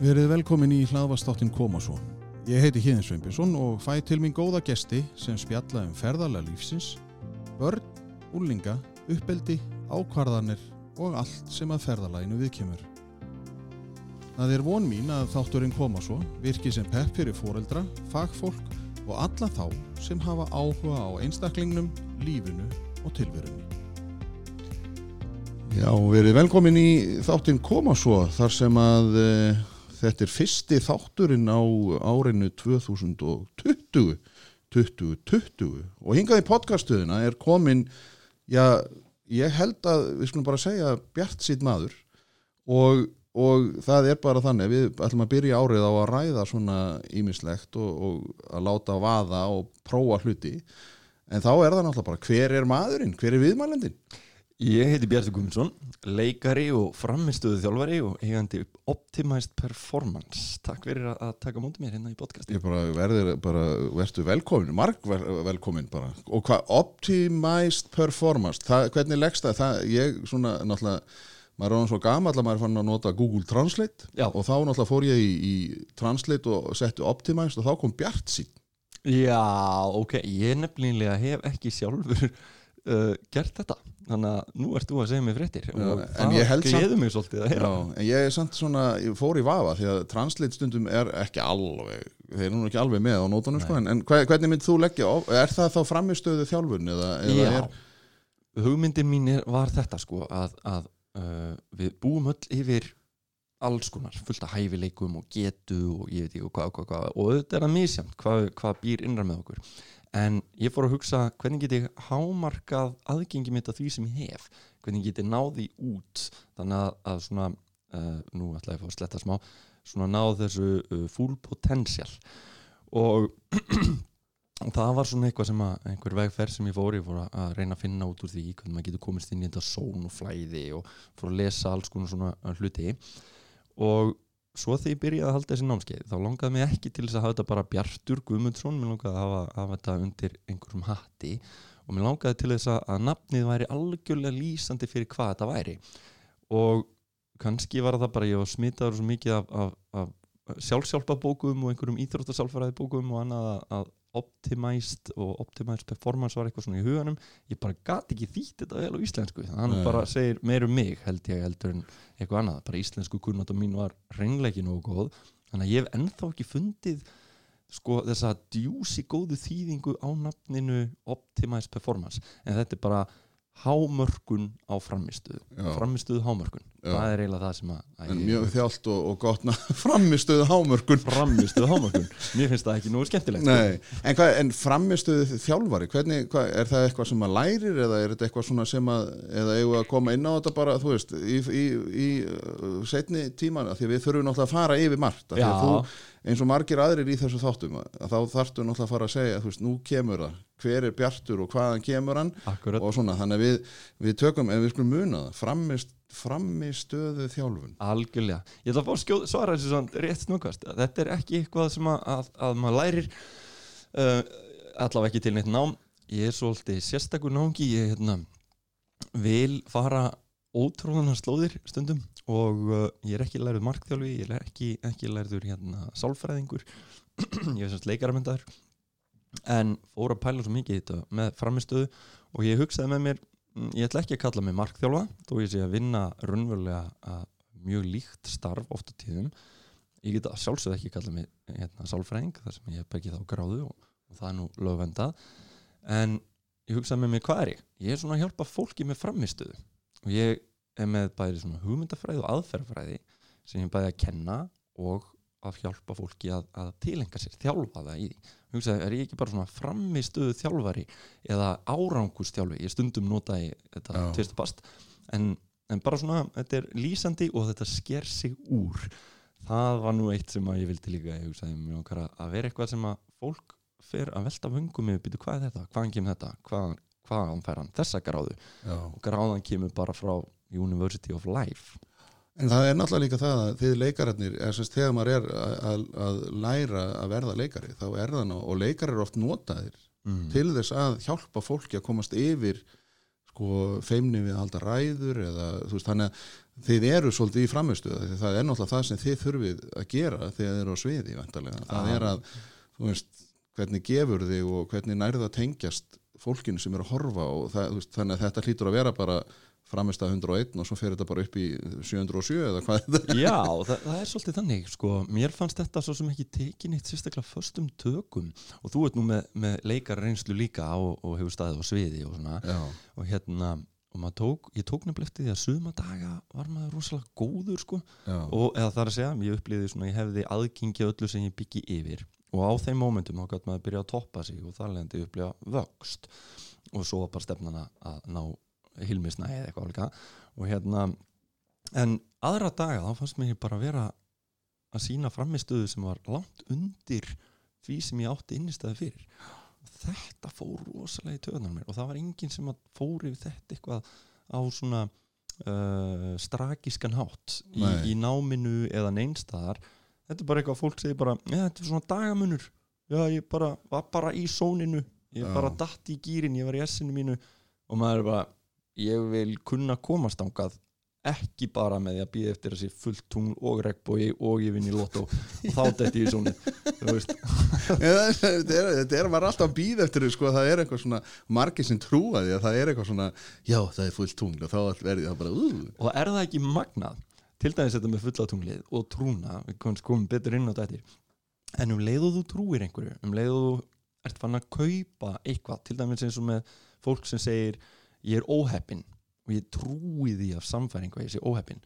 Verið velkomin í hlaðvastáttin Koma svo. Ég heiti Híðin Sveinbjörnsson og fæ til mín góða gesti sem spjalla um ferðarlega lífsins, börn, úlinga, uppeldi, ákvarðanir og allt sem að ferðarlæginu viðkemur. Það er von mín að þátturinn Koma svo virki sem pepp fyrir foreldra, fagfólk og alla þá sem hafa áhuga á einstaklingnum, lífinu og tilverunni. Já, verið velkomin í þáttinn Koma svo þar sem að uh, þetta er fyrsti þátturinn á árinu 2020 2020 og hingað í podcastuðina er komin já, ég held að við skulum bara segja bjart sitt maður. Og, og það er bara þannig við ætlum að byrja árið á að ræða svona ímislegt og, og að láta vaða og prófa hluti. En þá er það náttúrulega bara hver er maðurinn, hver er viðmælendin Ég heiti Bjartur Gumundsson, leikari og framistuðu þjálfari og eigandi Optimized Performance. Takk fyrir að, taka mútið mér hérna í podcasti. Ég bara verður bara, verður velkomin, marg velkomin bara. Og hvað, Optimized Performance, það, hvernig leggst það? það? Ég svona, náttúrulega, maður er án svo gama allar, maður er fann að nota Google Translate Já. og þá náttúrulega fór ég í, í Translate og setti Optimized og þá kom Bjart sín. Já, ok, ég nefnilega hef ekki sjálfur uh, gert þetta. Þannig að nú ert þú að segja mig fréttir Já, og en ég held það samt- gleður mig svolítið að heyra. Já, en ég er samt svona, ég fór í vafa því að Translate stundum er ekki alveg, þeir eru nú ekki alveg með á nótunum sko, en, en hve- hvernig mynd þú leggja, á- er það þá framistöðu þjálfun eða, eða Já, er, hugmyndin mín er, var þetta sko að, að uh, við búum öll yfir alls konar, fullt af hæfileikum og getu og ég veit ekki hvað, hvað, hvað og þetta er að misjamt hvað, hvað býr innra með okkur en ég fór að hugsa hvernig get ég hámarkað aðgengi mitt að því sem ég hef? Hvernig get ég náði út? Þannig að, að svona uh, nú ætla ég að fá að sletta smá svona náð þessu uh, full potential. Og það var svona eitthvað sem að einhver vegferð sem ég fór, ég fór að- að reyna að finna út úr því hvernig maður getur komist inn í þetta són og flæði og fór að lesa alls konar svona uh, hluti. Og svo þegar ég byrjaði að halda þessi námskeið þá langaði mig ekki til þess að hafa þetta bara Bjartur Guðmundsson, mér langaði að hafa, hafa þetta undir einhverjum hatti og mér langaði til þess að, að nafnið væri algjörlega lýsandi fyrir hvað þetta væri. Og kannski var það bara ég var smitaður svo mikið af, af, af sjálfsjálfabókum og einhverjum íþróttasálfræðibókum og annað að, að optimized og optimized performance var eitthvað svona í huganum. Ég bara gat ekki þýtt þetta vel á íslensku. Hann Nei. bara segir meir um mig held ég heldur en eitthvað annað, bara íslensku kunnata mín var reynleiki nógu góð. Þannig að ég hef ennþá ekki fundið sko þessa djúsi góðu þýðingu á nafninu optimized performance. En þetta er bara hámörkun á framistuðu framistuðu hámörkun, Já. það er eiginlega það sem að, að en mjög þjált og, og gott ná- framistöðu hámörkun. Framistuðu hámörkun. Mér finnst það ekki nógu skemmtilegt sko. En, hvað, en framistöðu þjálfari hvernig, hvað, er það eitthvað sem maður lærir eða er þetta eitthvað svona sem að eða eigum að koma inn á þetta bara, þú veist í, í, í uh, setni tíman því að við þurfum náttúrulega að fara yfir margt að þú, eins og margir aðrir í þessu þáttum þá þarftu náttúrulega að fara að segja veist, nú kemur það, hver er bjartur og hvaðan kemur hann Akkurat. og svona, þannig að við, við tökum, ef við skulum muna það framist, framistöðu þjálfun Algjörlega. Ég ætla að fá skjóð, svara þessu svona rétt snöggvast. Þetta er ekki eitthvað sem að, að, að maður lærir uh, allavega ekki til neitt nám. Ég er svolítið sérstakur náungi. Ég hérna, vil fara ótróðanar slóðir stundum og uh, ég er ekki lærið markþjálfi, ég er ekki, ekki lærður hérna sálfræðingur. ég er semst leikaramöndaður en fór að pæla svo mikið í þetta með framistöðu og ég hugsaði með mér mm, ég ætla ekki að kalla mig markþjálfa þó ég sé að vinna raunverulega að mjög líkt starf oft á tíðum. Ég get að sjálfsögð ekki kalla mig hérna, sálfræðing þar sem ég hef ekki þá gráðu og, og það er nú lögvendað en ég hugsaði með mér hvað er ég? Ég er svona að hjálpa fólki með framistöðu og ég er með svona hugmyndafræði og aðferðafræði sem ég bæði að kenna og að hjálpa fólki að, að tilenga sér, þjálfa það í því. Hugsaði, er ég ekki bara svona framistöðu þjálfari eða árangustjálfi ég stundum nota í þetta Já. tvistupast en, en bara svona, þetta er lýsandi og þetta sker sig úr. Það var nú eitt sem að ég vildi líka ég hugsaði mér okkar að, vera eitthvað sem að fólk fer að velta vöngum býtu hvað er þetta, hvaðan kemur þetta? Hvað, hvaðan fær hann? Þessa gráðu? Já. og gráðan kemur bara frá University of Life En það er náttúrulega líka það að þið leikararnir, þegar maður er að, að, að læra að verða leikari, þá er það ná, og leikarar eru oft notaðir mm. til þess að hjálpa fólki að komast yfir sko, feimni við að halda ræður eða þú veist, þannig að þið eru svolítið í framistuða því það er náttúrulega það sem þið þurfið að gera þegar þið eru á sviði vantarlega. það Já. er að, þú veist, hvernig gefur þig og hvernig nærða tengjast fólkinu sem er að horfa og það, veist, þannig að þetta hlýtur að vera bara framistað 101 og svo fer þetta bara upp í 707 eða hvað þetta Já, það, það er svolítið þannig sko. mér fannst þetta svo sem ekki tekin eitt sérstaklega föstum tökum. Og þú ert nú með, með leikar reynslu líka og, og hefur staðið á sviði og svona. Já, og hérna, og tók ég tók nefnilega eftir því að suma daga var maður rosalega góður sko. Já, og eða það er að segja, ég upplýði svona ég hefði aðgengi að öllu sem ég byggi yfir. Og á þeim mómentum þá gæti maður byrja að toppa sig og þar lendi upplýða vöxt. Og svo bara stefnan að- að ná hilmisnæði eða eitthvað líka. Og hérna en aðra daga þá fannst mér bara vera að sína framistöðu sem var langt undir því sem ég átti innistæði fyrir. Og þetta fór rosalega í töðunar mér og það var enginn sem fór yfir þetta eitthvað á svona uh, strakískan hátt í, í náminu eða neinstæðar þetta er bara eitthvað að fólk segir bara ja, þetta er svona dagamunur. Já, ég bara, var bara í sóninu. Ég Já. bara datt í gýrin, ég var í essinu mínu. Og maður er bara ég vil kunna komast ángað ekki bara með því að býða eftir þessi fullt tungl og regnbói og ég vinn í lotto og þá detti ég Eða, þetta er, maður alltaf að býða eftir því, sko, það er eitthvað svona margir sem trúa því að það er eitthvað svona já, það er fullt tungl og þá verði það bara uh, og er það ekki magnað til dæmis þetta með fulla tunglið og trúna við komum betur inn á þetta en um leið og þú trúir einhverju um leið og þú ert fann að kaupa eitthvað til dæmis eins og með fólk sem segir ég er óheppin og ég trúi því af samfæringu að ég sé óheppin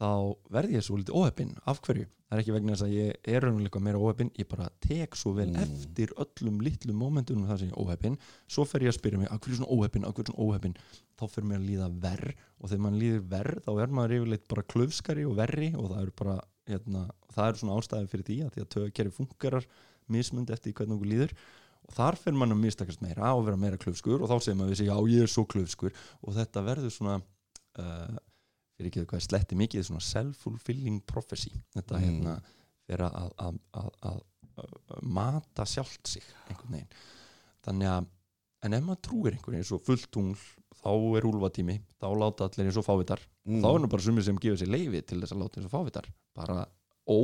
þá verði ég svo litið óheppin af hverju? Það er ekki vegna þess að ég er raunverulega meira óheppin, ég bara tek svo vel Mm. eftir öllum litlum momentunum þar sem ég er óheppin, svo fer ég að spyrja mig af hverju er svona óheppin, af hverju er svona óheppin þá fer mér að líða verr og þegar mann líður verr þá er maður yfirleitt bara klöfskari og verri og það eru bara hérna, það eru svona ástæðin fyrir því að því að tögkerfi fungerar mismund eftir hvernig okkur líður og þar fer mann að mistakast meira og vera meira klöfskur og þá segir maður sig já ég er svo klöfskur og þetta verður svona uh, fyrir ekki hvað sletti mikið svona self-fulfilling prophecy. Þetta Mm. hérna fyrir að, að, að, að, mata sjálft sig einhvern veginn. Þannig að en ef maður trúir einhverju eins og fullt tungl þá er úlfatími, þá láta allir eins og fávitar. Mm. þá er nú bara sumir sem gefa sér leifi til þess að láta eins og fávitar. Bara ó,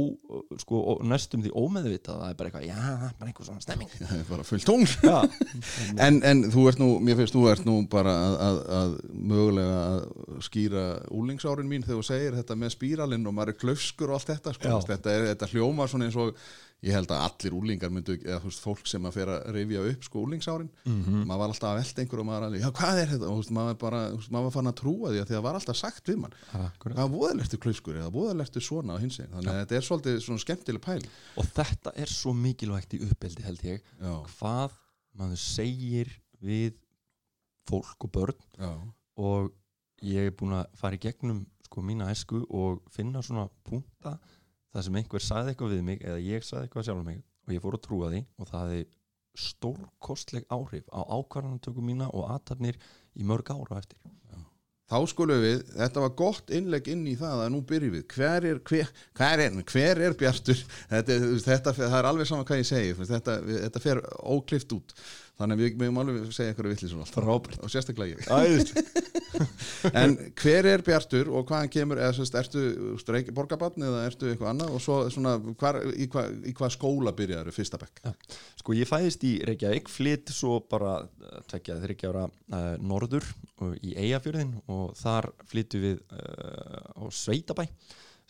sko, ó, næstum því ómeðvitað það er bara eitthvað, já, bara einhver svona stemming. Það er bara fullt já, en, en þú ert nú, mér finnst þú ert nú bara að, að, að mögulega að skýra úlingsárin mín þegar þú segir þetta með spíralinn og maður er klaufskur og allt þetta sko. Þetta, er, þetta hljómar svona eins og ég held að allir úlingar myndu eða þú veist, fólk sem að fer að rifja upp sko úlingsárin, mm maður var alltaf að velta einhver og maður alveg, já hvað er þetta? Og þú veist, maður, bara, maður var fann að trúa því að því að það var alltaf sagt við mann, hvað voðalertu klaufskur eða voðalertu svona á hins einn þannig að þetta er svolítið svona skemmtileg pæl og þetta er svo mikilvægt í uppeldi held ég. Já, hvað maður segir við fólk og börn já, og ég er búin að fara í gegnum sko mína æsku og finna svona punta það sem einhver sagði eitthvað við mig eða ég sagði eitthvað sjálf um mig og ég fór að trúa því og það hefði stórkostleg áhrif á ákvarðanatöku mína og atarnir í mörg ára eftir Þá skulum við, þetta var gott innlegg inn í það að nú byrjum við, hver er, hver, hver er, hver er Bjartur? Þetta, er- þetta, það er alveg sama hvað ég segi, þetta, þetta fer óklift út, þannig að við mögum alveg segja eitthvað allt. Frábært. Og sérstaklega ég. En hver er Bjartur og hvaðan kemur, eða sérst, ertu streik, borgarbarn eða ertu eitthvað annað og svo svona, hvar, í, hva, hvað skóla byrjaður fyrsta bekk? Sko ég fæðist í Reykjavík, flytt svo bara eh, tveggja þryggja ára uh, norður og í Eyjafjörðin og þar flyttu við uh, á Sveitabæ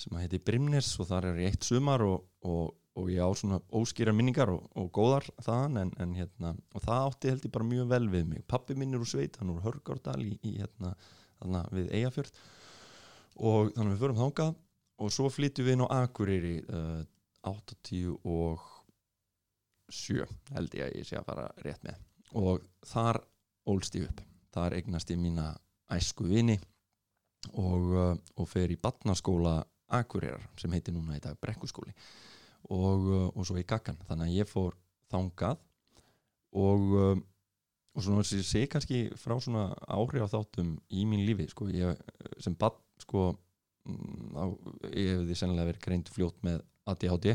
sem að heiti Brimnes og þar er ég eitt sumar og, og, og ég á svona óskýrar minningar og, og góðar þaðan en, en hérna, og það átti held ég bara mjög vel við mig. Pappi minn er úr Sveit, hann er úr Hörgárdal í, í hérna, þarna við Eyjafjörð. Og þannig við förum þangað og svo flyttu við inn á Akureyri uh, 80 og sjö held ég að ég sé að fara rétt með. Og þar ólst ég upp. Þar eignast ég mína æsku vini og, uh, og fer í batnaskóla Akureyrar sem heitir núna í dag Brekkuskóli og, uh, og svo í Gaggan. Þannig að ég fór þangað og uh, og svona sem ég sé kannski frá svona áhrif á þáttum í mín lífi sko, ég, sem bad sko, mm, ég hefði sennilega verið greint fljótt með ADHD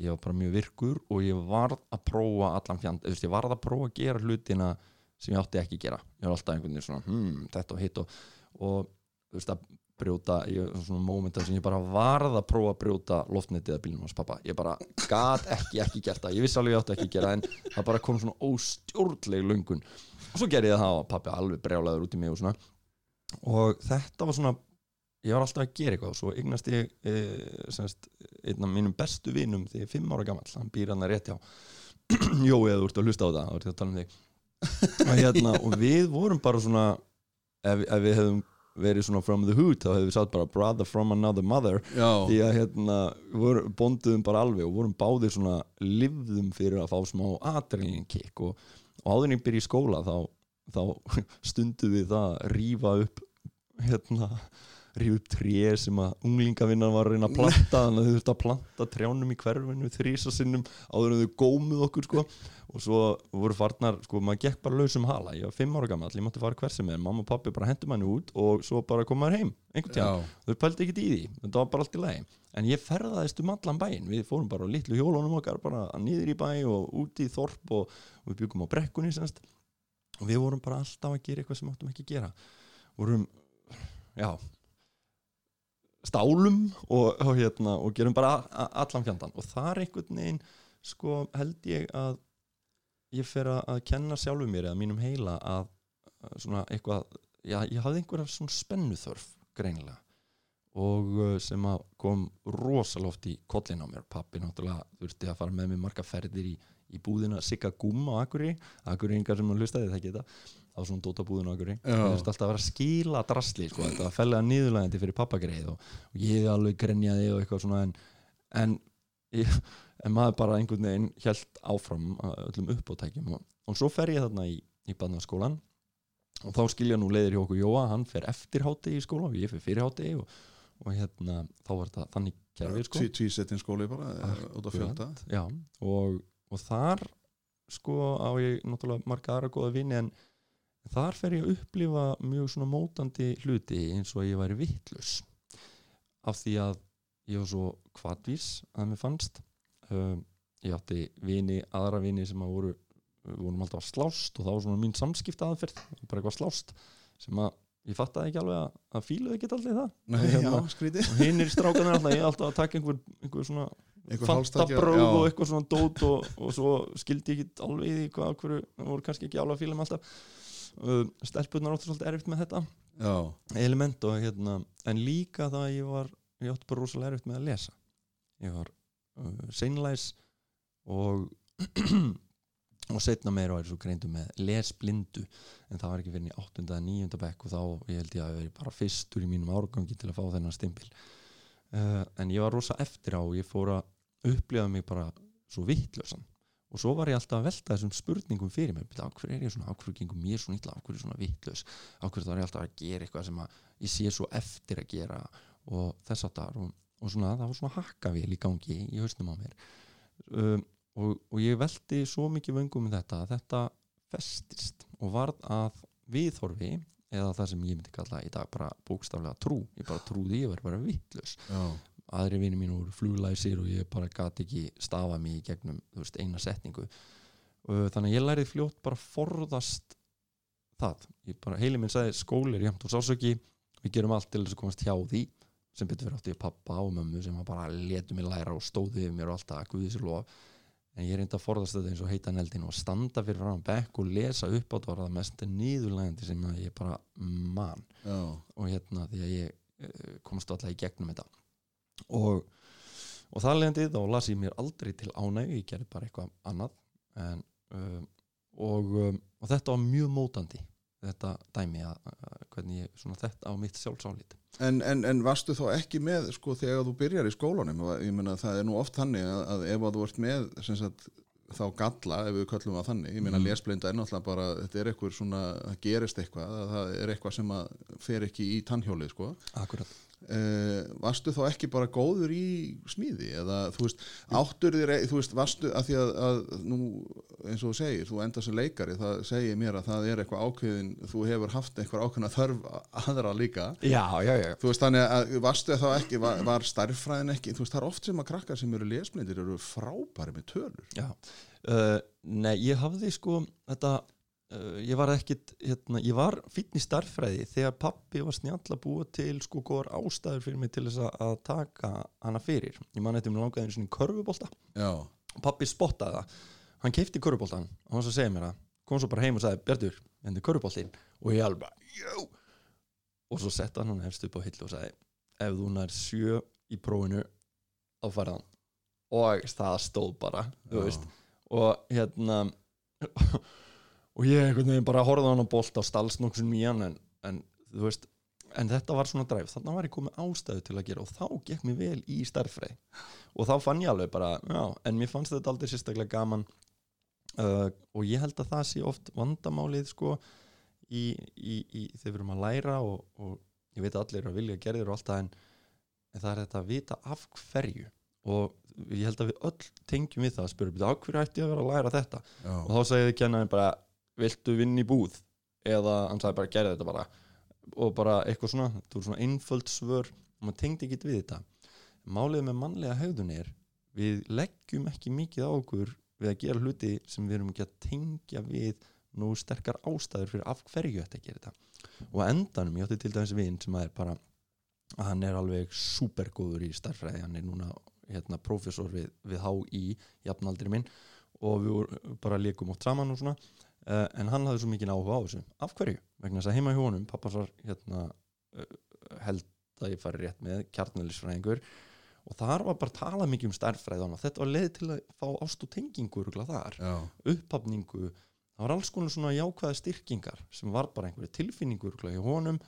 ég var bara mjög virkur og ég varð að prófa allan fjand, ég varð að prófa að gera hlutina sem ég átti ekki að gera. Ég var alltaf einhvern veginn svona, hmm, þetta og hitt og, og veist að brjóta ég, svona mómentar sem ég bara varð að prófa að brjóta loftnetið að bílunum hans pappa ég bara gat ekki ekki gert það. Ég vissi alveg ég átti ekki gera en það bara kom svona óstjórnleg lungun og svo gerði ég það og pappi alveg brjálaður út í mig og svona. Og þetta var svona ég var alltaf að gera eitthvað. Og svo eignast ég e, semst, einn af mínum bestu vinum þegar ég er fimm ára gammal hann býr hann að rétt hjá. Jói þú ert að hlusta á það um og, hérna, og við vorum bara svona ef, ef við hefðum verið svona from the hood þá hefðum við sagt bara brother from another mother. Já, því að hérna bonduðum bara alveg og vorum báðir svona livðum fyrir að fá smá adrenalin kick og, og áður en ég byrja í skóla þá, þá stundum við það að rífa upp hérna rífa upp tré sem að unglingavinnan var að reyna að planta þannig að þau þurftu að planta trjánum í hverfinu þrísa sinnum áður en þau gómuð okkur sko og svo voru farnar, sko maður gekk bara lausum hala. Ég var fimm ára gammal, ég mátti fara hver sem er. Mamma og pappi bara hendur manni út og svo bara kom maður heim einhvern tíðan þau pældi ekkert í því, þetta var bara allt í lagi. En ég ferðaðist um allan bæinn. Við fórum bara á litlu hjólunum okkar bara niður í bæ og úti í þorp og, og við byggum á brekkunni semst. Og við vorum bara alltaf að gera eitthvað sem áttum ekki að gera. Vorum, já stálum og, og, hérna, og gerum bara allan fjandan og þar einhvern veginn sko held ég að ég fer að, kenna sjálfum mér eða mínum heila að svona eitthvað, já, ég hafði einhverja svona spennuþörf greinilega og uh, sem að kom rosalega oft í kollin á mér. Pappi náttúrulega þurfti að fara með mér marga ferðir í, í búðina Sigga Gúm á Akuri Akuri yngar sem hann hlustaði það geta. Á svona dótabúðin á Akuri það þurfti alltaf að vera að skila drasli sko, þetta var fellega niðurlægandi fyrir pappagreið og, og ég alveg grenjaði og eitthvað svona en, en, en maður bara einhvern veginn held áfram að öllum uppátækjum. Og, og svo fer ég þarna í, í barnaskólan og þá skilja nú leiðir hjá okkur Jóa hann fer eftir háti í skóla og ég fer fyrir háti og, og hérna þá var þetta þannig kerfið sko. tví, tvísettin skóli bara eh, út af fjölda. Já, og, og þar sko á ég náttúrulega marga aðra góða vini en þar fer ég að upplifa mjög svona mótandi hluti eins og ég væri vittlus af því að ég var svo kvadvís að mér fannst um, ég átti vini, aðra vini sem að voru vorum alltaf að slást og það var svona mín samskipta aðferð, bara eitthvað slást sem að ég fattaði ekki alveg að, að fíluði ekki allir það Nei, Hérna. já, og hinn er strákanir alltaf, ég er alltaf að taka einhver, einhver svona já. og eitthvað svona dót og, og svo skildi ég ekki alveg í hvað hverju, voru kannski ekki alveg að fíla með alltaf uh, stelpunar áttu svolítið erfitt með þetta Já, element og hérna en líka það að ég var ég átti bara rosalega erfitt með að lesa. Ég var uh, seinlæs og og setna meira var ég svo greindu með lesblindu en það var ekki fyrir 8. eða 9. bekk og þá ég held ég að veri bara fyrstur í mínum árgangi til að fá þennan stimpil. Uh, en ég var rosa eftir á og ég fór að upplifa mig bara svo vittlösan og svo var ég alltaf að velta þessum spurningum fyrir mér. Af hverju er ég svona, af hverju gengum mér svona illa? Af hverju er ég svona vittlös, af hverju er ég alltaf að gera eitthvað sem að ég sé svo eftir að gera og þess að þar og, og svona það var svona hakkavél í gangi í hausnum á mér. Um, og, og ég velti svo mikið vöngum með þetta að þetta festist og varð að viðhorfi eða það sem ég myndi kalla í dag bara bókstaflega trú, ég bara trúði ég verið bara vittlös já, aðri vini mín voru fluglæsir og ég bara gati ekki stafa mig í gegnum veist, eina setningu. Og þannig að ég lærið fljótt bara forðast það, ég bara, heili minn sagði skóli er jæmt og sásöki við gerum allt til þess að komast hjá því sem betur fyrir átti ég pappa og mömmu sem að bara letu mig læra og stóði yfir mér og alltaf guði sér lof. En ég reyndi að forðast þetta eins og heita neldin og standa fyrir fram bekk og lesa upp á það var það mest nýðurlægandi sem að ég bara man. Já, og hérna því að ég uh, komst alltaf í gegnum þetta. Og, og það leðandi þá las ég mér aldrei til ánægju ég gerði bara eitthvað annað en, um, og, um, og þetta var mjög mótandi þetta dæmi að, að hvernig ég svona þetta á mitt sjálfsálit. En, en, en varstu þá ekki með sko þegar þú byrjar í skólanum? Ég meina það er nú oft þannig að, að ef að þú ert með sem sagt, þá galla ef við köllum það þannig, ég meina Mhm. lesblinda er náttúrulega bara, þetta er eitthvað svona það gerist eitthvað, að það er eitthvað sem að fer ekki í tannhjólið sko. Akkurat Uh, varstu þá ekki bara góður í smíði? Eða þú veist áttur þér, þú veist, varstu að því að, að nú, eins og þú segir, þú enda sem leikari, það segir mér að það er eitthvað ákveðin, þú hefur haft eitthvað ákveðin að þörf aðra líka. Já, já, já. Þú veist, þannig að varstu þá ekki var, var starffræðin ekki, þú veist, það er oft sem að krakkar sem eru lesblindir eru frábæri með tölur. Já, uh, nei, ég hafði sko þetta uh, ég var ekkit hérna, ég var fínn í starffræði þegar pappi var snjall að búa til sko góðar ástæður fyrir mig til þess að- að taka hana fyrir. Ég man eftir mér langaði einu svona körfubolta. Já, og pappi spottaði það. Hann keipti körfuboltan og hann svo segir mér það. Kom svo bara heim og sagði Bjartur, henni körfuboltin og ég alveg jú og svo setta hann hann hefst upp á hillu og sagði ef þú nær sjö í prófinu á færðan og það stóð bara þú Já. veist. Og hérna og ég einhvern veginn bara horfði á hann á bolt á stalsnóksun mýjan en, en þú veist en þetta var svona dræf, þannig var ég komið ástæðu til að gera og þá gekk mér vel í starffræði og þá fann ég alveg bara já, en mér fannst þetta aldrei sérstaklega gaman uh, og ég held að það sé oft vandamálið sko í, í, í þegar við erum að læra og, og ég veit að allir eru að vilja gerðir og allt það en, en það er þetta að vita af hverju. Og ég held að við öll tengjum við það að spyrja, af hverju ætti ég að vera að læra þetta? Já, og þá segið viltu vinna í búð? Eða hann sagði bara gerði þetta bara. Og bara eitthvað svona, þetta voru svona einföld svör. Og maður tengdi ekki við þetta. Málið með mannlega hegðun er við leggjum ekki mikið á okkur við að gera hluti sem við erum ekki að tengja við nú sterkar ástæður fyrir af hverju þetta gerir þetta. Og endanum, ég átti til dæmis vinn sem að er bara að hann er alveg supergóður í starffræði, hann er núna hérna prófessor við, við HÍ jafnaldri minn. Og við bara leikum átt saman og svona uh, en hann hafði svo mikið áhuga á þessu. Af hverju? vegna þess að heima hjá honum pappas var hérna uh, held að ég fari rétt með kjarnælisfræðingur og þar var bara að tala mikið um starffræði og þetta var leið til að fá ást og tengingu örugglega þar, já, upphafningu. Það var alls konar svona jákvæða styrkingar sem var bara einhverju tilfinningu örugglega hjá honum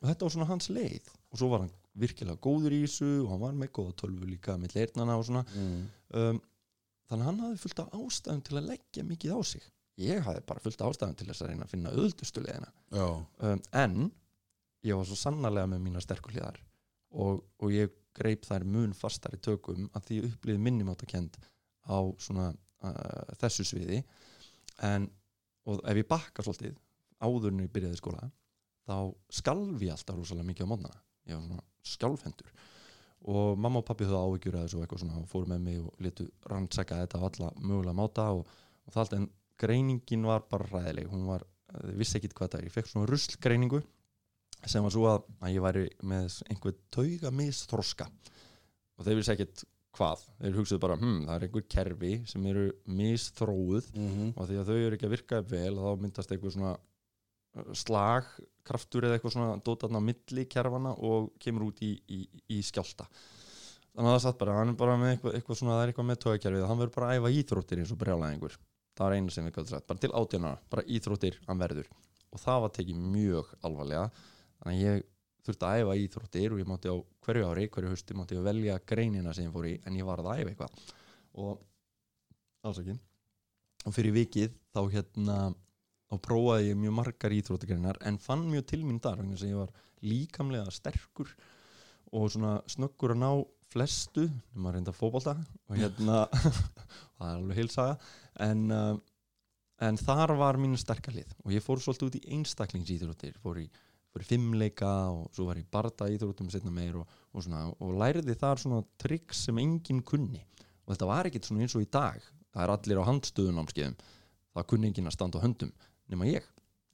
og þetta var svona hans leið. Og svo var hann virkilega góður í þessu og hann var með góða tölvu líka með leirnana og svona. Mm. um, þannig að hann hafði fullt af ástæðum til að leggja mikið á sig ég hafði bara fullt af ástæðum til þess að reyna að finna öðuldustu leiðina. Já, um, en ég var svo sannarlega með mína sterkur hliðar og, og ég greip þær mun fastar í tökum að því ég upplýði minnumáttakend á svona uh, þessu sviði. En ef ég bakka svolítið áður en ég byrjaði í skóla þá skalf ég alltaf rosalega mikið á mótnana. Ég var svona skjálfhendur og mamma og pappi höfðu áhyggjur að þessu og eitthvað svona og fóru með mig og letu rannsaka þetta á alla mögulega máta og, og það allt en greiningin var bara ræðileg hún var, þið vissi ekkit hvað það er ég fekk svona ruslgreiningu sem var svo að, að ég væri með einhver tauga misþroska og þeir vissi ekkit hvað. Þeir hugsaðu bara, hm, það er einhver kerfi sem eru misþróuð. Mm og því að þau eru ekki að virka vel þá myndast eitthvað svona uh, slagkraftur eða eitthvað svona dótarna á milli kerfana og kemur út í, í, í skjálta þannig að það satt bara, hann er bara með eitthvað, eitthvað svona það er eitthvað með tögakerfið, hann verður bara að æfa íþróttir eins og brjálæðingur, það var einu sem við gætum sagt bara til átjónara, bara íþróttir hann verður. Og það var tekið mjög alvarlega. Þannig að ég þurfti að æfa íþróttir og ég mátti á hverju ári, hverju hausti mátti ég velja greinina sem ég fór í en ég var að æfa eitthvað. Og alls ekki og fyrir vikið þá hérna þá prófaði ég mjög margar íþróttagreinar en fann mjög til mín þar þess að ég var líkamlega sterkur og svona snöggur að ná flestu, að reynda fótbolta og hérna það er alveg heilsaga en, uh, en þar var mínu sterkalið og ég fór svolítið út í einstaklingsíþróttir. Fór í, fór í fimmleika og svo var ég barda íþróttum setna meir og, og, svona, og læriði þar svona trikk sem enginn kunni. Og þetta var ekkit svona eins og í dag. Það er allir á handstöðunámskeiðum. Það kunni enginn að standa á höndum nema ég,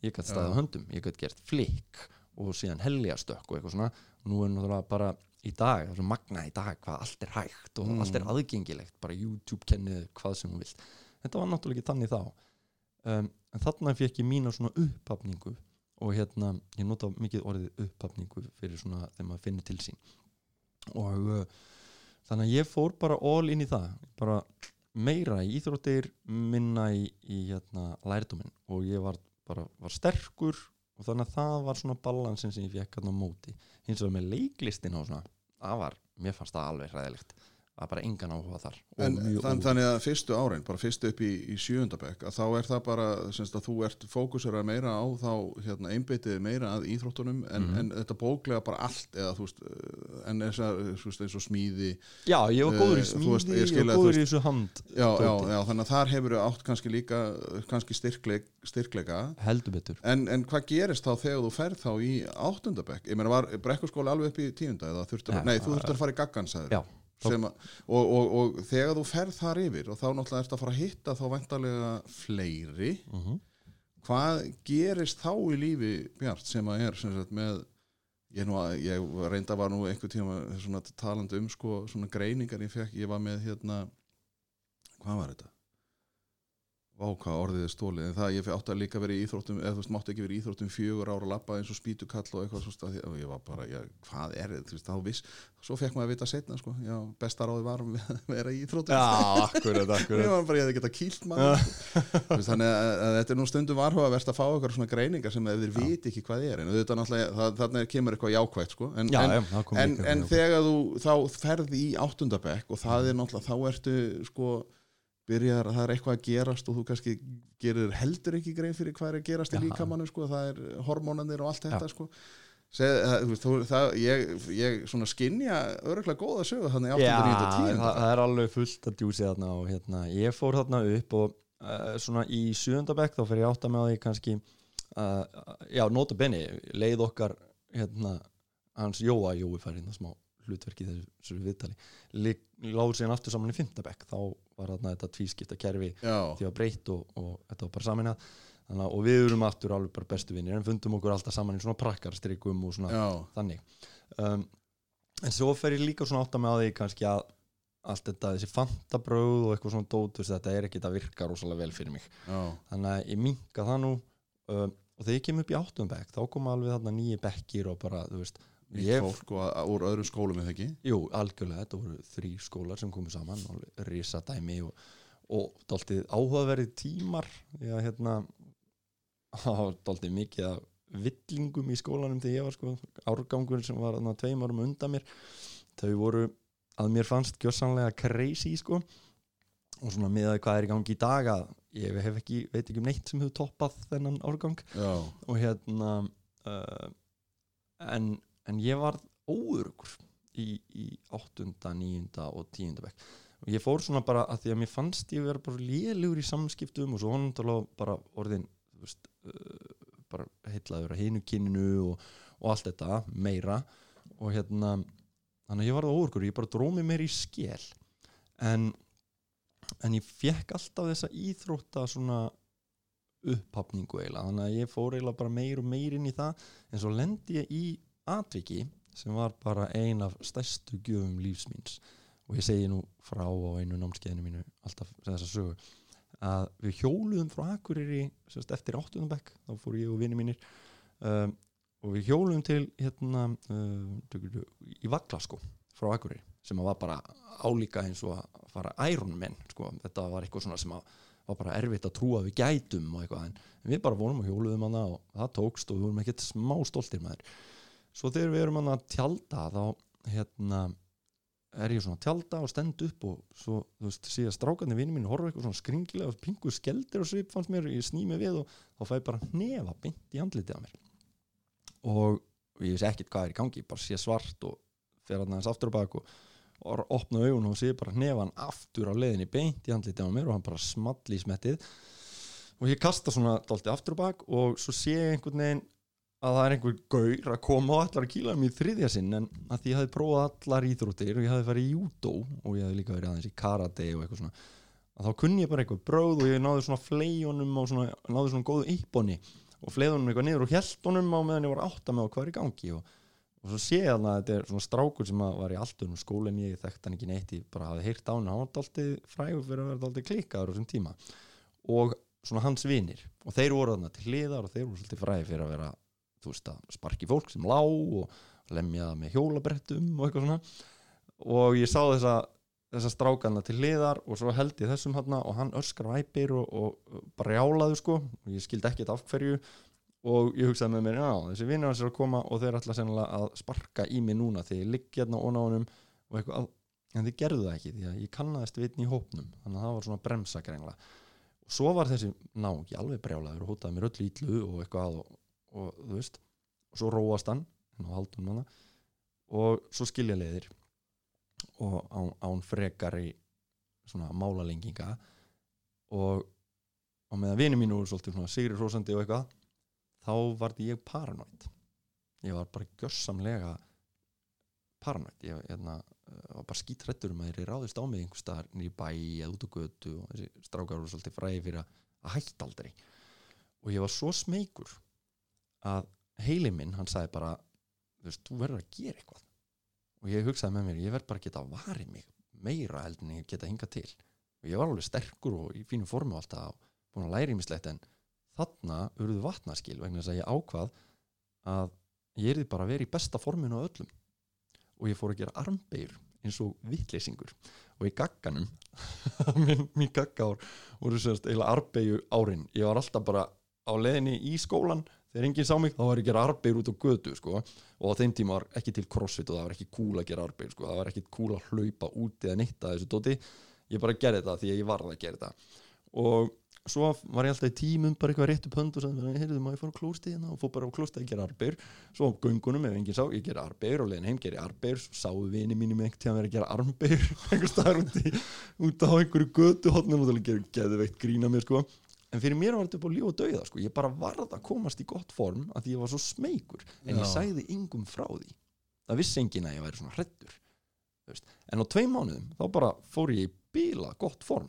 ég gæti staðið á höndum. Ég gæti gert flikk og síðan helljastökk og eitthvað svona. Og nú er náttúrulega bara í dag, það er svo magna í dag hvað allt er hægt og Mm. allt er aðgengilegt bara YouTube kennið hvað sem hún vilt. Þetta var náttúrulega ekki þannig þá. Um, en þarna fekk ég mína svona upphafningu og hérna, ég nota mikið orðið upphafningu fyrir svona þegar maður finnir til sín. Og uh, þannig að ég fór bara all inn í það bara meira í íþróttir minna í, í hérna, lærdóminn. Og ég var bara var sterkur og þannig að það var svona balansin sem ég fekk hérna á móti. Hins vegar með leiklistin og svona það var, mér fannst það alveg hræðilegt það var bara engan áhuga þar. En þann, þannig að fyrstu árein, bara fyrstu upp í, í sjöundabæk, að þá er það bara semst að þú ert fókusera meira á þá hérna, einbyttið meira að íþróttunum en, Mhm. en þetta bóklega bara allt eða þú veist, eh, en þess að veist, eins og smíði, já, ég var góður í Eh, þú veist, smíði, ég ég var góður í þessu hand já, já, já, þannig að þar hefur átt kannski líka, kannski styrkleik, styrkleika. Heldur betur. En, en hvað gerist þá þegar þú ferð þá í áttundabekk? Ég meina, var brekkurskóla alveg upp í tíunda eða þurftur, Nei, nei, þú þurftur að fara í gaggansæður að, og, og, og þegar þú ferð þar yfir og þá náttúrulega ert að fara að hitta þá væntalega fleiri uh hvað gerist þá í lífi Bjart sem að er sem sagt, með ég, nú, að- ég reynda var nú einhver tíma talandi um sko, greiningar ég fekk, ég var með hérna hvað var þetta Vá, hvað orðið er stólið, en það ég átti að líka verið í íþróttum, eða þú veist, mátti ekki verið í íþróttum fjögur ára lappa eins og spýtukall og eitthvað svo stað, og ég var bara, já, hvað er þetta, þú veist, þá viss, svo fekk maður að vita setna, sko, já, besta ráði var að vera í íþróttum, Já, akkurat, ég akkurat var bara, ég hefði getað kýlt Þú veist, þannig að, að þetta er nú stundum varhugavert að fá eitthvað svona greiningar sem þeir viti ekki hvað er, en þetta sko, það er náttúrulega, sko, byrjar, það er eitthvað að gerast og þú kannski gerir heldur ekki grein fyrir hvað er að gerast í líkamannu sko, það er hormónanir og allt þetta sko Seg, það, það, ég, ég svona skinja örgulega góða sögu þannig í Já, 8. 9. og það, 10. það er alveg fullt að djúsi þarna og hérna, ég fór þarna upp og uh, svona í sjöndabæk þá fyrir ég átt að með því kannski uh, já, nota benni, leið okkar hérna, hans Jóa Jói fær hérna smá hlutverki þessu, viðtali. Lágur síðan aftur saman í fimmtabæk þá var þarna þetta tvískipta kerfi því að breytt og, og þetta var bara þannig að og við erum aftur alveg bara bestu vinnir en fundum okkur alltaf saman í svona prakkarstrikum og svona já, þannig. Um, en svo fer ég líka svona átt að með á því kannski að allt þetta, þessi fantabröð og eitthvað svona dótus, þetta er ekki að virka rosalega vel fyrir mig, já, þannig að ég minka það nú um, og þegar ég kem upp í áttum bekk þá koma alveg þarna nýju bekkir og bara, þú veist, nýtt fólk og að- úr öðrum skólum eða ekki? Jú, algjörlega, þetta voru þrý skólar sem komu saman og risadæmi og, og dálítið áhugaverið tímar. Að hérna dálítið mikið af villingum í skólanum þegar ég var sko árgangur sem var þarna tveim árum undan mér. Þau voru að mér fannst gjössanlega crazy sko og svona með að hvað er í gangi í dag að ég hef ekki, veit ekki um neitt sem hefur toppað þennan árgang. Já, og hérna uh, en, en ég var óurugur í, í áttunda, níunda og tíunda bekk. Og ég fór svona bara að því að mér fannst ég vera bara lélugur í samskiptum og svo honum tala bara orðin veist, uh, bara heitlaður að hinu kyninu og, og allt þetta meira. Og hérna þannig að ég var það óurugur, ég bara drómi mér í skél en en ég fekk alltaf þessa íþrótta svona upphafningu eiginlega. Þannig að ég fór eiginlega bara meir og meir inn í það. En svo lendi ég í atviki sem var bara ein af stærstu gjöfum lífsmíns og ég segi nú frá á einu námskeiðinu mínu alltaf þessa sögu að við hjóluðum frá Akureyri sérst, eftir áttunum þá fór ég og vini mínir um, og við hjóluðum til hérna uh, í Vaglasko frá Akureyri sem að var bara álíka eins og að fara Iron Man sko. þetta var eitthvað svona sem að var bara erfitt að trúa að við gætum og eitthvað en við bara vorum og hjóluðum hana og það tókst og við vorum ekkert smá stoltir með þér svo þegar við erum að tjálta þá hérna er ég svona að tjálta og stend upp og svo, þú veist, síðan strákarnir vinni mín horfa eitthvað svona skringilega og pingu skeldir og svip fannst mér, ég sný mig við og þá fæ ég bara nefa beint í andlitið á mér. Og ég vissi ekkert hvað er í gangi, bara sé svart og fer hann aðeins aftur og bak og, og opna augun og sé bara nefan aftur á leiðinni beint í andlitið á mér og hann bara small í smettið. Og ég kasta svona dálítið aftur og bak og svo sé ég einhvern veginn að það er einhver gaur að koma og allar að kýla mig í þriðja sinn en að því ég hafði prófað allar íþróttir og ég hafði farið í júdó og ég hafði líka verið aðeins í karate og eitthvað svona að þá kunni ég bara eitthvað bröð og ég náði svona fleiðunum og svona, náði svona góðu íboni og fleiðunum eitthvað niður og hjæltunum á meðan ég var átta með hvað er í gangi og, og svo sé ég að þetta er svona strákur sem að var í alltunum skólinn ég þekkt hann ekki neitt ég bara hafði heyrt á hann hann var dálítið frægur fyrir að vera dálítið klikkaður á þessum tíma. Og svona hans vinir og þeir voru þarna til hliðar og þeir voru svolítið fræði fyrir að vera þú veist að sparki fólk sem lá og lemja með hjólabrettum og eitthvað svona. Og ég sá þessa þessa strákana til hliðar og svo held ég þessum hann og hann öskar væpir og, og bara jálaðu sko. Og ég skildi ekkert af hverju. Og ég hugsaði með mér, já, þessi vinnur hans er að koma og þeir ætla sennilega að sparka í mig núna þegar ég ligg hérna og ná honum og eitthvað, en þeir gerðu það ekki því að ég kannaðist vitni í hópnum þannig að það var svona bremsa greinlega og svo var þessi náki alveg brjálaður og hótaði mér öll ítlu og eitthvað og, og þú veist, og svo róast hann og svo skilja leiðir. Og án, án frekari svona málalenginga og á meðan vini mínu voru svolítið sigri hrósandi og eitthvað þá varði ég paranoid. Ég var bara gjössamlega paranoid. Ég hérna, var bara skítrættur um að þeir ráðist á mig einhvers staðar nýri bæ eða út á götu og þessi strákar voru svolítið fræði fyrir að hætta aldrei. Og ég var svo smeykur að heili minn, hann sagði bara þú veist, þú verður að gera eitthvað. Og ég hugsaði með mér, ég verð bara að geta að vari mig meira heldur en ég geta hingað til. Og ég var alveg sterkur og í fínu formu og alltaf og búin að læra ímislegt en þarna urðu vatnaskil vegna þess að ég ákvað að ég erði bara að vera í besta forminu á öllum. Og ég fór að gera armbeir eins og vittleysingur og í gagganum mín, mín gaggaár voru sérst eiginlega arbeigu árin ég var alltaf bara á leðinni í skólan þegar enginn sá mig. Þá var ég að gera arbeir út á götu sko. og á þeim tíma var ekki til crossfit og það var ekki cool að gera arbeir sko. það var ekki cool að hlaupa út eða neitt að þessu dóti ég bara gerði þetta því að ég varði að gera þetta og svo var ég alltaf í tímum bara eitthvað rétt upp hönd og sagði, heyrðu, má ég fara á klóstíðina og fór bara á klóstíð að gera arbeir svo á göngunum ef enginn sá, ég gera arbeir og leiðin heim gera arbeir, svo sáu vini mínum einhvern tíðan verið að gera armbeir einhver staðar út, í, út á einhverju götu hotnum og það gerði geðveikt grína mér sko en fyrir mér var þetta upp á líf og dauða sko. ég bara varð að komast í gott form að því ég var svo smeykur. En Já. ég sagði yngum frá því. Það vissi enginn að ég væri svona hrettur en á tvei mánuðum þá bara fór ég í bíla gott form.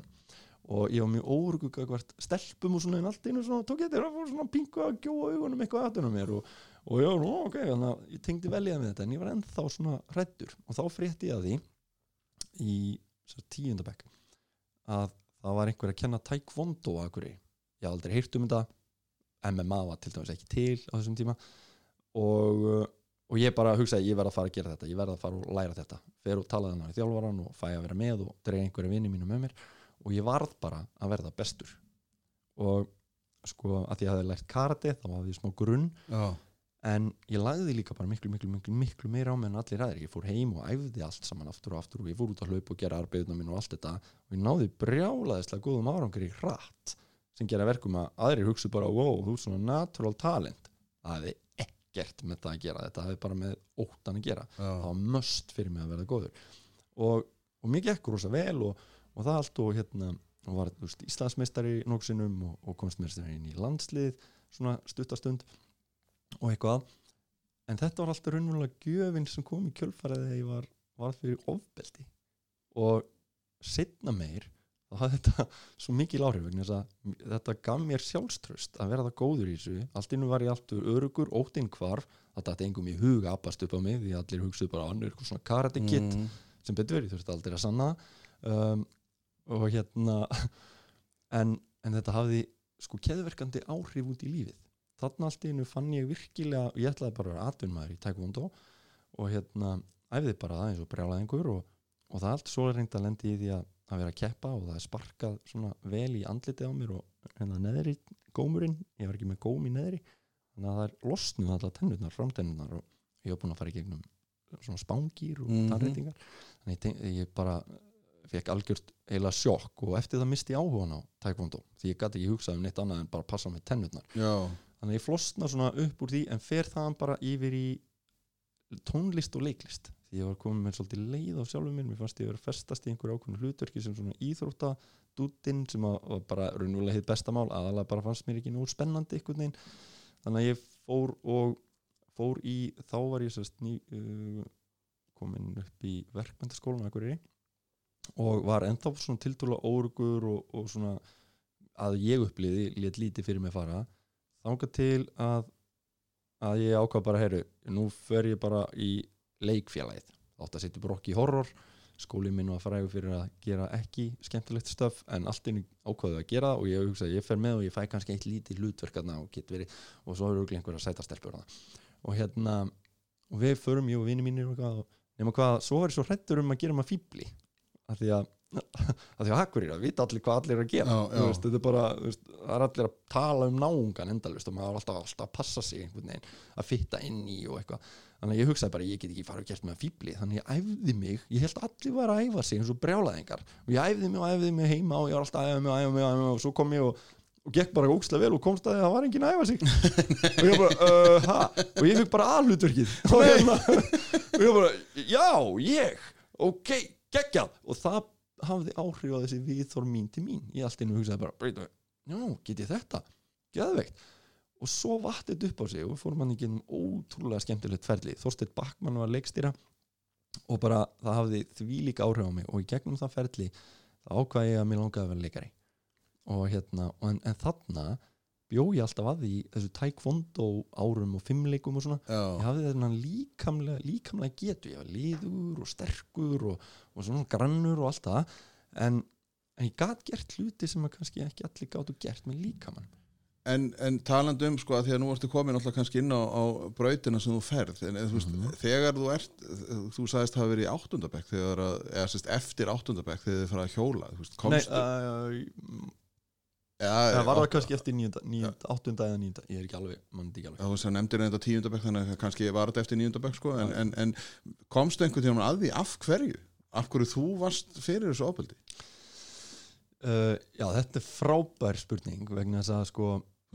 Og ég var mjög órugug hvert stelpum og svona en allt einu svona tók ég þetta og fór svona pingu að gjóa augunum eitthvað aðtunum mér og, og ég var nú ok þannig að ég tengdi vel í það með þetta en ég var ennþá svona hrettur og þá frétti ég að því í tíundabæk að það var einhver að kenna taekwondo að hverju ég hafði aldrei heyrt um þetta. MMA var til dæmis ekki til á þessum tíma. Og, uh, og ég bara hugsaði ég verð að fara að gera þetta, ég verð að fara að læra þetta. Fer og talaði hann á þjálfaran og fæ að vera með og dreig einhverja vini mínu með mér. Og ég varð bara að verða bestur. Og sko að ég hafði lært karate þá hafði ég smá grunn. Já, en ég lagði líka bara miklu, miklu, miklu, miklu meira á mig en allir aðrir, ég fór heim og æfði allt saman aftur og aftur og ég fór út að hlaupa og gera arbeiduna mín og allt þetta. Og ég náði brjálaðislega góðum árangur í hratt sem gera verkum að aðrir hugsu bara wow, þú er svona natural talent. Það hefði ekkert með það að gera. Þetta hefði bara með óttan að gera. Það já, var möst fyrir mig að verða góður. Og, og mér gekk rosa vel og, og það allt og hérna og var veist, Íslandsmeistari nógsinnum og, og komst mér inn í landslið svona stuttastund og eitthvað. En þetta var alltaf raunverulega gjöfin sem kom í kjölfarið þegar ég var, var fyrir ofbeldi. Og setna meir þá hafði þetta svo mikil áhrif vegna þess að þetta gaf mér sjálfströst að verða góður í þessu. Allt innum var ég alltaf örugur, óttinn hvarf. Þetta þetta engum í huga appast upp á mig því allir hugsuðu bara annur eitthvað svona karate kid Mm. sem betur verið, þurfti aldrei að sanna. Um, og hérna en, en þetta hafði sko keðverkandi áhrif út í lífið. Þarna allt í hennu fann ég virkilega ég ætlaði bara að vera atvinnmaður í taekwondo og hérna æfði bara aðeins og brjálaðingur og, og það allt svo er reynd að lendi í því að, að vera að keppa og það er sparkað svona vel í andlitið á mér og hérna neðri gómurinn, ég var ekki með góm í neðri þannig að það er losnuð allar tennurnar, framtennurnar og ég var búin að fara í gegnum svona spángýr og Mhm. tannreitingar þannig ég, ég bara fekk algjört eiginlega sjokk og eftir það misti ég áhugan á taekwondo því ég gæti ekki hugsað um neitt annað en bara passa með tennurnar. Já, þannig ég flosna svona upp úr því en fer þaðan bara yfir í tónlist og leiklist því ég var komin með svolítið leið á sjálfum mér. Mér fannst ég vera að festast í einhverju ákveðnu hlutverki sem svona íþróttadútin sem að, var bara raunverulega hitt bestamál aðalega bara fannst mér ekki nú spennandi einhvern veginn. Þannig að ég fór og fór í, þá var ég sérst ný, uh, komin upp í verkmyndaskólan og var ennþá svona tiltúrulega órugur og, og svona að ég uppliði, lét lítið fyrir mig fara. Þangað til að að ég ákvað bara, heyru, nú fer ég bara í leikfélagið. Þátt að setja brokk í horror skólinn minn var frægur fyrir að gera ekki skemmtilegt stöf en allt inn ákvaðu að gera og ég hugsaði, ég fer með og ég fæ kannski eitt lítið hlutverkarna og get verið og svo eru einhverja sætastelpur og hérna og við förum, ég og vini mínir og og nema hvað, svo er ég svo hrættur um að gera maður fíbli af því að af því að hakkurir, það vita allir hvað allir er að gera. Já, já. veist, þetta er bara, veist, það er allir að tala um náungan endalust og maður er alltaf, alltaf að passa sig einhvern veginn, að fitta inn í og eitthvað. Þannig að ég hugsaði bara, ég get ekki fara og gert með fíbli þannig að ég æfði mig, ég held að allir var að æfa sig eins og brjálaðingar og ég æfði mig og æfði mig heima og ég var alltaf að æfa mig og æfa mig og, æfa mig og svo kom ég og, og gekk bara ókslega vel og komst að það var enginn að æfa sig. Og ég bara, uh, ha? Og ég fikk bara aðhlutverkið og, og ég bara, já, ég. Ok, geggjað. Og það hafði áhrif á þessi viðþór mín til mín. Ég allt einu hugsaði bara, já, get ég þetta? Geðveikt. Og svo vattið upp á sig og við fórum hann ekki um ótrúlega skemmtilegt ferli. Þorsteinn Backmann var leikstýra og bara það hafði því líka áhrif á mig og í gegnum það ferli ákvað ég að mér langaði að vera leikari. Og hérna, en, en þarna bjó ég alltaf að því þessu taekwondo árum og fimmleikum og svona. Ég já, hafði þennan líkamlega, líkamlega getu, ég var liður og sterkur og, og svona grannur og allt það. En, en ég gat gert hluti sem að kannski ekki allir gátu gert með líkamann en, en talandi um sko að því að nú ertu komin alltaf kannski inn á, á brautina sem þú ferð. En þú veist, Mhm. þegar þú ert þú sagðist hafa verið í áttundabæk að, eða sérst eftir áttundabæk þegar þið fara að hjóla veist, komst uh, ja, það var það kannski eftir níunda, níunda, áttunda eða níunda, ég er ekki alveg, ekki alveg. Já, þú nefndir þetta tíundabæk þannig að kannski var þetta eftir níundabæk sko, en, en, en komstu einhvern tímann að því af hverju? Af hverju þú varst fyrir þessu ofbeldi? uh, já, þetta er frábær spurning vegna þess að sko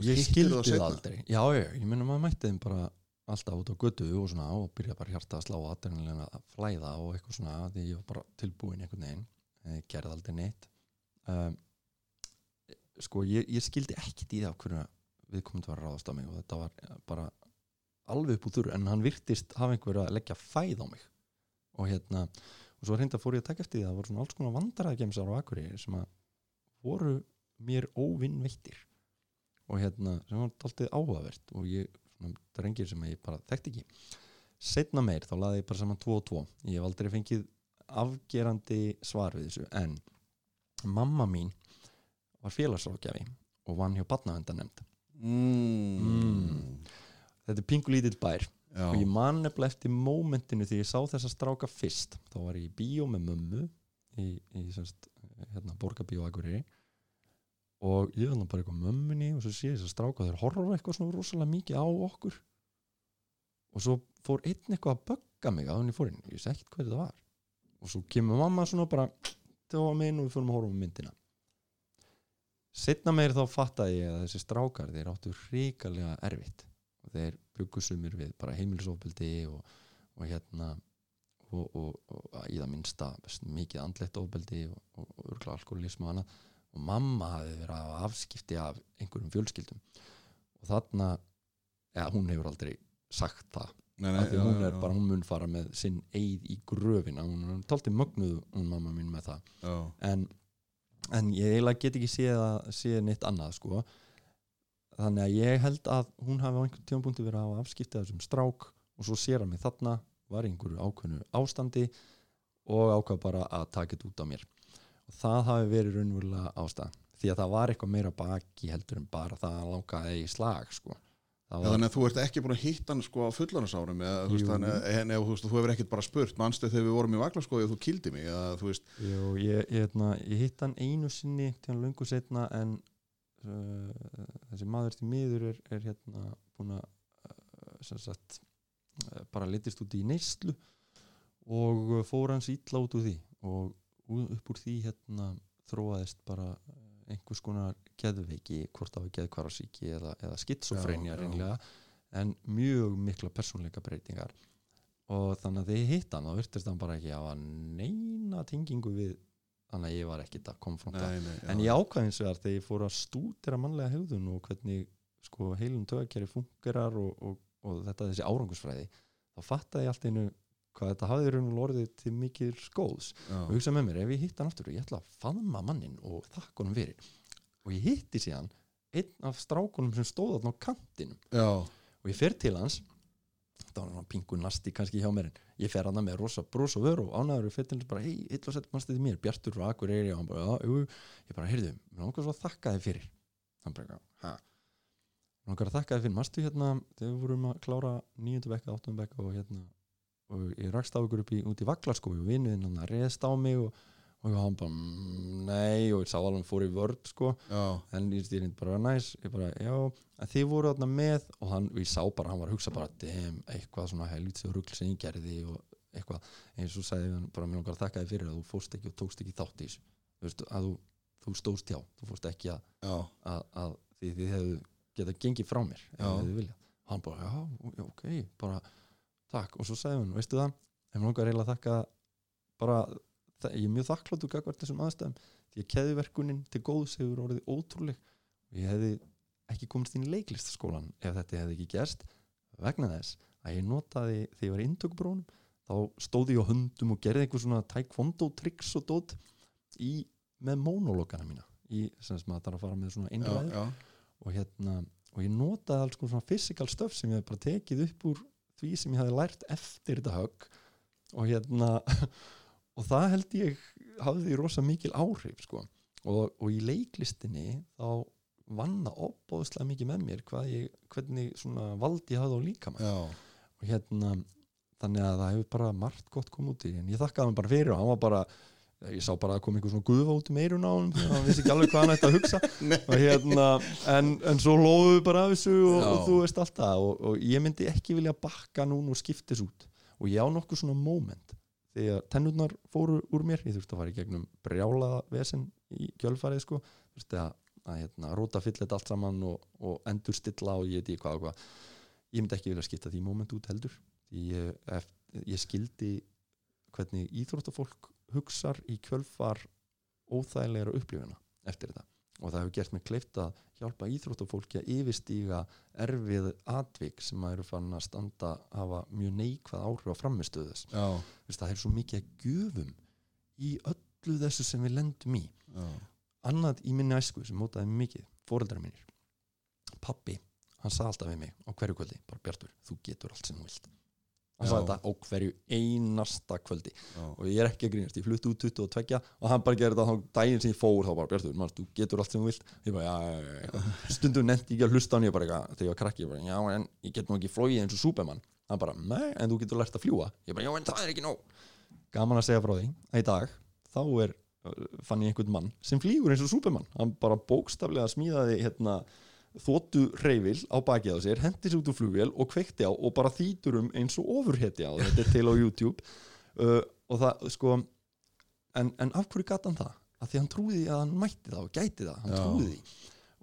ég skildi það aldrei. Já, já, ég meina maður mætti þeim bara alltaf út á götu og svona og byrja bara hjarta að slá aðdurnilega að flæða og eitthvað svona því ég var bara tilbúin einhvern veginn. Gerði aldrei neitt. Um, sko ég, ég skildi ekkit í það hverju viðkomandi var að ráðast á mig og þetta var bara alveg upp úr þurru en hann virtist hafa einhver að leggja fæð á mig. Og hérna og svo reynda fór ég að taka eftir því að það voru svona alls konar vandræðagemsar á Akureyri sem að voru mér óvinnveittir. Og hérna sem var alltaf áhugavert og ég, svona drengir sem ég bara þekkti ekki. Setna meir þá laði ég bara saman 2 og 2 ég hef aldrei fengið afgerandi svar við þessu en mamma mín var félagsrákjafi og vann hjá badnavendanemnd Mm. Mm. þetta er pingu lítill bær. Já, og ég man nefnilega eftir mómentinu því ég sá þessa stráka fyrst. Þá var ég í bíó með mömmu í, í semst, hérna, borgarbíó og ég var bara eitthvað mömmunni og svo sé ég þess að stráka þeir horfa eitthvað svona rosalega mikið á okkur. Og svo fór einn eitthvað að bögga mig að hann í fórin ég sé ekkert hvað þetta var. Og svo kemur mamma svona bara það var minn og við fórum að horfa um myndina setna meir þá fattaði ég að þessi strákar þeir áttu ríkalega erfitt. Og þeir byggu sumir við bara heimilisofbeldi og, og hérna og, og, og í það minnsta mikið andlegt ofbeldi og, örgla alkoholism og annað. Og mamma hafði verið að afskipti af einhverjum fjölskyldum. Og þarna ja, hún hefur aldrei sagt það. Nei, nei, já, hún já, er bara, hún mun fara með sinn eigð í gröfina, hún er tólti mögnuð hún mamma mín með það. Já, en, en ég eiginlega get ekki séð, séð neitt annað sko. þannig að ég held að hún hafi á einhvern tímapunkti verið að hafa afskiptið af þessum strák og svo sér hann mig þarna var einhverju ákveðnu ástandi og ákvað bara að taka þetta út á mér og það hafi verið raunverulega ástæð því að það var eitthvað meira baki heldur en bara það að langaði í slag sko. Var, þannig að þú ert ekki búin að hitta hann sko á fullanasárum eða þú veist, þannig, en, eða, þú, þú hefur ekkert bara spurt manstu þegar við vorum í Vaglaskói og þú kildi mig eða, þú veist, Jú, ég, ég, hérna, ég hitt hann einu sinni til hann löngu setna en uh, þessi maður til miður er, er hérna búin að uh, sagt uh, bara litist út í neyslu og fór hans illa út úr því og upp úr því hérna þróaðist bara einhvers konar geðveiki, hvort var geðkvarasíki eða, eða skitsofreinja reynlega en mjög mikla persónleika breytingar og þannig að ég hitt hann þá virtist hann bara ekki hafa neina tengingu við þannig að ég var ekkit að konfronta. Nei, nei, en ég ákvæðins vegar þegar ég fór að stúdera mannlega hegðun og hvernig sko heilum tögakeri fungerar og, og, og þetta þessi árangusfræði þá fattaði ég allt einu hvað þetta hafði raun og orðið til mikil skóðs já, og hugsa með mér, ef ég hitt hann aftur ég ætla að faðma mannin og þakka honum fyrir. Og ég hitti síðan einn af strákunum sem stóð þarna á kantinum. Já, og ég fer til hans. Það var hann pingu nasti kannski hjá mér ég fer hann með rosa bros og vör og ánæður og fyrir bara, hei, illa sett mannstu til mér? Bjartur frá Akureyri og hann bara, já, jú, ég bara, heyrðu mér langar svo að þakka þið fyrir. Hann bara, hæ mér langar að þakka þið fyrir, mannstu hérna þegar við vorum að klára nýjöndu bekka, áttundu bekka og hérna, og ég rakst á ykkur upp í, út í Vaglarskói og vinnuðinn hann reðst á mig og, og hann bara, mm, nei og ég sá alveg hann fór í vörd, sko. Já, en ég stýrindi bara næs. Ég bara, já, en þið voru þarna með og hann, ég sá bara, hann var að hugsa bara dem, eitthvað svona helvítið rugl sem ég gerði og eitthvað, eins og sagði hann bara, mér langar að þakka þið fyrir að þú fórst ekki og tókst ekki þátt í þessu, að þú þú stóðst hjá, þú fórst ekki að, að, að því þið hefðu getað gengið frá mér, þið hann bara, já, ok, bara takk, og svo sagði hann, veistu það? Ef mér langar eiginlega að þakka bara, það, ég er mjög þakkláttu gagvart þessum aðstæðum því að keðiverkunin til góðs hefur orðið ótrúleg. Og ég hefði ekki komist inn í leiklistaskólan ef þetta hefði ekki gerst vegna þess að ég notaði þegar ég var í inntökubrónum þá stóði ég á höndum og gerði einhver svona taekwondo tricks og dót í, með monologana mína í sem að það er að fara með svona já, og hérna og ég notaði alls svona physical stuff sem ég hef bara tekið upp úr því sem ég hafði lært eftir þetta högg og hérna og það held ég hafði rosa mikil áhrif sko. Og, og í leiklistinni þá vann það opbóðslega mikið með mér ég, hvernig svona valdi ég hafði á líkamann. Já, og hérna þannig að það hefur bara margt gott komið út í því. en ég þakkaði hann bara fyrir og hann var bara ég sá bara að koma einhver svona gufa út um eirun á hann hann vissi ekki alveg hvað hann ætti að hugsa. Hérna, en, en svo við bara af þessu og, og þú veist alltaf og, og ég myndi ekki vilja bakka núna og skiptis út. Og ég á nokkuð svona moment þegar tennurnar fóru úr mér. Ég þurfti að fara í gegnum brjálaða vesen í kjölfarið sko. Þurfti að, að hérna, róta fyll þetta allt saman og, og endur stilla og ég veit ekki hvað og hvað. Ég myndi ekki vilja skipta því moment út heldur. Ég, ég skildi hvernig íþróttafólk hugsar í kjölfar óþægilegra upplifuna eftir þetta. Og það hefur gert mér kleift að hjálpa íþróttafólki að yfirstíga erfið atvik sem að eru fann að standa hafa mjög neikvað áhrif á framistöðu þess. Já, Vist, það er svo mikið að gjöfum í öllu þessu sem við lendum í. Já, annað í minni æsku sem mótaði mig mikið fóreldrar mínir. Pappi, hann sagði alltaf við mig á hverju kvöldi, bara Bjartur, þú getur allt sem þú vilt hann sagði þetta á hverju einasta kvöldi. Já, og ég er ekki að grínast, ég flutti út 22 og hann bara gerði þetta þá daginn sem ég fór þá bara Bjartur, mann, þú getur allt sem þú vilt. Ég bara, já, já, já. stundum nefndi ég að hlusta á hann ég bara, þegar ég var krakki, ég bara, já, en ég get nú ekki flóið eins og Superman, hann bara, nei, en þú getur lært að fljúa, ég bara, já, en það er ekki nóg. Gaman að segja frá því, að í dag þá er, uh, fann ég einhvern mann sem flýgur eins og Superman, hann bara bókstaflega smíðaði hérna þóttu reyfil á bakið á sér, hendi sér út úr flugvél og kveikti á og bara þýtur um eins og ofurheti á þetta er til á YouTube. Uh, og það sko en, en af hverju gat hann það? Af því hann trúði að hann mætti það og gæti það, hann Já. trúði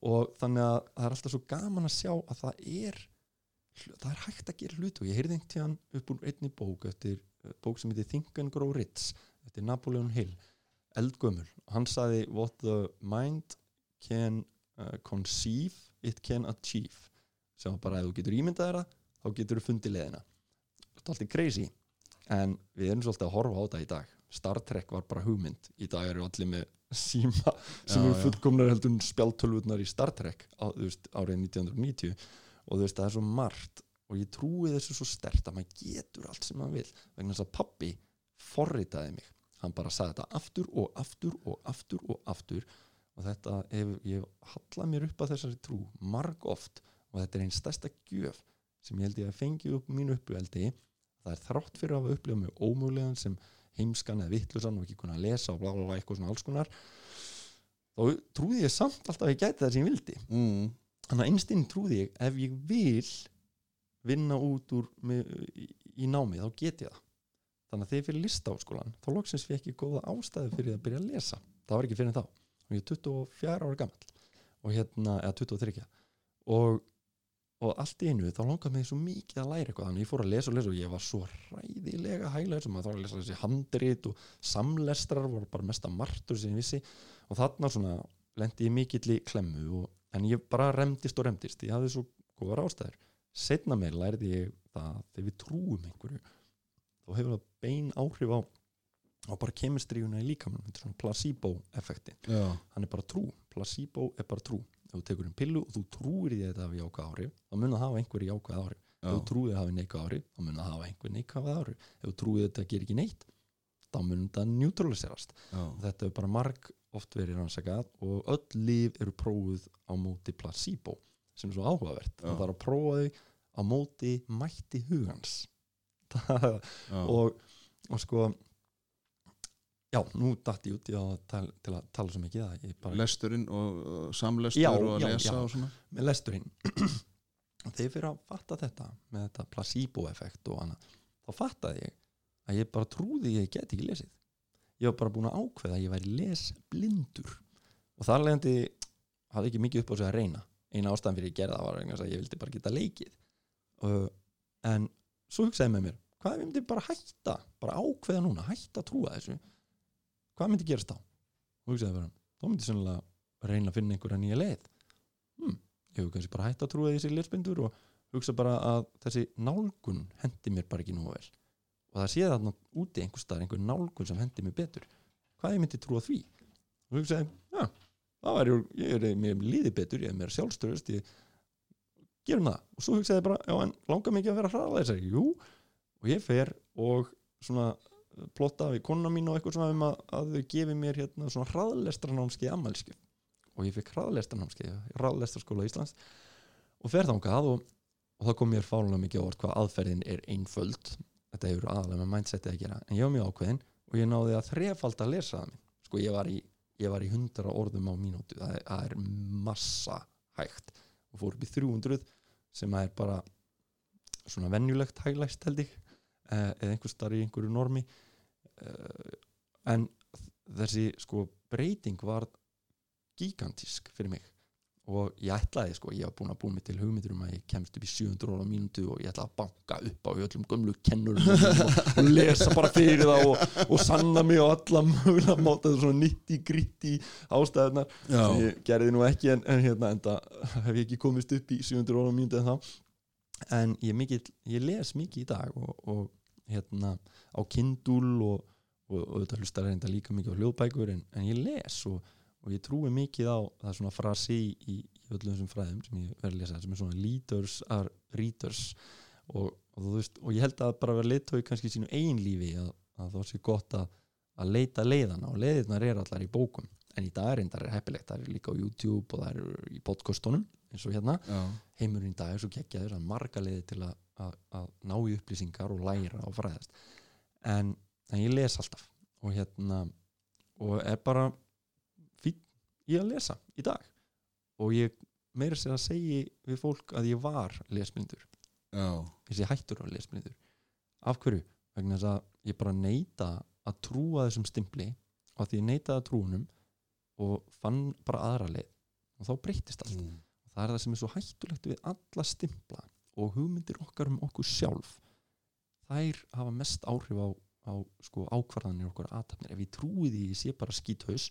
og þannig að það er alltaf svo gaman að sjá að það er það er hægt að gera hluti. Og ég heyrði einhvern tíðan upp úr einni bók eftir uh, bók sem heitir Think and Grow Rich eftir Napoleon Hill eldgömmul og hann sagði what the mind can uh, conceive it can achieve. Sem bara ef þú getur ímyndað það þá getur þú fundið leðina þetta er alltaf crazy. En við erum svolítið að horfa á þetta í dag. Star Trek var bara hugmynd. Í dag eru allir með síma sem eru fullkomnar heldur spjáltölvurnar í Star Trek á, veist, árið 1990 og þú veist það er svo margt. Og ég trúi þessu svo stert að maður getur allt sem maður vil vegna þess að pappi forritaði mig. Hann bara sagði þetta aftur og aftur og aftur og aftur og þetta hef ég hallað mér upp að þessari trú marg oft og þetta er einn stærsta gjöf sem ég held ég að fengi upp mínu upplöfaldi það er þrátt fyrir að hafa upplifað mig ómögulegan sem heimskan eða vittlusan og ekki kunna að lesa og bla bla bla eitthvað svona alls konar þá trúði ég samt alltaf að ég gæti það sem ég vildi. Mm, þannig að einstinn trúði ég ef ég vil vinna út úr með, í, í námi þá get ég það. Þannig að þegar ég fyrir listaháskólan þá loksins fekk ég góða ástæðu fyrir að byrja að lesa. Það var ekki fyrir þá og ég er 24 ára gamall og hérna, eða 23 og, og allt í einu þá langaði mig svo mikið að læra eitthvað. Þannig að ég fór að lesa og lesa og ég var svo ræðilega hæglega sem að þá var að lesa þessi handrit og samlestrar voru bara mesta martur sem ég vissi. Og þarna svona lendi ég mikill í klemmu og, en ég bara remdist og remdist. Ég hafði svo góðar ástæður. Setna meir lærði ég það að þegar við trúum einhverju þá hefur það bein áhrif á, á bara kemistríuna í líkamann þetta er svona placebo effekti já, hann er bara trú, placebo er bara trú. Ef þú tekur um pillu og þú trúir því að þetta hafi jákvæð áhrif þá mun það hafa einhver jákvæð áhrif. Ef þú já, trúið að hafi neikvæð áhrif þá mun það hafa einhver neikvæð áhrif. Ef þú trúið að þetta gerir ekki neitt þá mun þetta neutraliserast. Já, þetta er bara marg oft verið rannsakað og öll líf eru prófuð á móti placebo sem er svo áhugavert. Já. það er að prófa þau á móti mætti hugans. Það, já. og, og sko já, nú datt ég út í að tal, til að tala svo mikið að ég bara lesturinn og samlestur Já, og að já, lesa já. og svona. Með lesturinn. Þegar fyrir að fatta þetta með þetta placebo-effekt og annað þá fattaði ég að ég bara trúði ég get ekki lesið. Ég var bara búin að ákveða að ég væri lesblindur. Og þar leðandi hafði ekki mikið upp á sig að reyna. Eina ástæðan fyrir ég gerði það var að ég vildi bara geta leikið. Uh, en svo hugsaði ég með mér hvað ef ég myndi bara hætta bara ákveða núna, hætta að trúa þessu hvað myndi gerast þá? Og hugsaði bara, þá myndi sennilega reyna að finna einhverja nýja leið. Hm, ég hef kannski bara hætt að trúa þessi lesbindur og hugsa bara að þessi nálgun hendi mér bara ekki nú vel. Og það sé þarna úti einhver staðar einhver nálgun sem hendi mér betur. Hvað ég myndi trúa því? Og hugsaði, já, það væri, ég er mér líði betur, ég er mér sjálfstöðust ég gerum það. Og svo hugsaði bara, já en langar mikið að vera hraðlæsari, jú og ég fer og svona plotta við konuna mín og eitthvað svona um að, að þau gefi mér hérna svona hraðlestranámskeið ammælskið og ég fikk hraðlestranámskeið hraðlestraskóla Íslands og fer þangað og, og það kom mér fálulega mikið orð hvað aðferðin er einföld. Þetta hefur aðalega með mindsetið að gera. En ég var mjög ákveðin og ég náði að þrefald að lesa það minn. Sko ég var í, ég var í 100 orðum á mínútu. Það er, það er massa hægt. Og fór upp í 300 sem er bara svona venjulegt hæglæst held ég eða einhver starf í einhverju normi eh, en þessi sko breyting var gigantísk fyrir mig. Og ég ætlaði sko, ég var búin að búin mig til hugmyndir um að ég kemst upp í 700 óra mínútu og ég ætlaði að banka upp á öllum gömlu kennurum og, lesa bara fyrir það og, og sanna mig og alla mögulega máta. Þetta svona nitti gritti ástæðunar sem ég gerði nú ekki en, en hérna enda hef ég ekki komist upp í 700 óra mínútu en þá. En ég, mikið, ég les mikið í dag og, og hérna á kindul og, og, og þetta hlustar reynda líka mikið á hljóðbækur en, en ég les og, og ég trúi mikið á það svona frasi í, í öllum þessum fræðum sem ég verði að lesa sem er svona leaders are readers. Og veist, og ég held að bara vera leitói kannski í sínu eigin lífi að, að það sé gott að, að leita leiðana og leiðirnar er allar í bókum. En í dag er reyndar heppilegt, það er líka á YouTube og það er í podcastunum eins og hérna. Já. heimurinn í dag er svo geggjaður að marga leiði til að, að, að ná í upplýsingar og læra og fræðast. En, ég les alltaf og hérna og er bara fín í að lesa í dag. Og ég meira sér að segja við fólk að ég var ég sé hættur á lesblindur. Af hverju? vegna þess að ég bara neita að trúa þessum stimpli og því ég neitaði trúunum og fann bara aðra leið. Og þá breytist allt. Mm. það er það sem er svo hættulegt við alla stimpla og hugmyndir okkar um okkur sjálf þær hafa mest áhrif á, á sko, ákvarðanir okkur aðtapnir ef ég trúi því ég sé bara skíthaus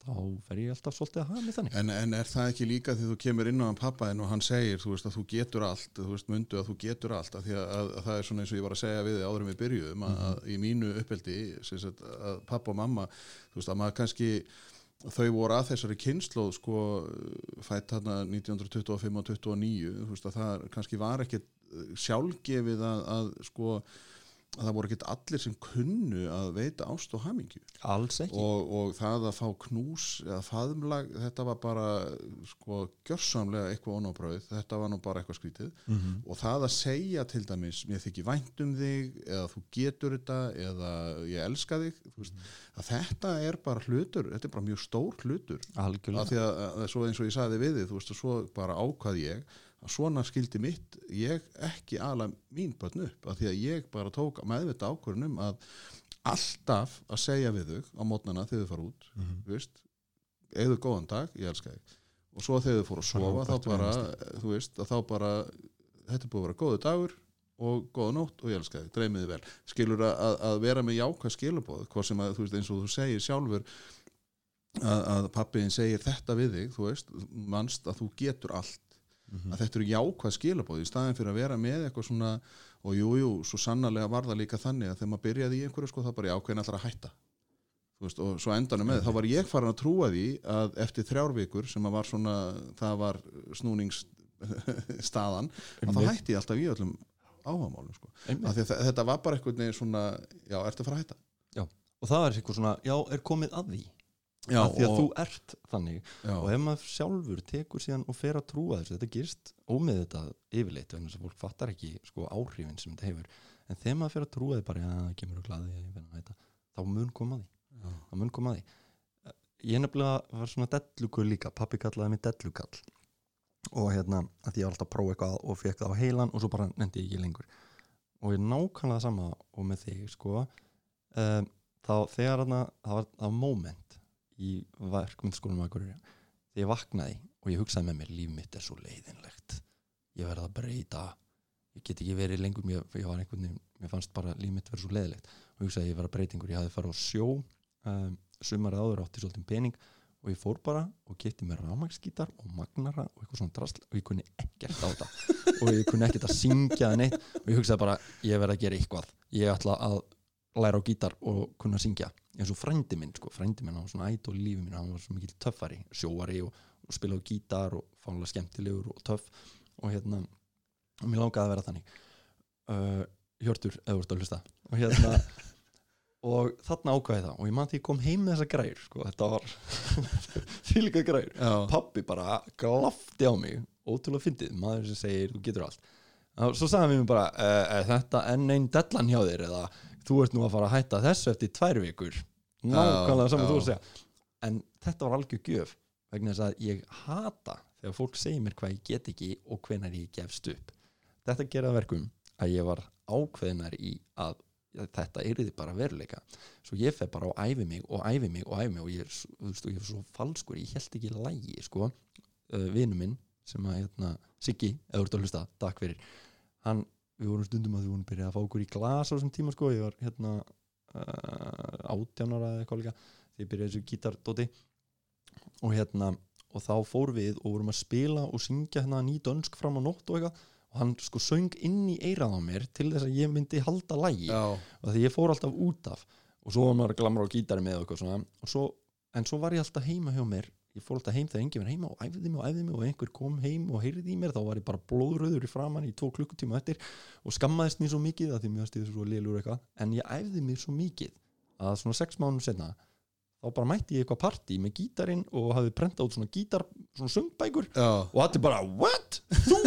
þá fer ég alltaf svolítið að hafa mig þannig. En, en er það ekki líka því þú kemur inn á hann pappaðin og hann segir þú veist að þú getur allt, þú veist mundu að þú getur allt að að, að, að það er svona eins og ég var að segja við þig áður en við byrjuðum að, að í mínu uppeldi sagt, að pappa og mamma þú veist að maður kannski þau voru að þessari kynnslóð sko fætt hérna 1925 og 29 þú veist að það kannski var ekkit eh, sjálfgefið að, að sko að það voru ekkit allir sem kunnu að veita ást og hamingju. Alls ekki. Og, og það að fá knús eða faðumlag, þetta var bara sko gjörsamlega eitthvað onábröð þetta var nú bara eitthvað skrítið. Mm og það að segja til dæmis mér þykir vænt um þig eða þú getur þetta eða ég elska þig veist, að þetta er bara hlutur þetta er bara mjög stór hlutur. Af algjörlega því að, að svo eins og ég sagði við þig þú veist og svo bara ákvað ég að svona skildi mitt ég ekki ala mín börn upp af því að ég bara tók meðvita ákvörnum að alltaf að segja við þau á mótnana þegar þau fara út þú veist, eða góðan dag, ég elska þig. Og svo þegar þau fóru að sofa þá bara, þú veist, að þá bara þetta búið að vera góðu dagur og góða nótt og ég elska þig, dreymiði vel. Skilur að, að- að vera með jákvæð skilubóð hvað sem að, þú veist, eins og þú segir sjálfur að, að pappiðin segir þetta við þig, þú veist, mannst að þú getur allt Mhm. að þetta eru jákvæð skilabóð í staðin fyrir að vera með eitthvað svona og jú, jú, svo sannarlega var það líka þannig að þegar maður byrjaði í einhverju sko þá bara jákvæðin allra hætta veist, og svo endanum með, þá var ég farin að trúa því að eftir þrjár vikur sem að var svona, það var snúningsstaðan að þá hætti ég alltaf í öllum áhagamálum sko. Þetta var bara eitthvað svona, já, ertu að fara að hætta og það er eitthvað svona, já, er komið að því já, af því að þú ert þannig. Já, og ef maður sjálfur tekur síðan og fer að trúa þessu, þetta gerist ómið þetta yfirleitt, þess að fólk fattar ekki sko áhrifin sem þetta hefur. En þegar maður fer að trúa því bara, já, það kemur og þetta, þá mun koma því. Þá mun koma því. Ég nefnilega var svona dellugur líka pappi kallaði mig dellugall. Og hérna, að ég var alltaf að prófa eitthvað og fekk það á heilan og svo bara nefndi ég ekki lengur. Og ég nákvæmlega sama og með þig, sko um, þá þegar þarna, það var, það var moment í verkmyndaskólum að þegar ég vaknaði og ég hugsaði með mér líf mitt er svo leiðinlegt. Ég verði að breyta. Ég get ekki verið lengur mér, mér fannst bara líf mitt verið svo leiðilegt og ég hugsaði að ég verði að breytingur, ég hafði farið á sjó um, sumarið áður átti svolítið pening og ég fór bara og geti mér rámagsgítar og magnara og eitthvað svona drasl og ég kunni ekkert á þetta. Og ég kunni ekkert að syngja eða neitt. Og ég hugsaði bara, ég verði að gera eitthvað. Ég ætla að læra á gítar og kunna syngja eins og frændi minn sko, frændi minn, var svona ædol í lífi minn hann var svo mikill töffari, sjóari og, og spilaði á gítar og fánulega skemmtilegur og töff og hérna og mér langaði að vera þannig. Uh, Hjörtur, eða ert að hlusta. Og hérna og þarna ákvæði það og ég man því kom heim með þessa græur sko, þetta var því líka græur Já, pappi bara glafti á mig ótrúlega fyndið, maður sem segir þú getur allt. Og svo sagði mig bara e, er þetta enn einn dellan hjá þér eða þú ert nú að fara að hætta þessu eftir tvær vikur nákvæmlega saman þú að segja. En þetta var algjör gjöf vegna þess að ég hata þegar fólk segir mér hvað ég get ekki og hvenær ég gefst upp. Þetta gera að verkum að ég var ákveðinar í að þetta yrði bara veruleika. Svo ég fer bara og æfi mig og æfi mig og æfi mig og ég er, og ég er svo falskur ég held ekki lægi sko. Uh, vinu minn sem að hérna, Siggi, eða að hlusta, takk fyrir. Hann, við vorum stundum að við vorum byrjað að fá okkur í glas á þessum tíma sko, ég var hérna átjánara eða eitthvað líka þegar ég byrjaði þessu gítardóti. Og hérna og þá fór við og vorum að spila og syngja hérna ný dönsk fram á nótt og eitthvað. Og hann sko söng inn í eirað á mér til þess að ég myndi halda lægi já, og því ég fór alltaf út af. Og svo var maður að glamra á gítari með eitthvað svona. Og svo, en svo var ég alltaf heima hjá mér ég fór alltaf heim þegar enginn var heima og æfði mig og æfði mig og einhver kom heim og heyrði í mér þá var ég bara blóðröður í framann í tvo klukkutíma eftir og skammaðist mér svo mikið að því mér stíði svo lélur eitthvað en ég æfði mig svo mikið að svona sex mánum senna þá bara mætti ég eitthvað partí með gítarinn og hafði prentað út svona gítar svona söngbækur já, og allir bara, what? Þú?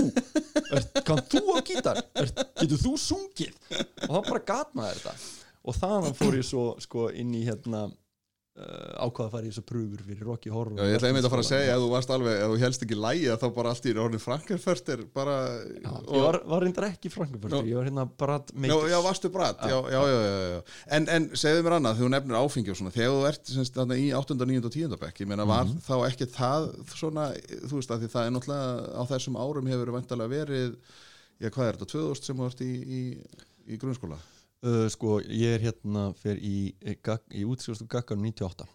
Kann þú á gítar? Er, getur þú sungið? og þá bara gat maður þetta og þaðan fór ég svo sko, inn í hérna ákvaða að fara í þessar pröfur fyrir Rocky Horror já, ég ætla einmitt að fara að segja að þú varst alveg, ef þú helst ekki lægi þá bara allt í orðin Frankenfurt er bara Já, og- ég var, var reyndar ekki Nú. ég var hérna bara Já, já, varstu bratt, já, já, já, já, já. En, en segðu mér annað, þú nefnir áfengi og svona, þegar þú ert semst, í 8. 9. og 10. bekk, ég meina, var Mhm. þá ekki það svona, þú veist, að því það er náttúrulega á þessum árum hefur vantarlega verið, já, hvað er þetta, 2000 sem þú ert í, í, í grunnskóla? Uh, sko, ég er hérna fyrir í, í, gag- í útskjóðstu gaggarum 98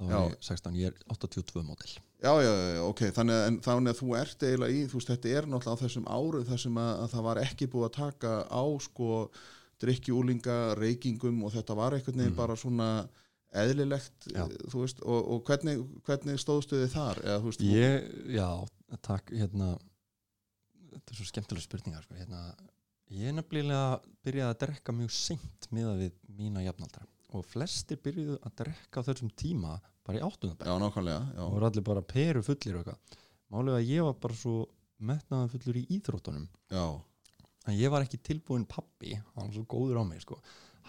þá Já. ég 16, ég er 82 mótel Já, já, já, ok, þannig að, þannig að þú ert eiginlega í, þú veist, þetta er náttúrulega á þessum árum þar sem að, að það var ekki búið að taka á, sko, drikkjúlinga, reykingum og þetta var einhvern veginn Mhm. bara svona eðlilegt, Já. þú veist, og, og hvernig, hvernig stóðstu þið þar, eða, veist, Ég, já, takk, hérna þetta er svo skemmtilega spurningar sko, hérna, ég er nefnilega byrjaði að drekka mjög seint miða við mína jafnaldra og flestir byrjuðu að drekka á þessum tíma bara í áttundabæk já, nákvæmlega, já, og voru allir bara peru fullir og eitthvað. Að ég var bara svo metnaðan fullur í íþróttunum. Já, en ég var ekki tilbúin pappi hann var svo góður á mig sko.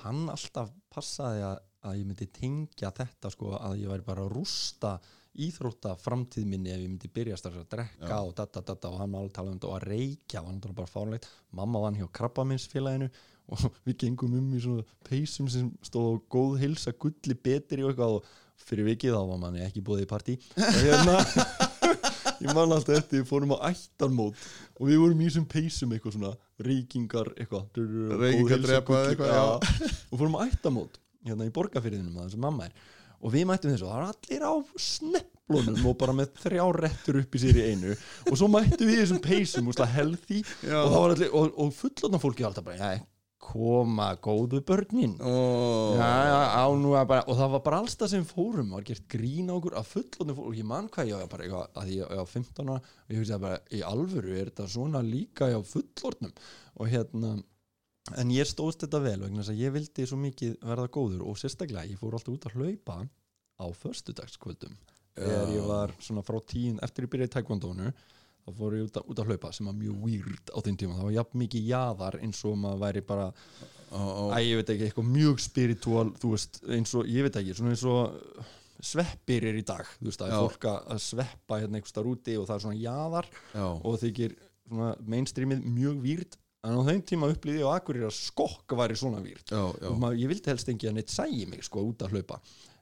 hann alltaf passaði að, að ég myndi tengja þetta sko, að ég væri bara að rústa íþrótta framtíð minni ef ég myndi byrja strax að drekka Já. og data, data, og hann alveg talað um þetta og að reykja var náttúrulega bara fárlegt mamma vann hjá krabbaminsfélaginu og við gengum um í svona peysum sem stóð á góð hilsa gulli betri og eitthvað og fyrir vikið þá var manni ekki búið í partí. Og hérna ég man alltaf eftir, við fórum á ættarmót og við vorum í þessum peysum eitthvað svona reykingar eitthvað Reykingar drepa eitthvað, og fórum á ættarmót hérna í borgarfyrðinum að þessu mamma er og við mættum þessu það var allir á snepplunum og bara með þrjá rettur upp í sér í einu. Og svo mættum við þessum peysum og já, og, það og, og fullotna fólki alltaf bara, já, koma góðu börnin. Ó, Já, já, á bara, og það var bara alls það sem fórum var gert grín á okkur að fullotni fólk og ég man hvað ég var bara eitthvað að ég ég var 15 ára og ég hugsaði bara í alvöru er þetta svona líka hjá fullornum og hérna en ég stóðst þetta vel vegna þess að ég vildi svo mikið verða góður og sérstaklega ég fór alltaf út að hlaupa á föstudagskvöldum. Þegar ég var svona frá tíun eftir ég byrjaði taekvondónu þá fór ég út að, út að hlaupa sem var mjög weird á þeim tíma. Það var jafn mikið jaðar eins og maður væri bara ó, ó, Æ, ég veit ekki, eitthvað mjög spiritual þú veist, eins og, ég veit ekki svona eins og sveppir er í dag þú veist, er fólk að að sveppa hérna einhvers þar úti og það er svona jaðar já, og þykir svona mainstreamið mjög výrt en á þeim tíma upplýði ég á akkurir að skokk væri svona výrt og ég vildi helst ekki að neitt sægi mig sko út að hlaupa.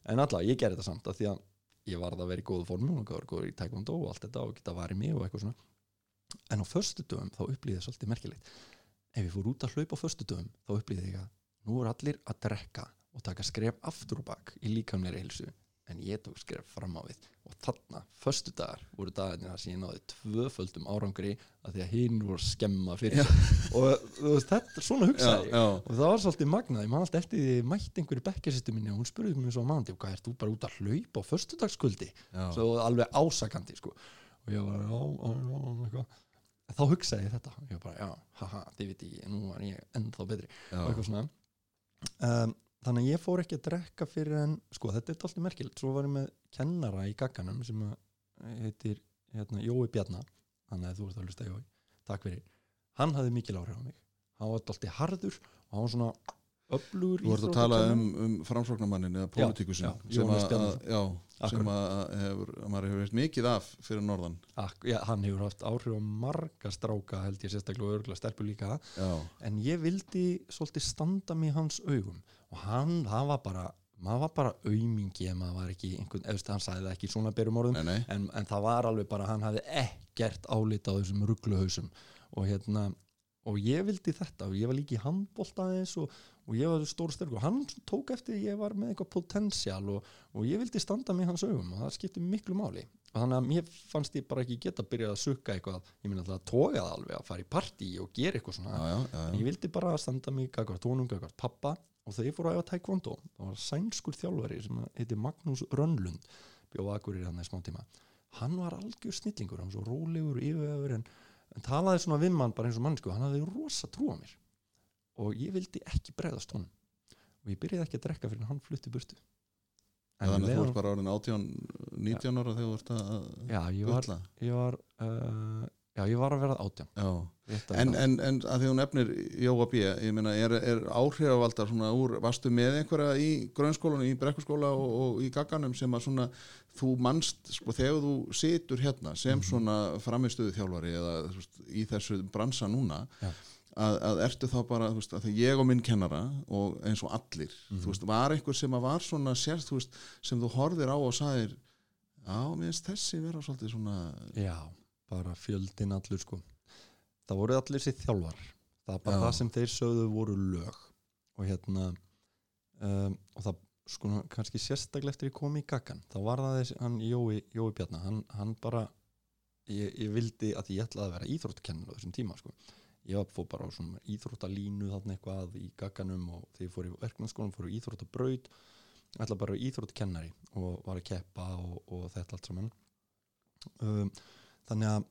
En alla, ég gerði þetta samt að því að ég varð að vera í góðu formu og var góður í taekwondo og allt þetta og geta varið mig og eitthvað svona. En á föstudöfum þá upplýði það svolítið merkilegt. Ef ég fór út að hlaupa á föstudöfum þá upplýði ég að nú er allir að drekka og taka skref aftur og bak í líkamleiri hilsu en ég tók skref fram á við. Og þarna, föstu dagar voru dagarnir þar sem ég náði tvöföldum árangri að því að hinn voru að skemma fyrir og þú veist, þetta, svona hugsaði já, og það var svolítið magnað, ég man alltaf eftir því ég mætti einhverju bekkjasistu minni og hún spurði mér svo á mandi, hvað ert þú bara út að hlaupa á föstudagskvöldi, já. svo alveg ásakandi sko, og ég var já, já, já, eitthvað. Þá hugsaði ég þetta, ég var bara, já, haha, þið veit ég nú var ég ennþá betri. Já. og eitthvað svona. Um, þannig að ég fór ekki að drekka fyrir en sko, þetta er alltaf merkilegt, svo var ég með kennara í gagganum sem að heitir hérna, Jói Bjarna. Þannig að þú ert að hlusta Jói, takk fyrir. Hann hafði mikil áhrif á mig. Hann var alltaf harður og hann var svona öflugur Þú ert að tala um, um framsóknarmannin eða pólitíkusin já, sem, að, Bjarnason. að- já, sem að hefur, að maður hefur mikið af fyrir norðan. Ak, já, hann hefur haft áhrif á marga stráka held ég sérstaklega og örgulega stelpu líka. Já, en ég vildi svolítið standa mig hans augum og hann, það var bara maður var bara aumingi ef maður var ekki einhvern, eða hann sagði það ekki svona berum orðum nei, nei. en, en það var alveg bara hann hafði ekkert álita á þessum ruggluhausum og hérna og ég vildi þetta og ég var líka í handbólta aðeins og, og ég var stór styrk og hann tók eftir ég var með eitthvað potensial og, og ég vildi standa með hans augum og það skipti miklu máli. Og þannig að mér fannst ég bara ekki geta að byrja að sukka eitthvað, ég minna alltaf að toga það alveg að fara í partí og gera eitthvað svona. Já, já, já, ég vildi bara standa mig gagvart tónum, gagvart pappa og þegar ég fór að æfa taekwondo það var sænskur þjálfari sem heiti Magnús Rönnlund bjóð akkurir hann í smá tíma. Hann var algjör snillingur hann var svo rólegur og yfirvegur en, en talaði svona við mann bara eins og mannsku hann hafði rosa trú á mér. Og ég vildi ekki bregðast honum. Og ég byrjaði ekki að drekka fyrir hann flutti burtu. Þannig að þú ert bara orðin 18, 19 ára þegar þú ert að já, ég var, ég var uh, já, ég var að verða átján. En, en, en að því hún nefnir Jóa B, ég meina, er, er áhrifavaldar svona úr, varstu með einhverja í grunnskólanum, í brekkurskóla og, og í gagganum sem að svona, þú manst sko, þegar þú situr hérna sem svona framistuðu þjálfari eða veist, í þessu bransa núna Já. að, að ertu þá bara, þú veist, að ég og minn kennara og eins og allir, þú veist, var einhver sem að var svona sérst, þú veist, sem þú horfir á og sagðir, já, mér finnst þessi vera svolítið svona, Já, bara fjöldin allur sko. Það voru allir sér þjálfar. Það er bara Já. það sem þeir sögðu voru lög. Og hérna um, og það sko kannski sérstaklega eftir ég kom í gaggan þá var það þessi, hann Jói, Jói Bjarnar hann, hann bara ég, ég vildi að ég ætlaði að vera íþróttakennur á þessum tíma sko. Ég var fór bara á svona íþróttalínu þarna eitthvað í gagganum og þegar ég fór í verknarskólan fór í íþróttabraut ætla bara íþróttakennari og var að keppa og, og þetta allt saman. Um, þannig að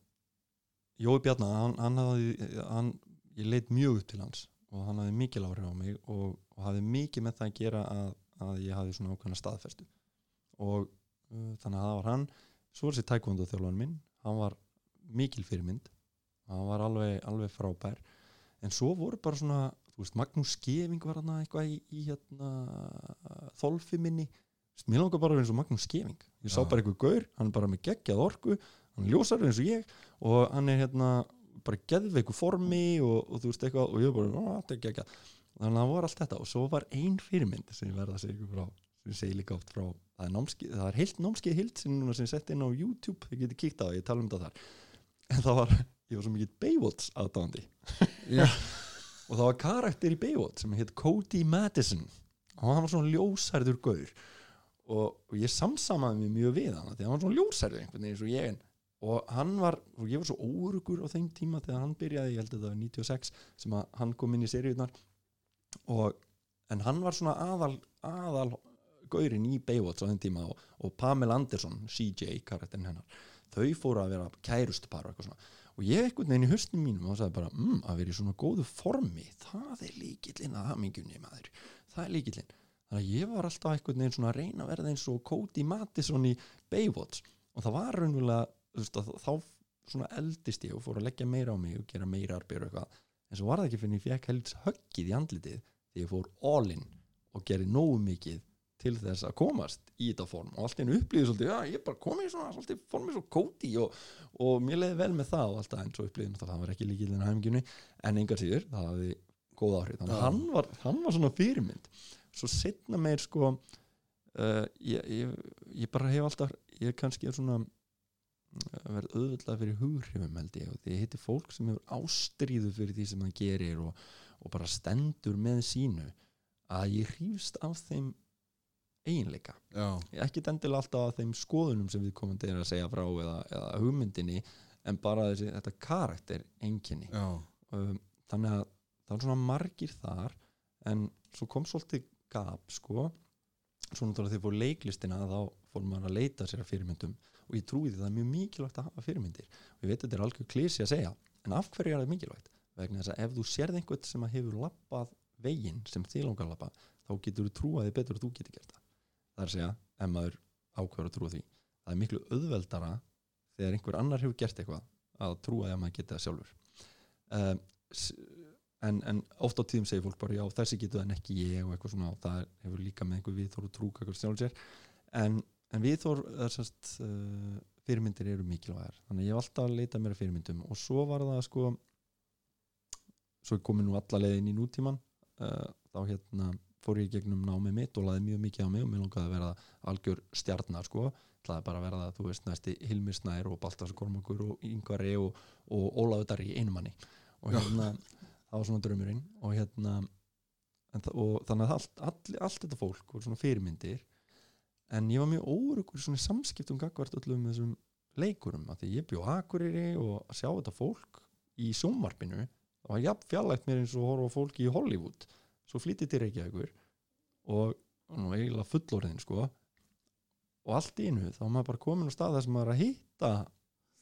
Jói Bjarnar, hann, hann hafði hann, ég leit mjög upp til hans og hann hafði mikil áhrif á mig og, og hafði mikið með það að gera að, að ég hafði svona ákveðna staðfestu. Og uh, þannig að það var hann. Svo var þessi tækvöndu þjálfan minn. Hann var mikil fyrirmynd. Hann var alveg, alveg frábær. En svo voru bara svona veist, Magnús Skeving var hann eitthvað í, í hérna, þolfi minni. Mér langar bara að vera eins og Magnús Skeving. Ég sá bara eitthvað gaur, hann bara með geggjað orku hann ljósar eins og ég og hann er hérna bara geðveiku formi og, og þú veist eitthvað og ég bara, "Ó, þetta er geggjað. Þannig að það var allt þetta og svo var ein fyrirmynd sem ég verða að segja frá sem ég segi líka oft frá það er, námskeið, það er heilt námskeið hild sem ég sett inn á YouTube, þið getur kíkt á það, ég tala um þetta þar. En það var, ég var svo mikið Baywatch aðdáðandi og það var karakter í Baywatch sem heit Cody Madison og hann var svona ljósærður gaur. Og, og ég samsamaði mjög við hann því hann var svona ljósærður einhvern veginn eins og ég og hann var, og ég var svo órugur á þeim tíma þegar hann byrjaði, ég held að það var 96 sem að hann kom inn í seríunar og, en hann var svona aðal, aðal gaurinn í Baywatch á þeim tíma og, og Pamela Anderson, CJ karakterin hennar þau fóru að vera kærustupar og eitthvað svona. Og ég veginn í höstum mínum og sagði bara, mm, að vera í svona góðu formi það er líkillinn að hamingjunni maður. Það er líkillinn þannig að ég var alltaf einhvern veginn svona að reyna að verða eins og Cody Madison í Baywatch. Og það var raunverulega að þá svona eldist ég og fór að leggja meira á mig og gera meira arbjör og eitthvað. En svo var það ekki fyrir ég fekk helds höggið í andlitið því ég fór all in og gerði nógu mikið til þess að komast í þetta form. Og allt einu upplýði svolítið, já ég bara komið í svona svolítið formið svo kóti og, og mér leiði vel með það og alltaf en svo upplýði náttúrulega það var ekki líkið en hæfingjunni en engar síður, það hafði góð áhrif. Þannig að hann var, hann var svona fyrirmynd. Svo setna meir sko uh, ég, ég, ég bara hef alltaf ég kannski er svona verið auðvitað fyrir hughrifum held ég og því heiti fólk sem hefur ástríðu fyrir því sem hann gerir og, og bara stendur með sínu að ég hrífst af þeim eiginleika. Já, ekki endilega alltaf að þeim skoðunum sem við komum til að segja frá eða, eða hugmyndinni en bara þessi, þetta karakter enginni um, þannig að það er svona margir þar en svo kom svolítið gap sko svo náttúrulega þegar fór leiklistina þá fór maður að leita sér að fyrirmyndum og ég trúi því það er mjög mikilvægt að hafa fyrirmyndir. Og ég veit að þetta er algjör klísi að segja en af hverju er það mikilvægt? vegna þess að ef þú sérð einhvern sem hefur lappað veginn sem þið langar að lappa þá getur þú trúaði betur að þú getur gert það. Það er að segja, ef maður ákveður að trúa því. Það er miklu auðveldara þegar einhver annar hefur gert eitthvað að trúa því að maður geti það sjálfur. Um, en, en oft á tíðum segir fólk bara já þessi getur það en ekki ég og eitthvað svona og það hefur líka með einhver viðþór og trúk eitthvað sjálfur sér. En, en viðþór sest, uh, fyrirmyndir eru mikilvægar. Þannig ég hef alltaf að leita mér að fyrirmyndum. Og svo var það sko svo komin nú alla leiðin í nútíman uh, þá hérna fór ég gegnum námið mitt og laði mjög mikið á mig og mér langaði að vera algjör stjarnar sko, ætlaði bara að vera það þú veist næsti Hilmir Snær og Baltas Kormakur og Yngvari og, og Ólafur Darri í einu manni. Og hérna það var svona draumurinn og hérna en, og þannig að allt, all, allt þetta fólk voru svona fyrirmyndir en ég var mjög órugur svona samskiptum gagvart öllum þessum leikurum að því ég bjó akureyri og að sjá þetta fólk í sjónvarpinu það var jafn fjallægt mér eins og horfa fólki í Hollywood svo flyttið til Reykjavíkur og nú eiginlega fullorðin sko og allt í einu þá var maður bara komin á stað þar sem maður að hitta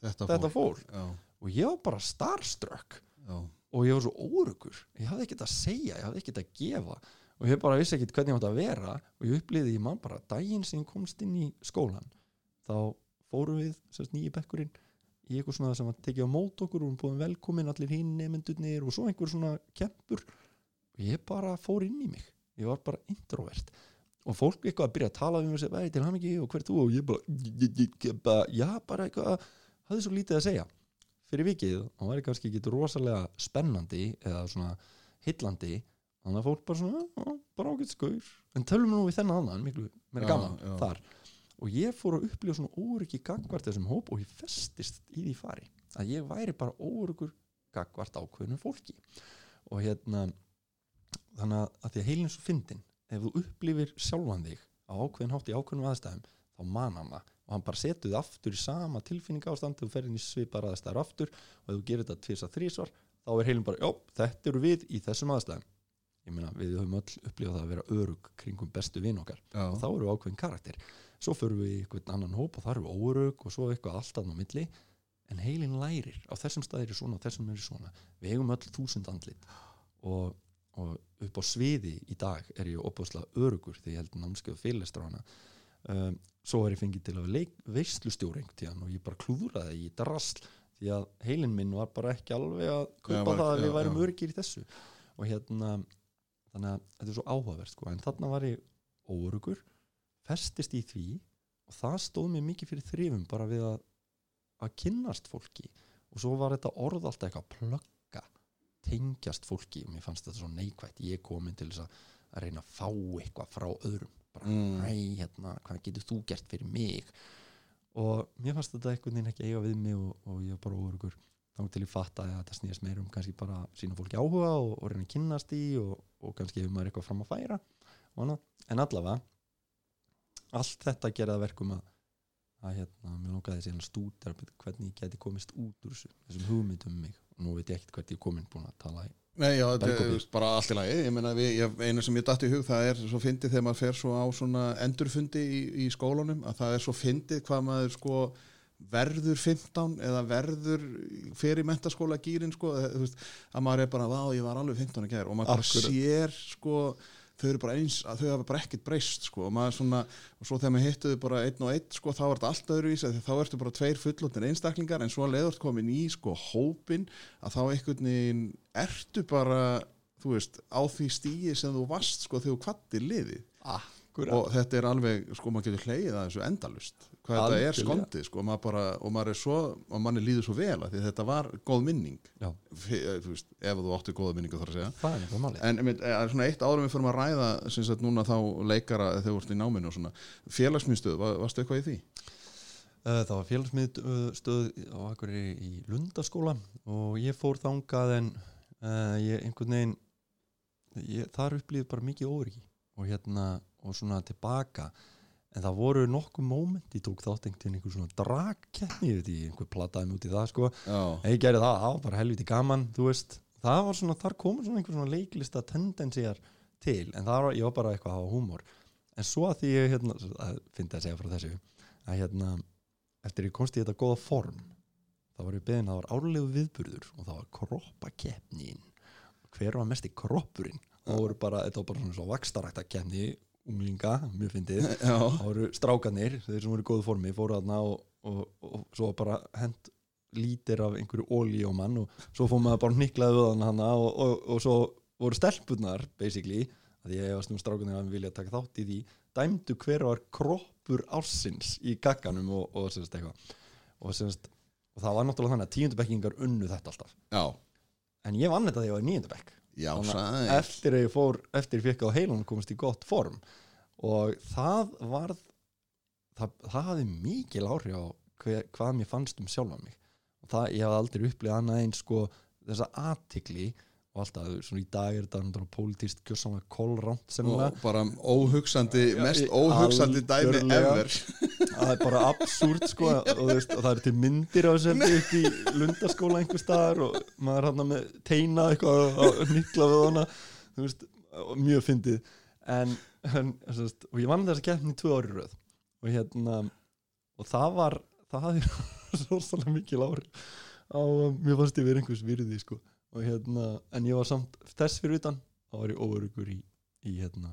þetta, þetta fólk. Já, og ég var bara starstruck. Já, og ég var svo órugur ég hafði ekkert að segja, ég hafði ekkert að gefa og ég bara vissi ekkert hvernig ég átt að vera og ég upplýði ég man bara daginn sem ég komst inn í skólan þá fórum við semst nýji bekkurinn í eitthvað svona sem að tekið á mót okkur og við búum velkomin allir hinn nefndurnir og svo einhver svona kempur og ég bara fór inn í mig ég var bara introvert og fólk eitthvað að byrja að tala um mig og segja, vei, til hann ekki og hver þú og ég, bara já, bara eitthvað, hafði svo lítið að segja fyrir vikið, og það er kannski ekki rosalega spennandi eða svona hillandi, þannig að fólk bara svona, bara ágætt skaur en tölum nú við þennan annan, miklu meira Já, gaman já. þar. Og ég fór að upplifa svona óryggi gagvart þessum hóp og ég festist í því fari að ég væri bara óryggur gagvart ákveðinu fólki. Og hérna þannig að, því að heilin er svo fyndin ef þú upplifir sjálfan þig á ákveðin hátt í ákveðnum aðstæðum þá man hann það og hann bara setur þið aftur í sama tilfinning ástand þú ferðin í svipar aðstæður aftur og ef þú gerir þetta tvisa þrísvar þá er heilin bara, já, þetta eru við í þessum aðstæðum. Ég meina, við höfum öll upplifað það að vera örug kringum bestu vin okkar. Já, og þá eru við ákveðin karakter. Svo förum við í einhvern annan hóp og það eru við órug og svo eitthvað alltaf á milli. En heilin lærir, á þessum staðir er svona þessum er svona, við eigum öll þúsund andlit. Og, og upp á sviði í dag er ég opaslega örugur því ég held námskeið um, svo er ég fengið til að tíðan og ég bara klúðraði í drasl því að heilin minn var bara ekki alveg að kaupa var- það að við værum örgir í þessu. Og hérna þannig að þetta er svo áhugavert sko. en þarna var ég óörugur festist í því og það stóð mér mikið fyrir þrifum bara við að, að kynnast fólki. Og svo var þetta orð alltaf eitthvað plugga tengjast fólki. Og mér fannst þetta svo neikvætt. Ég komin til þess að, að reyna að fá eitthvað frá öðrum bara, Mm. hæ, hérna, hvað getur þú gert fyrir mig? Og mér fannst þetta einhvern veginn ekki eiga við mig og, og ég var bara óörugur þá til ég fatta að þetta snýðast meir um kannski bara sína fólki áhuga og, og reyna að kynnast í og, og kannski hefur maður eitthvað fram að færa en allavega allt þetta gerða verkum að að hérna, mér langaði síðan að stúdera hvernig ég geti komist út úr þessu þessum hugmyndum um mig. Og nú veit ég ekkert hvert ég er komin búin að tala í Nei, já, þetta er bara allt í lagi. Ég meina, eina sem ég datt í hug það er svo fyndið þegar maður fer svo á svona endurfundi í, í skólanum að það er svo fyndið hvað maður sko verður 15 eða verður fyrir mentaskóla gýrin sko, að maður er bara, vá, ég var alveg 15 að gera og maður bara sér sko þau eru bara eins, þau hafa bara ekkert breyst sko, og maður svona, og svo þegar maður hittuðu bara einn og einn, sko, þá er þetta allt því þá ertu bara tveir fullotnir einstaklingar en svo leður komin í, sko, hópin að þá einhvern veginn ertu bara, þú veist, á því stíi sem þú varst, sko, þegar þú kvatti liðið. Akkurat. Og þetta er alveg, sko, maður getur hleyið að þessu endalust, hvað þetta er skondið, sko, maður bara, og maður er svo og manni líður svo vel að þetta var góð minning, F- þú veist, ef þú átti góða minningu þar að segja. Það er málið. En einmitt, er svona eitt árum við fyrir að ræða sem sagt núna þá leikara þegar þú ert í náminu og svona félagsmyndstöð, var, varstu eitthvað í því? Uh, Það var félagsmiðstöð á Akureyri í Lundaskóla og ég fór þangað en uh, ég einhvern veginn ég, þar upplýði bara mikið óryggi og hérna og svona tilbaka en það voru nokkuð moment ég tók þátt einhvern veginn einhver svona dragkeppni ég veit ég, einhver plataði mig út í það sko. Já, ég gerði það, það var bara helviti gaman þú veist, það var svona, þar komur svona einhver svona leiklista tendensíar til en það var, ég var bara eitthvað að hafa húmor. En svo að því ég, hérna, að fyndi að segja frá þessu að hérna, eftir ég komst í þetta góða form það var ég beðin, það var árlegu viðburður og það var kroppakeppnin. Hver var mest í kroppurinn? Það voru bara, þetta var bara svona svo vakstarækta keppni unglinga, mjög fyndið. Það voru strákanir, þeir sem voru í góðu formi fóru þarna og, og, og, svo bara hent lítir af einhverju ólí á mann og svo fór maður bara niklaði við hann hana og, og, og svo voru stelpunar basically, að ég hefast nú strákanir að vilja taka þátt í því, dæmdu hver var kroppur ársins í gagganum og, og semst eitthvað. Og semst, og það var náttúrulega þannig að tíundabekkingar unnu þetta alltaf. Já, en ég vann þetta þegar ég var í níundabekk já, að eftir að ég fór eftir ég fekk á heilan komast í gott form. Og það var það, það hafði mikil áhrif á hver, hvað mér fannst um sjálfa mig. Og það, ég hafði aldrei upplifað annað eins sko þessa aðtikli og alltaf, svona í dag er þetta pólitíst kjörsamlega kólránt og bara óhugsandi, Já, mest óhugsandi dæmi ever. Það er bara absúrt sko og, þú veist, og það er til myndir á þessu upp í lundaskóla einhver staðar og maður hann með teina eitthvað og nikla við hana. Veist, og mjög fyndið. En, en veist, og ég vann þess að keppni tvö ári röð og hérna og það var, það hafði svo svolítið mikil ári á, mér fannst ég verið einhvers virði sko og hérna, en ég var samt þess fyrir utan, þá var ég óörugur í, í hérna,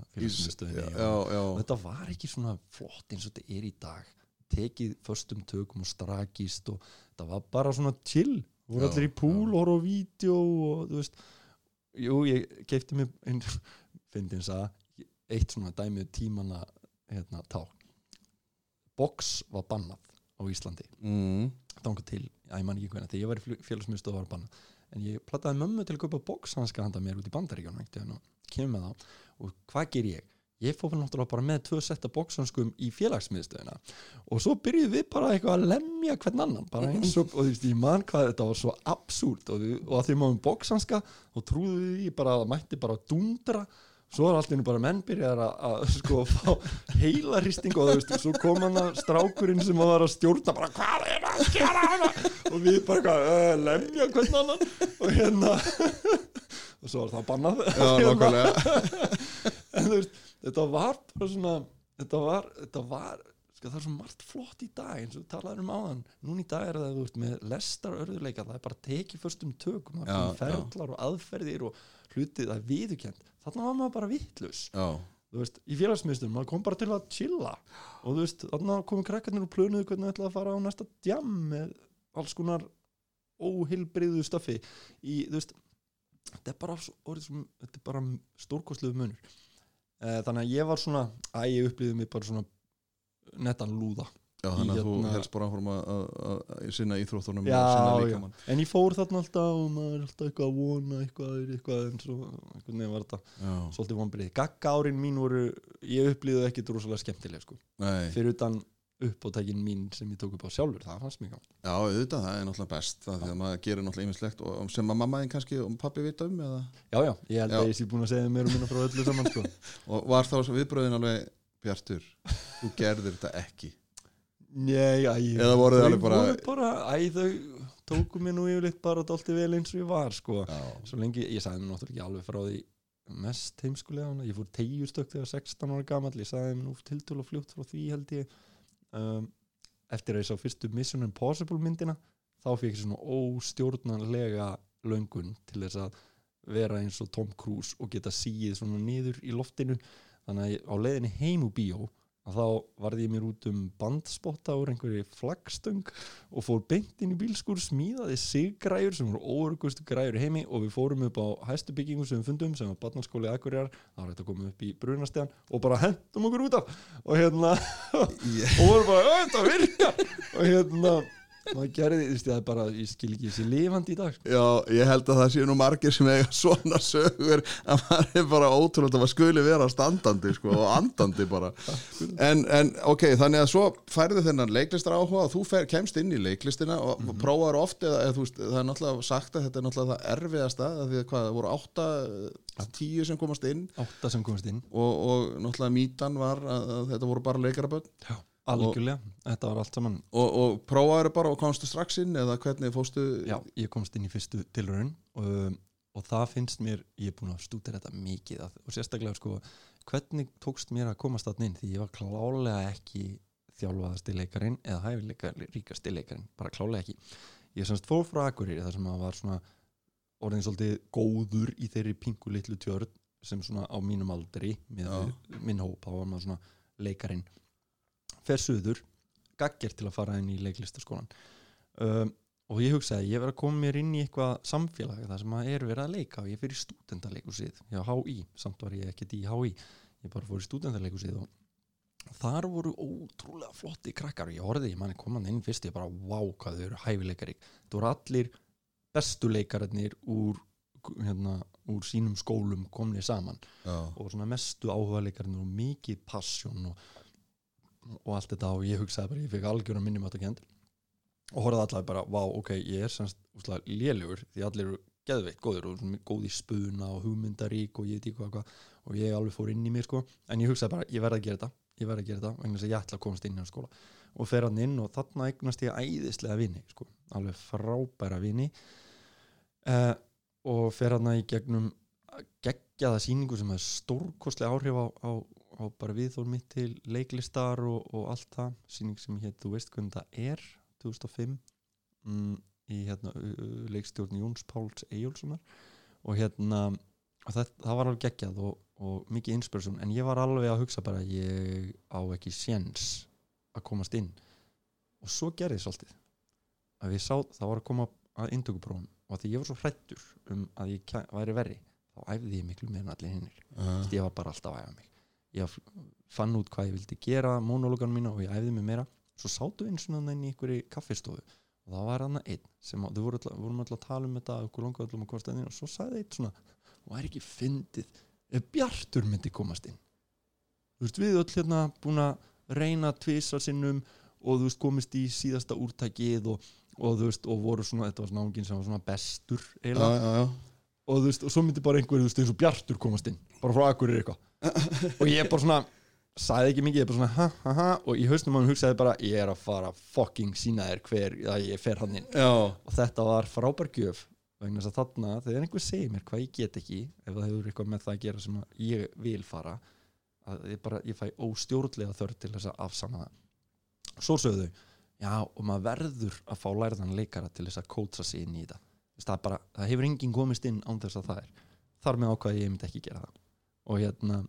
já, og þetta var ekki svona flott eins og þetta er í dag. Tekið förstum tökum og strakist og þetta var bara svona chill. Voru allir í púl, horf og vídeo og þú veist. Jú, ég keipti mér einn fyndins að eitt svona dæmið tímanna hérna, tá box var bannað á Íslandi. Mm, þangað til, að ég man ekki hvernig þegar ég var í félagsmyndstöð var bannað en ég plattaði mömmu til að kaupa boxhanska handa mér út í bandaríkjónu og kemur með það og hvað ger ég? Ég fór náttúrulega bara með tvö setta boxhanskum í félagsmiðstöðina og svo byrjuðum við bara eitthvað að lemja hvern annan og, og þú veist, ég man hvað þetta var svo absúrt og, og að því maður boxhanska og trúðu við bara að mætti bara dundra svo er allt einu bara menn byrjar að, að sko fá heila hristing og þú veist, svo kom hann að strákurinn sem var að stjórna bara hvað er að gera hana og við bara eitthvað, uh, lemja hvern annan og hérna og svo var það bannað. Já, Hérna, en þú veist, þetta var bara svona þetta var, þetta var sko, það er svo margt flott í dag eins og við talaðum um áðan, núna í dag er það veist, með lestar örðuleika, það er bara tekið förstum tökum, það er ferlar og aðferðir og hlutið, það er viðukent þarna var maður bara vittlus í félagsmyndstum, maður kom bara til að chilla. Og þú veist, þarna komu krakkarnir og plönuðu hvernig það ætlaði að fara á næsta djam með alls konar óheilbriðu stöfi í, þú veist þetta er bara, bara stórkostluðu munur. Eh, þannig að ég var svona, að ég upplýði mig bara svona nettan lúða já, þannig að þú hérna- helst bara áfram að, sinna íþróttunum Já, og sinna já. líkamann en ég fór þarna alltaf og maður er alltaf eitthvað að vona eitthvað, eitthvað en svo, eitthvað nefn var þetta já, svolítið vonbrið, gagga árin mín voru ég upplýði ekki rosalega skemmtileg sko. nei, fyrir utan uppátækin mín sem ég tók upp á sjálfur, það fannst mér gaman já, auðvitað, það er náttúrulega best það því að maður gerir náttúrulega ýmislegt og sem að mammaðin kannski og pappi vita um eða Já, já, ég held Já. að ég sé búin að segja mér og minna frá öllu saman sko. og var þá viðbröðin alveg Bjartur, þú gerðir þetta ekki Nei, æ, Eða voru þau alveg bara- voru bara Æ, þau tóku mér nú yfirleitt bara dálítið vel eins og ég var sko. já, Svo lengi, ég sagði mér náttúrulega ekki alveg frá því mest heimskulega ég fór tegjustök þegar 16 ára gamall. Ég sagði mér nú tiltölu og fljótt frá því held ég. Um, eftir að ég sá fyrstu Mission Impossible myndina þá fikk ég svona óstjórnanlega löngun til þess að vera eins og Tom Cruise og geta síið svona niður í loftinu. Þannig að ég, á leiðinni heim úr bíó að þá varði ég mér út um bandspotta úr einhverju flaggstöng og fór beint inn í bílskur smíðaði siggræjur sem voru óörgustu græjur í heimi og við fórum upp á hæstu byggingu sem við fundum sem var barnaskóli Akureyrar það var hægt að koma upp í brunastegan og bara hendum okkur út af og hérna yeah. og voru bara, "Ö, þetta virkar og hérna maður gerði, þú veist, það er bara ég skil ekki þessi lifandi í dag sko. Já, ég held að það séu nú margir sem eiga svona sögur að maður er bara ótrúlega að maður skuli vera standandi sko, og andandi bara. En, en ok, þannig að svo færðu þennan leiklistar áhuga og þú fer, kemst inn í leiklistina og mm -hmm. prófaður oft eða, þú veist, það er náttúrulega sagt að þetta er náttúrulega það erfiðasta af því að hvað, það voru átta, tíu sem komast inn. Átta sem komast inn. Og, og náttúrulega mítan var að, að þetta voru bara leikaraböld Já, algjörlega, þetta var allt saman. Og, og prófaður bara og komstu strax inn eða hvernig fóstu Já, ég komst inn í fyrstu tilraun og, og það finnst mér, ég er búin að stúta þetta mikið að, og sérstaklega sko hvernig tókst mér að komast þarna inn? Því ég var klálega ekki þjálfaðasti leikarin eða hæfileika ríkasti leikarin, bara klálega ekki. Ég semst fór frá Akureyri þar sem að var svona orðin svolítið góður í þeirri pingu litlu tjörn sem svona á mínum aldri minn hóp, þá var maður svona leikarin fer suður, gagger til að fara inn í leiklistaskólan um, og ég hugsaði, ég verð að koma mér inn í eitthvað samfélag þar sem að er verið að leika og ég fyrir stúdendaleikursið, já HÍ samt var ég ekkert í HÍ, ég bara fór í stúdendaleikursið og þar voru ótrúlega flotti krakkar og ég horfði, ég manni koman inn fyrst ég bara, wow, hvað þau eru hæfileikari það voru allir bestu leikararnir úr, hérna, úr sínum skólum komnið saman Já, og svona mestu áhuga leikarnir og mikið passion og, og allt þetta og ég hugsaði bara, ég fekk algjörum minnum átt að kend og horfði allavega bara, vá, ok, ég er semst úslega lélugur því allir eru geðveitt góður og góð í spuna og hugmyndarík og ég veit ekki hvað, og ég alveg fór inn í mér sko. En ég hugsaði bara, ég verði að gera þetta ég verði að gera þetta, vegna þess að ég ætla að komast inn í skóla. Og fer hann inn og þarna eignast ég æðislega vini, sko, alveg frábæra vini. Uh, og fer hann í gegnum geggjaða sýningu sem er stórkostlega áhrif á, á, á bara viðþór mitt til leiklistar og, og allt það. Sýning sem hétt, þú veist hvernig það er 2005 mm, í hérna, uh, uh, leikstjórn Jóns Páls Eyjólfssonar. Og hérna og það, það var alveg geggjað og, og mikið inspiration en ég var alveg að hugsa bara ég á ekki séns að komast inn. Og svo gerði svolítið. Að við sá, það var að koma að indökuprófum og því ég var svo hrættur um að ég væri verri þá æfði ég miklu meira en allir hinnir já, ég var bara alltaf að æfa mig ég fann út hvað ég vildi gera monológan mína og ég æfði mig meira. Svo sátu eins og inn í einhverju kaffistofu. Og það var hann einn sem þau voru alltaf, vorum alltaf að tala um þetta okkur langaði allum að komast inn og svo sagði einn svona og er ekki fyndið ef Bjartur myndi komast inn? Þú veist við öll hérna búin að reyna tvisar sinnum og þú veist komist í síðasta úrtækið og, og þú veist og voru svona þetta var svona ángin sem var svona bestur eiginlega. Og þú veist, og svo myndi bara einhver, þú veist, eins og Bjartur komast inn bara frá akkur er eitthvað. Og ég bara svona, sagði ekki mikið ég bara svona, ha, ha, ha, og í hausnum hann hugsaði bara ég er að fara fucking sína þér hver, að ég fer hann inn. Já. og þetta var frábær gjöf vegna þess að þarna, þegar einhver segir mér hvað ég get ekki ef það hefur eitthvað með það að gera sem að ég vil fara að ég bara, ég fæ óstjórnlega þörf til þess að afsama það. Svo sögðu þau, já, og maður verður að fá lærðan leikara til þess að kótsa sig inn í það, er bara, það hefur enginn komist inn án þess að það er. Þar með ákvæði ég myndi ekki gera það og hérna,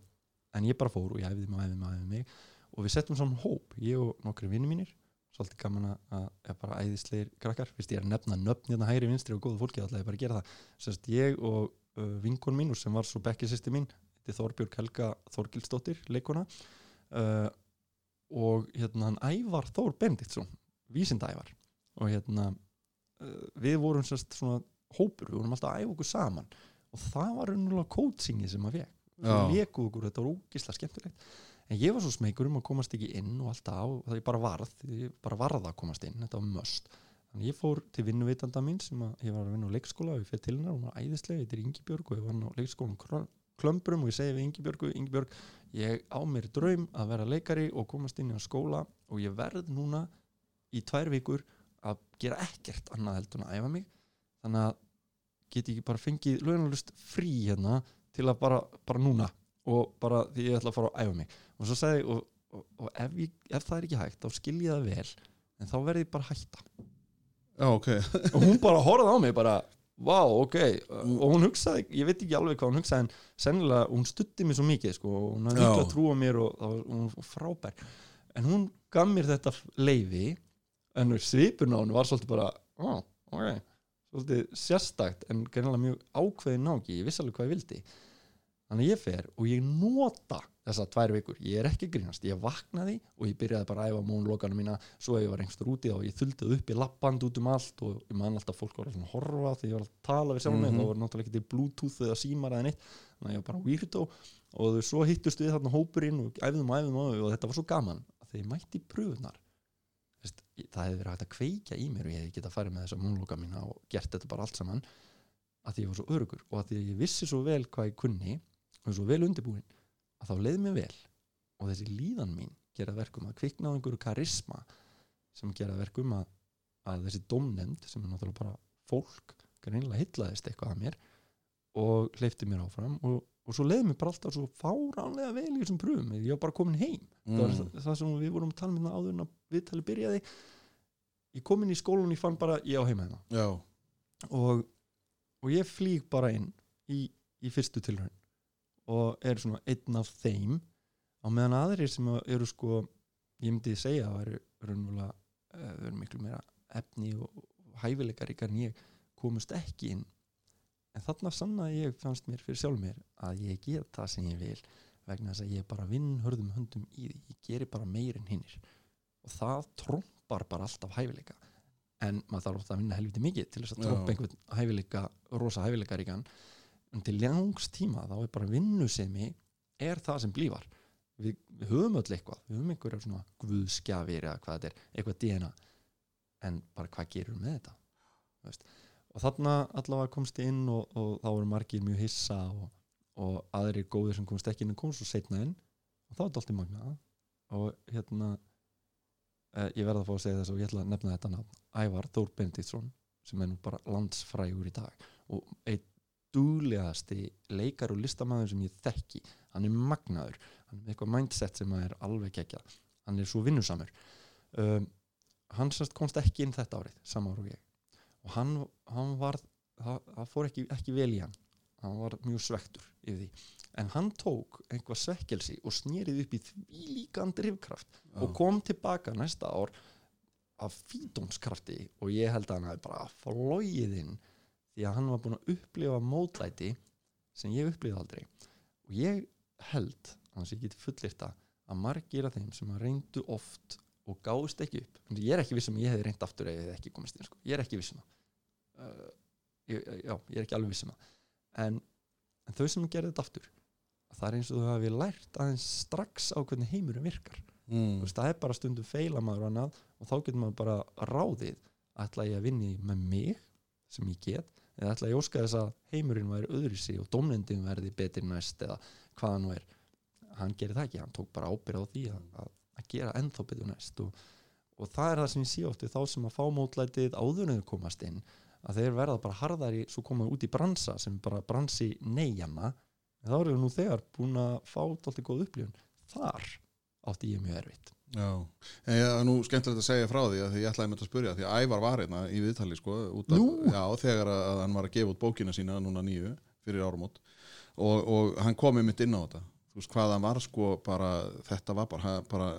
en ég bara fór og ég æfði mig, æfði mig, æfði mig. Og við settum saman hóp, ég og nokkri vinni mínir. Svolítið gaman að, er bara æðislegir krakkar, fyrst ég er að nefna nöfn hérna hægri vinstri og góða fólki, ætla ég bara gera það. Sest, ég og uh, vinkon mín sem var svo bekkisisti mín, þetta er Þorbjörg Helga Þorgilsdóttir, leikona uh, og hérna hann Ævar Þór Bendiktsson vísindævar og hérna uh, við vorum sérst svona hópur, við vorum alltaf að æfa okkur saman. Og það var unnulega coachingi sem að Já. Við leikuð okkur, þetta var ógislega skemmtilegt. En ég var svo smeykur um að komast ekki inn og alltaf, og það ég bara varð ég bara varð að komast inn, þetta var möst þannig ég fór til vinnuveitanda mín sem að ég var að vinna á leikskóla og ég fyrir til hennar og hún var æðislega, þetta er Ingibjörg og ég var á leikskólanum Krö- Klömbrum og ég segi við Ingibjörgu, Ingibjörg ég á mér draum að vera leikari og komast inn í skóla og ég verð núna í tvær vikur að gera ekkert annað heldur en að æfa mig. Þannig að get ég bara fengið launalust frí hérna til að bara, bara núna og bara því ég ætla að fara að æfa mig. Og svo sagði ég og, og, og ef, ég, ef það er ekki hægt þá skil ég það vel en þá verð ég bara að hætta. Já, ok. Og hún bara horfði á mig bara vá, ok, og hún hugsaði ég veit ekki alveg hvað hún hugsaði en sennilega, hún stutti mig svo mikið sko, og hún hafði Já. mikla trú á mér og það var, hún frábær. En hún gaf mér þetta leifi en svipurinn á hún var svolítið bara ó, ok, svolítið sérstakt en mjög ákveðin náki ég vissi alveg hvað ég vildi þannig að ég fer og ég nota þessar tvær vikur, ég er ekki að grínast ég vaknaði og ég byrjaði bara að æfa mónlokana mína. Svo ég var einhverstur úti og ég þuldi upp í lappand út um allt og ég man alltaf fólk var að horfa þegar ég var að tala við sjálf mig. Mhm. þá var náttúrulega ekki til bluetooth eða símar eða neitt. Þannig að ég var bara weirdo og þau svo hittust við þarna hópurinn og æfðum og æfðum og, og þetta var svo gaman að ég mætti pröfunar það hefði verið hægt að kveikja í mér og ég hefði getað farið og svo vel undirbúin að þá leið mér vel. Og þessi líðan mín gera verkum að kvikna á einhverju karisma sem gera verkum að, að þessi domnemnd sem er náttúrulega bara fólk greinlega hillaðist eitthvað að mér og hleyfti mér áfram og, og svo leiði mér bara alltaf svo fáránlega vel í þessum pröfum ég var bara komin heim. Það mm. það, það sem við vorum að tala með áður en að viðtali byrjaði. Ég kom inn í skólan og ég fann bara ég á heima hérna. Og, og ég flýg bara inn í, í fyrstu tilraun og er svona einn af þeim. Á meðan aðrir sem eru sko ég myndi segja að eru raunverulega uh, eru miklu meira efni og, hæfileikar ykkar en ég komust ekki inn. En þarna sannaði ég fannst mér fyrir sjálf mér að ég get það sem ég vil vegna þess að ég bara vinn hörðum höndum í því, ég geri bara meir en hinnir. Og það trompar bara alltaf hæfileika. En maður þarf ofta að vinna helviti mikið til þess að trompa einhvern hæfileika rosa hæfileika ríkan en til ljangs tíma þá er bara vinnusemi er það sem blífar. Við, við höfum öll eitthvað. Við höfum einhverja svona guðskjafir eða hvað þetta er, eitthvað DNA en bara hvað gerur með þetta? Veist? og þarna allavega komst ég inn og, og þá voru margir mjög hissa og, og aðrir góðir sem komst ekki inn og komst svo setna inn. Og þá er þetta allt í magna og hérna eh, ég verða að fá að segja þess og ég ætla að nefna þetta nafn. Ævar Þór Benediktsson sem er nú bara landsfrægur í dag. Og einn dúlegasti leikar og listamæður sem ég þekki. Hann er magnaður, hann er eitthvað mindset sem er alveg gekkja hann er svo vinnusamur. Um, hann sérst komst ekki inn þetta árið sama ára og ég. Og hann, hann var það, fór ekki, ekki vel í hann. Hann var mjög svektur yfir því. En hann tók einhvað svekkelsi og snýrið upp í því líkan drifkraft og kom tilbaka næsta ár af fítónskrafti og ég held að hann hafi bara flóið inn því að hann var búin að upplifa mótlæti sem ég upplifði aldrei og ég held, að ég geti fullirta að margir af þeim sem að reyndu oft og gáðist ekki upp ég er ekki vissum að ég hefði reynd aftur eða ég hefði ekki komist inn sko. ég er ekki vissum að uh, ég, já, ég er ekki alveg vissum að en, en þau sem gerði þetta aftur það er eins og þau hafi lært aðeins strax á hvernig heimurinn virkar mm. Þú veist, það er bara stundum feila maður annað og þá getur maður bara ráðið ætla ég að vinni með mig sem ég get, eða ætla ég óska þess að heimurinn væri öðru sig og domnendin verði betri næst eða hvaða nú er. Hann gerir það ekki, hann tók bara ábyrð á því að, að, að gera ennþá betur næst. Og, og það er það sem ég sé oft við þá sem að fá mótlætið áður en þau komast inn að þeir verða bara harðari svo koma út í bransa sem bara bransi neyjana. En þá erum við nú þegar búin að fá alltaf góð upplifun. Þar átti ég mjög erfitt Já, en ég nú skemmtilegt að segja frá því að ég ætlaði með að spyrja því að Ævar var hérna í viðtali sko Nú? já, þegar að hann var að gefa út bókina sína núna nýju fyrir áramót. Og, og hann kom mitt inn á þetta. Þú veist hvað hann var sko bara þetta var bara, bara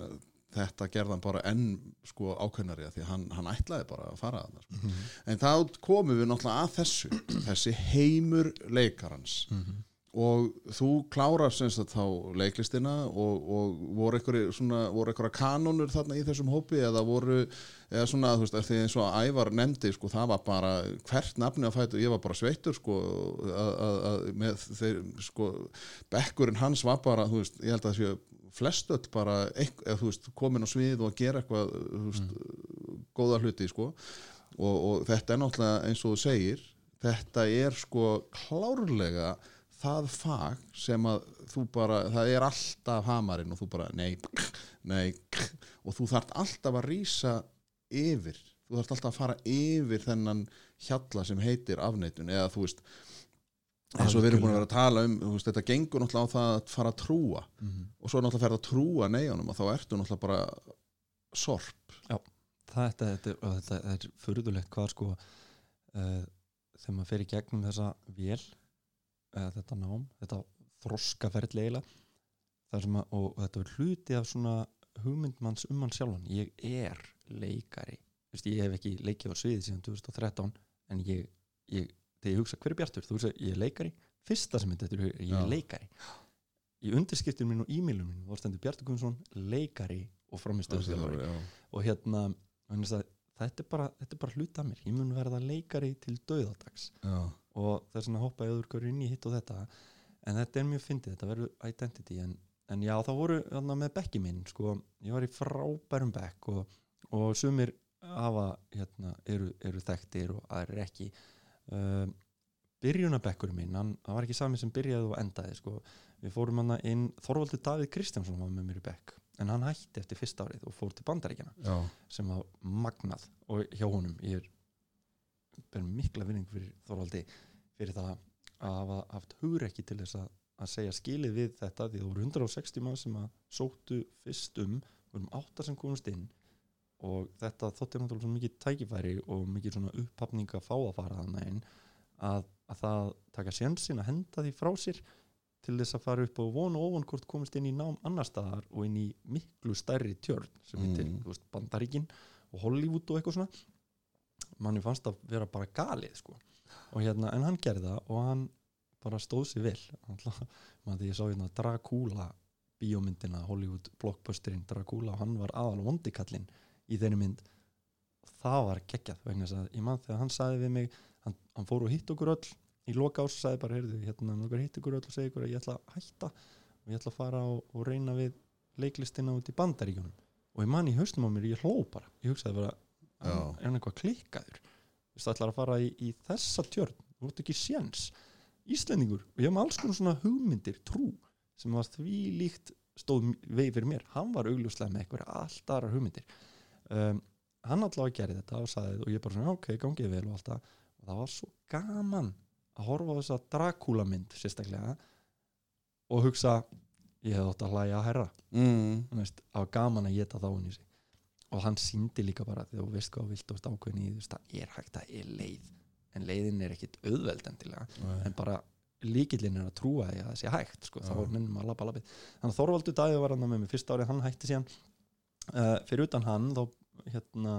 þetta gerði hann bara enn sko ákveðnari að því að hann, hann ætlaði bara að fara að það sko. en þá komum við náttúrulega að þessu þessi heimur leikarans og þú klárar semst að þá leiklistina og, og voru einhverja kanonur þarna í þessum hópi eða voru, eða svona þú veist, því eins og að Ævar nefndi sko, það var bara hvert nafni að fæta ég var bara sveittur sko að, að, að með þeir sko bekkurinn hans var bara, þú veist, ég held að það séu flestöld bara, eða, þú veist, komin á svið og gera eitthvað þú veist, góða hluti sko. Og, og þetta er náttúrulega eins og þú segir þetta er sko klárlega það fag sem að þú bara, það er alltaf hamarinn og þú bara, nei, nei og þú þarft alltaf að rýsa yfir, þú þarft alltaf að fara yfir þennan hjalla sem heitir afneitun, eða þú veist eins og við erum búin að vera að tala um veist, þetta gengur náttúrulega á það að fara að trúa. Og svo náttúrulega ferða að trúa neyjunum og þá ertu náttúrulega bara sorp. Þetta, þetta, og þetta, þetta er furðulegt hvað sko uh, þegar maður fer í gegnum þessa vél eða þetta nám, þetta þroskaferðli eiginlega að, og, þetta er hluti af svona hugmyndmanns um hann sjálfan. Ég er leikari. Vist, ég hef ekki leikið á sviði síðan 2013 en ég, ég þegar ég hugsa hver er Bjartur, þú veist að ég er leikari. Fyrsta sem þetta er ég Já. er leikari. Í undirskiptin mín og e-mailum mín þá stendur Bjartur Guðmundsson leikari og framistöðustjálfari já, og hérna þetta er bara, bara hluta mér. Ég mun verða leikari til döðadags já, og þess vegna hoppa ég öður hverju inn í hitt og þetta. En þetta er mjög fyndið, þetta verður identity en, en já, það voru þarna, með bekki minn sko, ég var í frábærum bekk og, og sumir hafa hérna, eru, eru þekktir og aðrir ekki. Um, byrjunabekkurinn minn, hann, var ekki sami sem byrjaði og endaði sko. við fórum hann inn Þorvaldur Davíð Kristjánsson var með mér í bekk en hann hætti eftir fyrsta árið og fór til bandaríkjana já, sem var magnað. Og hjá honum ég er mikla vinning fyrir Þorvaldi fyrir það að hafa haft hugrekki til þess að, að segja skilið við þetta því það voru 160 mann sem að sóttu fyrst um við vorum átta sem komast inn og þetta þótti náttúrulega svo mikið tækifæri og mikið svona upphafning að fá að fara þannig inn að, að það taka sjensin að henda því frá sér til þess að fara upp og vona og ofan hvort komist inn í nám annar staðar og inn í miklu stærri tjörn sem heitir Mm. þú Bandaríkin og Hollywood og eitthvað svona manni fannst að vera bara galið sko. Og hérna, en hann gerði það og hann bara stóð sér vel. Mann því ég sá hérna Dracula bíómyndina, Hollywood blockbusterinn Dracula og hann var aðal vondikallinn í þeirri mynd. Það var geggjað vegna þess að ég mann þegar hann sagði við mig hann, hann fór og hitt okkur öll í loka ás og sagði bara, heyrðu, hérna, okkur hitt okkur öll og segi ykkur að ég ætla að hætta og ég ætla að fara og, og reyna við leiklistina út í bandaríkjunum. Og ég man í haustum á mér, ég hló bara. Ég hugsaði bara, hann er hann eitthvað klikkaður veist, ætlar að fara í, í þessa tjörn. Þú ert ekki séns. Íslendingur, og ég hef með alls konar svona hugmyndir trú, sem var því líkt stóð veið fyrir mér, hann var augljóslega með eitthvað allt aðra hugmyndir. Um, hann allavega gerði þetta og sagði og ég bara svona, ok, gangið vel og allt það. Og það var svo gaman að horfa á þessa Dracula mynd sérstaklega og hugsa ég hef átt að hlæja að herra. Mm, það var gaman að geta þá hún í sig og hann síndi líka bara þegar þú veist hvað vilt og ákveðin í þú veist, það er hægt að er leið. En leiðin er ekkit auðveld endilega nei, en bara líkillin er að trúa því að það sé hægt sko, þá er mennum að labba labbið þannig að Þorvaldur Dæði var hann með mig. Fyrsta árið hann hætti síðan. Uh, fyrir utan hann þá hérna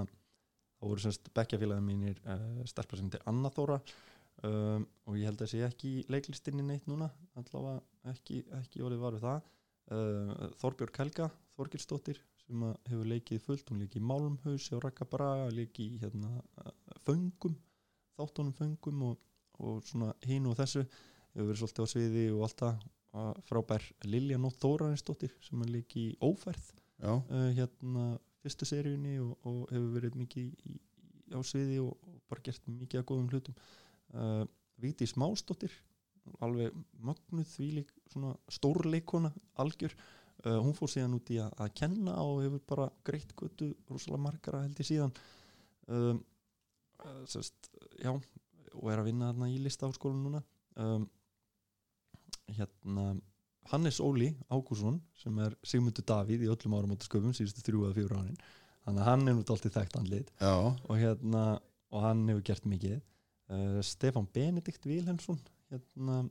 þá voru semst bekkjafélagin mínir uh, stelpa sem heitir Anna Þóra. Um, og ég held að sé ekki í leiklistinni neitt núna allavega ekki, ekki orðið var við það. Uh, Þorbjörg Helga Þorgilsdóttir sem hefur leikið fullt hún leikið í Málmhausi og Raka Braga leikið í hérna, föngum þáttunum föngum og, og svona hínu og þessu. Hefur verið svolítið á sviði og allt það. Frábær Lilja Nótt Þórarinsdóttir sem er leikið í Óferð uh, hérna fyrstu seríunni og, og hefur verið mikið í, í, á sviði og, og bara gert mikið að góðum hlutum. Uh, Vigdís Másdóttir alveg mögnuð svona stórleikona algjör uh, hún fór síðan út í að, að kenna og hefur bara greitt götu rosalega margara held ég síðan. Um, uh, sest, já og er að vinna í listaháskólan núna. Um, hérna Hannes Óli Ágússon sem er Sigmundur Davíð í öllum árum átasköpum síðustu þrjú eða fjóru árin. Þannig að hann er nút alltaf þekkt andlit. Já, og hérna og hann hefur gert mikið. Uh, Stefán Benedikt Vilhelmsson hérna,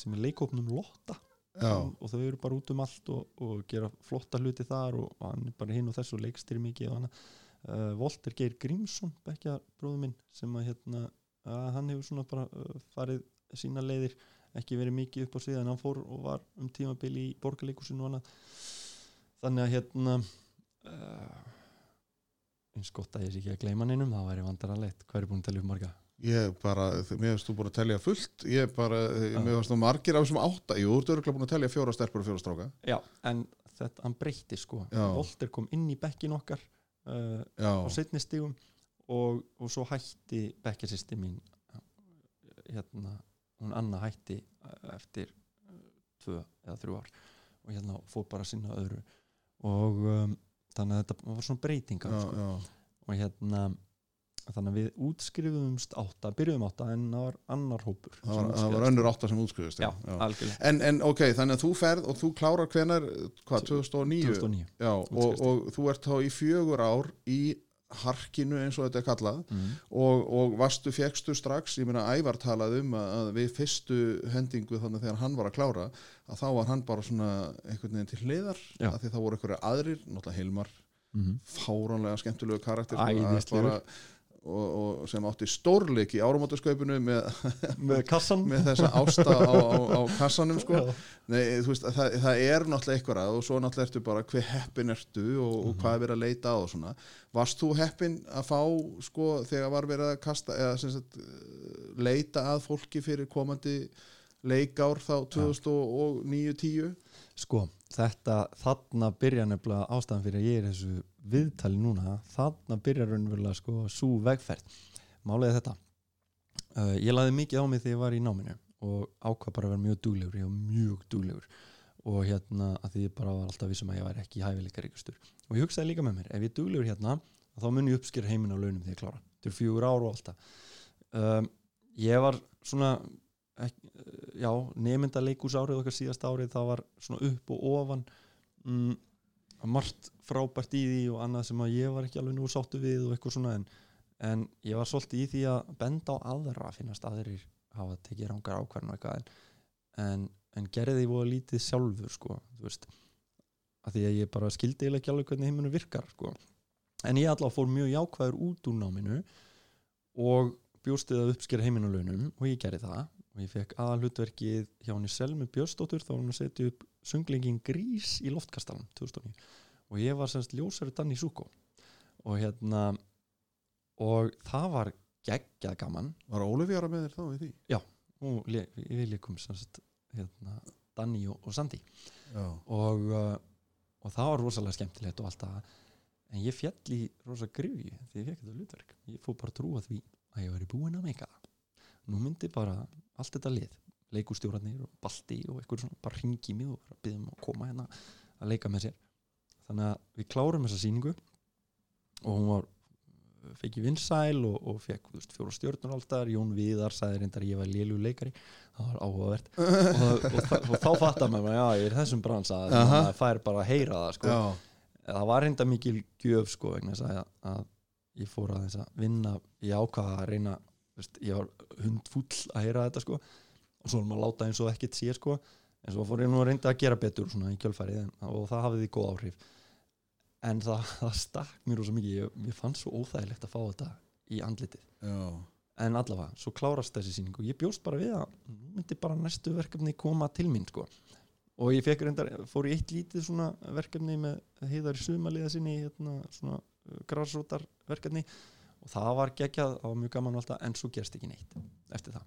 sem er leikópnum Lotta já, og þau eru bara út um allt og, og gera flotta hluti þar og, og hann er bara hinn og þessu og leikstir mikið og uh, Volter Geir Grímsson bekkja bróður minn sem að hérna uh, hann hefur svona bara uh, farið sína leiðir ekki verið mikið upp á sviða en hann fór og var um tímabil í borgarleikusinu og annað. Þannig að hérna uh, eins gott að ég sé ekki að gleyma neinum það væri vandaralegt, hvað er búin að telja upp marga? Ég bara mér finnst þú búin að telja fullt ég bara, mér finnst þú margir af þessum átta jú, þú ert örgulega búin að telja fjóra stelpur og fjóra stráka. Já, en þetta, hann breytti sko. Volter kom inn í bekkin okkar uh, á setni stigum og, og svo hætti bekkjasisti mín hérna, hún Anna hætti uh, eftir tvö eða þrjú ár og hérna fór bara sinna öðru. Og um, þannig að þetta var svona breytingar sko. já, og hérna þannig að við útskrifuðumst átta byrjuðum átta en það var annar hópur það var, það önnur átta sem útskriðist já, En, en ok, þannig að þú ferð og þú klárar hvenar, hvað, 2009? 2009 Já, og, og þú ert þá í fjögur ár í harkinu eins og þetta er kallað mm. og, og varstu, fegstu strax, ég meina Ævar talaði um að, við fyrstu hendingu þannig þegar hann var að klára að þá var hann bara svona einhvern veginn til hliðar Já. að því þá voru einhverju aðrir, náttúrulega Hilmar Mm. fáránlega skemmtilegu karakter Æðislegur. Og, og sem átti stórleik í áramótasköpunu með, með kassan með þessa ásta á, á, á kassanum sko. Nei, veist, það, það er náttúrulega eitthvað að og svo náttúrulega ertu bara hver heppin ertu og, og hvað er verið að leita á og svona. Varst þú heppin að fá sko þegar var verið að kasta eða sagt eh, leita að fólki fyrir komandi leikár þá 2009-10 Sko, þetta, þarna byrja nefnilega ástæðan fyrir að ég er þessu viðtali núna, þarna byrja raunverulega sko svo vegferð. Málega þetta. Uh, ég laði mikið á mig þegar ég var í náminu og ákvað bara að vera mjög duglegur ég var mjög duglegur. Og hérna að því ég bara var alltaf vissum að ég væri ekki hæfileikar ykkurstur og ég hugsaði líka með mér, ef ég er duglegur hérna þá mun ég uppskýra heiminn á launum þegar ég klára. Þetta er fjögur ár og alltaf um, ég var svona ekki, já, nemynda leikús árið okkar síðasta árið það var svona upp og ofan. Mm, margt frábært í því og annað sem að ég var ekki alveg nú sáttu við og eitthvað svona en, en ég var svolítið í því að benda á aðra að finnast aðrir hafa tekið rángar ákvarðan og eitthvað en, en, gerði því voða lítið sjálfur sko, þú veist að því að ég bara skildi ekki alveg hvernig heiminu virkar sko. en ég allavega fór mjög jákvæður út úr náminu og bjóstið að uppskera heiminu launum og ég gerði það og ég fekk aðalhutverkið hjá henni Selmi Björnsdóttur þá var hún að setja upp sunglingin Grís í loftkastalan 2009 og ég var semst ljósari Danny Suko og hérna og það var geggjað gaman. Var Ólefjara með þér þá í því? og le, við leikum semst hérna, Danny og, og Sandy. Já, og, uh, og það var rosalega skemmtilegt og allt það. En ég fjall í rosa grifju því ég fekk þetta hlutverk. Ég fór bara trúa því að ég væri búinn að meika það. Nú myndi bara allt þetta lið leikustjórarnir og balti og eitthvað svona bara ringi mig og bara byggðum að koma hérna að leika með sér. Þannig að við klárum þessa sýningu og hún var fekk ég vinsæl og, og fekk fjóra stjórnur alltaf, Jón Viðar sagði reyndar að ég var lélu leikari, það var áhugavert. Og, og, og, þá fattar maður já, ég er í þessum bransa, Aha. það fær bara að heyra það sko. já, það var reynda mikil gjöf sko, vegna þess að, að ég fór að þess að vinna ég ákvaða að reyna veist, ég var hundfúll að heyra þetta sko, og svo er maður að láta eins og ekkert sé sko, en svo fór ég nú að reynda að gera betur svona í kjölfærið og það hafði því góð áhrif. En það, það stakk mér rosa mikið. Ég, ég fann svo óþægilegt að fá þetta í andlitið. Já, en allavega, svo klárast þessi sýning og ég bjóst bara við að myndi bara næstu verkefni koma til mín sko. og ég fekk reyndar, fór í eitt lítið svona verkefni með heiðar í sumaliða sinni hérna, svona græsrótar verkefni og það var geggjað, það var mjög gaman alltaf, en svo gerst ekki neitt eftir það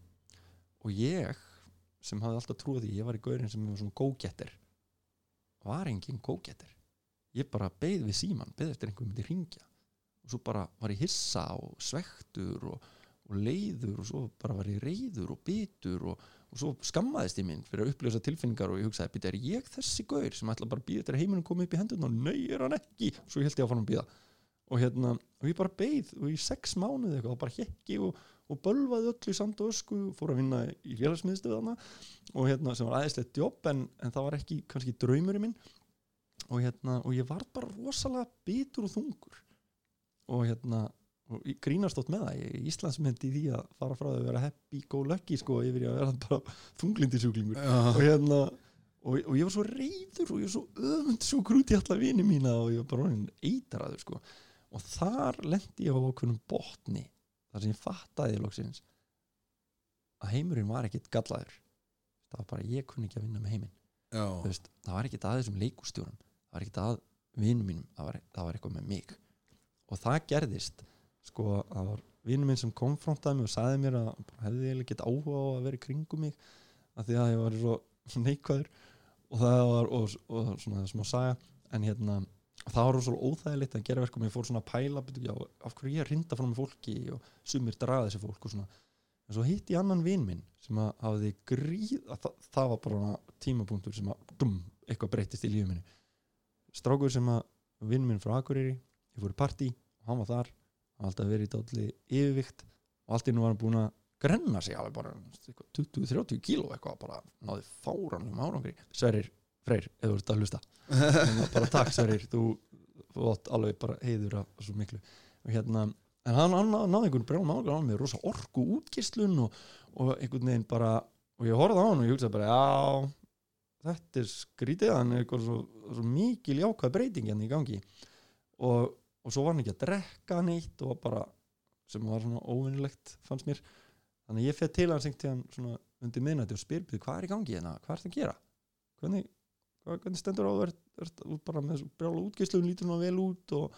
og ég sem hafði alltaf trúið því, ég var í gaurin sem var svona gógetter var engin gógetter ég bara beið við síman, beið eftir einhver myndi ringja og svo bara var ég hissa og svektur og, og leiður og svo bara var ég reyður og bitur og, og svo skammaðist ég minn fyrir að upplösa tilfinningar og ég hugsaði, býta, er ég þessi gaur sem ætla bara að býða eftir að heiminum komið upp í hendurna og nei, er hann ekki, svo held ég fara að býða og hérna, og ég bara beið og í sex mánuði eitthvað, og bara hekki og, og bölvaði öll í sand og ösku fór að vinna í félagsmiðstöðana og hérna, sem var aðeinslegt jobb en, en það var ekki kannski draumurinn minn. Og hérna, og ég var bara rosalega bitur og þungur. Og hérna og ég grínast átt með það, ég er Íslandsmynd í því að fara frá því að vera happy go lucky sko, yfir í að vera bara þunglindisjúklingur já, og hérna og, og ég var svo reyður og ég var svo öfund svo grút í alla vini mína og ég var bara orðin eitaraður sko. Og þar lendi ég á okkurum botni þar sem ég fattaði loksins að heimurinn var ekkit gallaður. Það var bara ég kunni ekki að vinna með heiminn. Veist, það var ekkit að þessum leikustjórum það var ekkit að vinnum mínum það var, það var eitthvað með mig. Og það gerðist sko að það var vinnum minn sem konfrontaði mig og sagði mér að hefði ég ekkit áhuga á að vera kringum mig af því að ég var svo, neikvæður. Og það var og, og svona smá saga en hérna það var svo óþægilegt að gera verkum. Ég fór svona að pæla já, af hverju ég er rinda frá með fólki og sumir draða þessi fólk og svona. En svo hitt ég annan vin minn sem að hafði gríð að það, það var bara tímapunktur sem að dum, eitthvað breytist í lífið minni. Strákur sem að vinn minn frá Akureyri ég fór í partí og hann var þar. Hann var alltaf verið í dálli yfirvikt og allt innu var hann búin að grenna sig alveg bara 20-30 kíló eitthvað bara náði fáranum árangri. Sverrir Freyr, ef þú ert að hlusta. Að bara takk Sverrir þú, átt alveg bara heiður af svo miklu. Og hérna en hann, hann náði einhvern brjálum álega á hann með rosa orku útgislun og, og einhvern veginn bara og ég horfði á hann og ég hugsaði bara já, þetta er skrítið hann er eitthvað svo, svo mikil jákvæð breyting hérna í gangi. Og, og svo var hann ekki að drekka neitt og bara sem var svona óvinnilegt fannst mér. Þannig að ég fyrir til hans einhvern tíðan svona undir miðnætti og spyr "Bíddu, hvað er í gangi hérna, hvað er það að gera? Hvernig, hvernig stendur á þú ert, bara með þessu brjála útgeislu lítur hún vel út og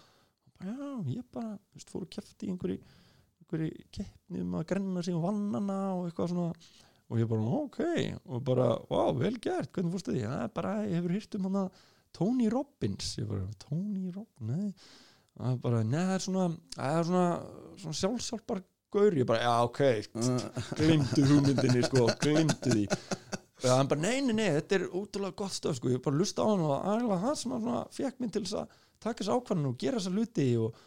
og bara, já, ég bara veist, fór að kefti í einhverju einhverju keppni um að grenna sig um vannana og eitthvað svona. Og ég bara, ok, og bara, wow, vel gert hvernig fórstu því, er bara, ég hefur hýrt um hana Tony Robbins. Ég bara, Tony Robbins, nei. Er bara, neða, það er svona það er svona, svona sjálfsjálfbar gaur, ég bara, já, ok. Glimtu hugmyndinni, sko, glimtu því og hann bara, nei, nei, þetta er útrúlega gott stöð, sko, ég bara lusta á hann og aðeinslega hann sem hann fekk minn til þess að taka þess ákvæðinu og gera þessa hluti og,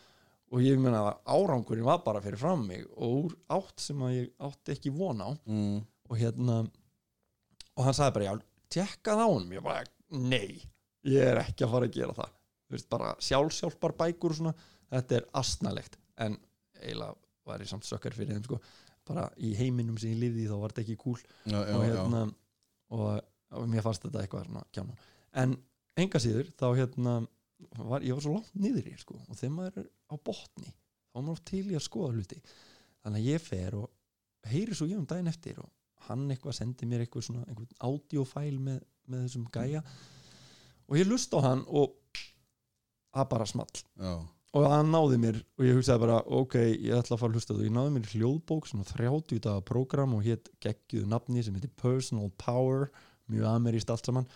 og ég meina að árangurinn var bara fyrir fram mig og úr átt sem að ég átti ekki von á. Mm. og hérna og hann sagði bara, já, tjekkað á honum. Ég bara, nei, ég er ekki að fara að gera það, þú veist, bara sjálfsjálfbar bækur og svona, þetta er astnalegt en eiginlega var ég samt sökkar fyrir þeim, sko, bara í heiminum sem ég lifði þá var þetta ekki cool. Já, já, og já. Og, og mér fannst þetta eitthvað svona kjána. En enga síður þá hérna var, ég var svo langt niður í sko, og þegar maður er á botni þá er maður oft til í að skoða hluti. Þannig að ég fer og heyri svo ég um daginn eftir og hann eitthvað sendi mér eitthvað svona einhvern audiofæl með, með þessum gæja. Og ég lust á hann og það bara small. Já. Og hann náði mér og ég hugsaði bara ok, ég ætla að fara að hlusta og ég náði mér hljóðbók svona 30 daga program og hétt geggjuðu nafni sem heitir Personal Power mjög ameríst allt saman.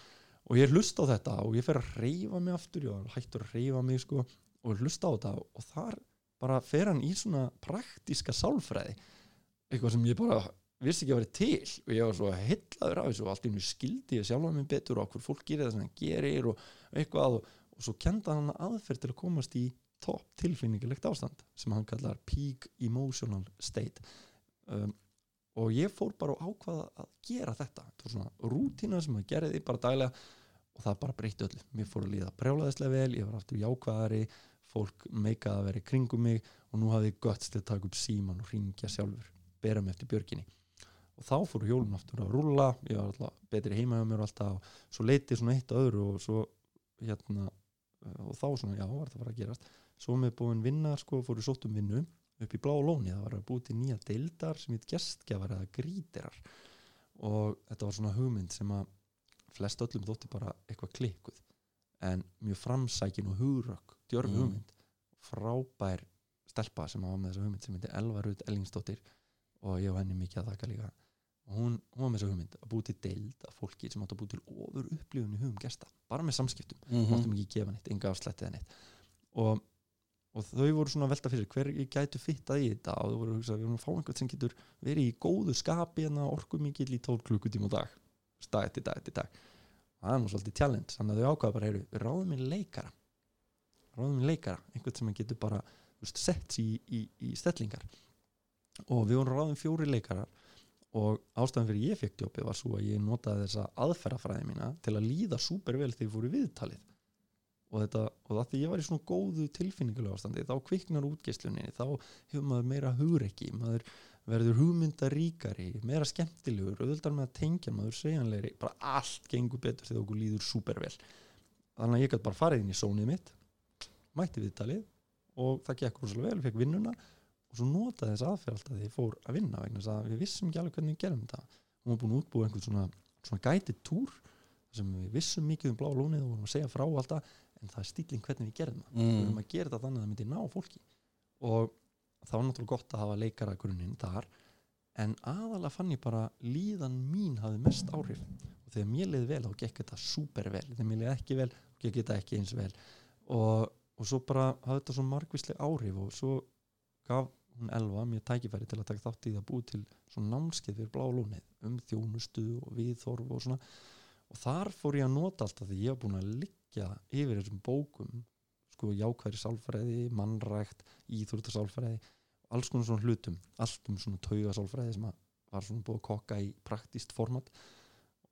Og ég hlusta á þetta og ég fer að reyfa mig aftur ég hættur að reyfa mig sko og hlusta á þetta. Og þar bara fer hann í svona praktíska sálfræði eitthvað sem ég bara vissi ekki að vera til. Og ég var svo hellaður af þessu og allt í hennu skildi ég sjálfa mig betur og hver fólk gerir það sem hann gerir og eitthvað. Og, og svo kenda hann aðferð til að komast í topp tilfinningilegt ástand sem hann kallar peak emotional state. Um, og ég fór bara og ákvaða að gera þetta. Þetta var svona rútína sem að gera því bara daglega og það bara breytti öllu. Mér fór að líða brjálaðislega vel, ég var aftur jákvæðari fólk meikaði að vera í kringum mig og nú hafði ég gött til að taka upp síman og ringja sjálfur, bera mig eftir björginni. Og þá fóru hjólun aftur að rúlla ég var alltaf betri heima hjá mér og alltaf og svo leiti svona eitt að öðru og svo hérna og þá svona, já, var það að fara að gerast svo með búin vinna, sko, fóru sótt um vinnu upp í blá lóni, það var að búið til nýja deildar sem heit gestgjafar eða grítirar og þetta var svona hugmynd sem að flest öllum þótti bara eitthvað klikkuð. En mjög framsækin og hugrökk djörf Mm. hugmynd. Frábær stelpa sem var með þessa hugmynd sem heitir Elva Rut Ellingsdóttir. Og ég og henni mikið að þakka líka. Og hún, hún var með þessa hugmynd að búið til deild af fólki sem átt að búið til ofur upplifun í hugum gesta. Bara með samskiptum. Mhm. máttum ekki gefa neitt, enga afslætti eða neitt. Og, og þau voru svona velta fyrir hver gætu fittað í þetta? Og þau voru að hugsa að við vorum að fá einhvern sem getur verið í góðu skapi en orku mikill í 12 klukkutíma á dag. Dag eftir dag eftir dag. Og það er nú svolítið challenge þannig að þau ákvaða bara, heyru, ráðum í leikara. Ráðum í leikara, einhvern sem getur bara veist, sett í, í, í stellingar. Og við vorum ráðum fjóri leikara og ástæðan fyrir ég fekk jobbið var svo að ég notaði þessa aðferðafræði mína til að líða súper vel þegar ég fór í viðtalið og þetta, og það því ég var í svona góðu tilfinningulega ástandi, þá kviknar útgeisluninni þá hefur maður meira hugreiki maður verður hugmyndaríkari meira skemmtilegur, auðvitað með að tengja maður segjanlegri, bara allt gengur betur þegar okkur líður súper vel þannig að ég gæti bara farið inn í sónið mitt mætti viðtalið og það gekk rosalega vel, fekk vinnuna og svo notaði þess aðferð alltaf þegar ég fór að vinna vegna þess að við vissum ekki alveg hvernig við gerum þetta. Hún var búin að útbúa einhvern svona, svona gætið túr sem við vissum mikið um blá lónið og vorum að segja frá alltaf en það er stíling hvernig við gerum það. Við mm. erum að gera þetta þannig að það myndi ná fólki. Og það var náttúrulega gott að hafa leikara grunninn þar. En aðalega fann ég bara líðan mín hafði mest áhrif. Og þegar mér leiði vel þá gekk þetta super vel. Þegar mér leiði ekki vel þá gekk þetta ekki eins vel. Og, og svo bara hafði þetta svo margvísleg áhrif og svo gaf hún Elva mér tækifæri til að taka þátt í það að búi til svona námskeið fyrir blá lónið um þjónustu og viðþorf og svona. Og þar fór ég að nota alltaf því ég var búin að liggja yfir þessum bókum sko jákværi sálfræði, mannrækt íþróttasálfræði, alls konar svona hlutum allt um svona taugasálfræði sem að var svona búið að kokka í praktíst format.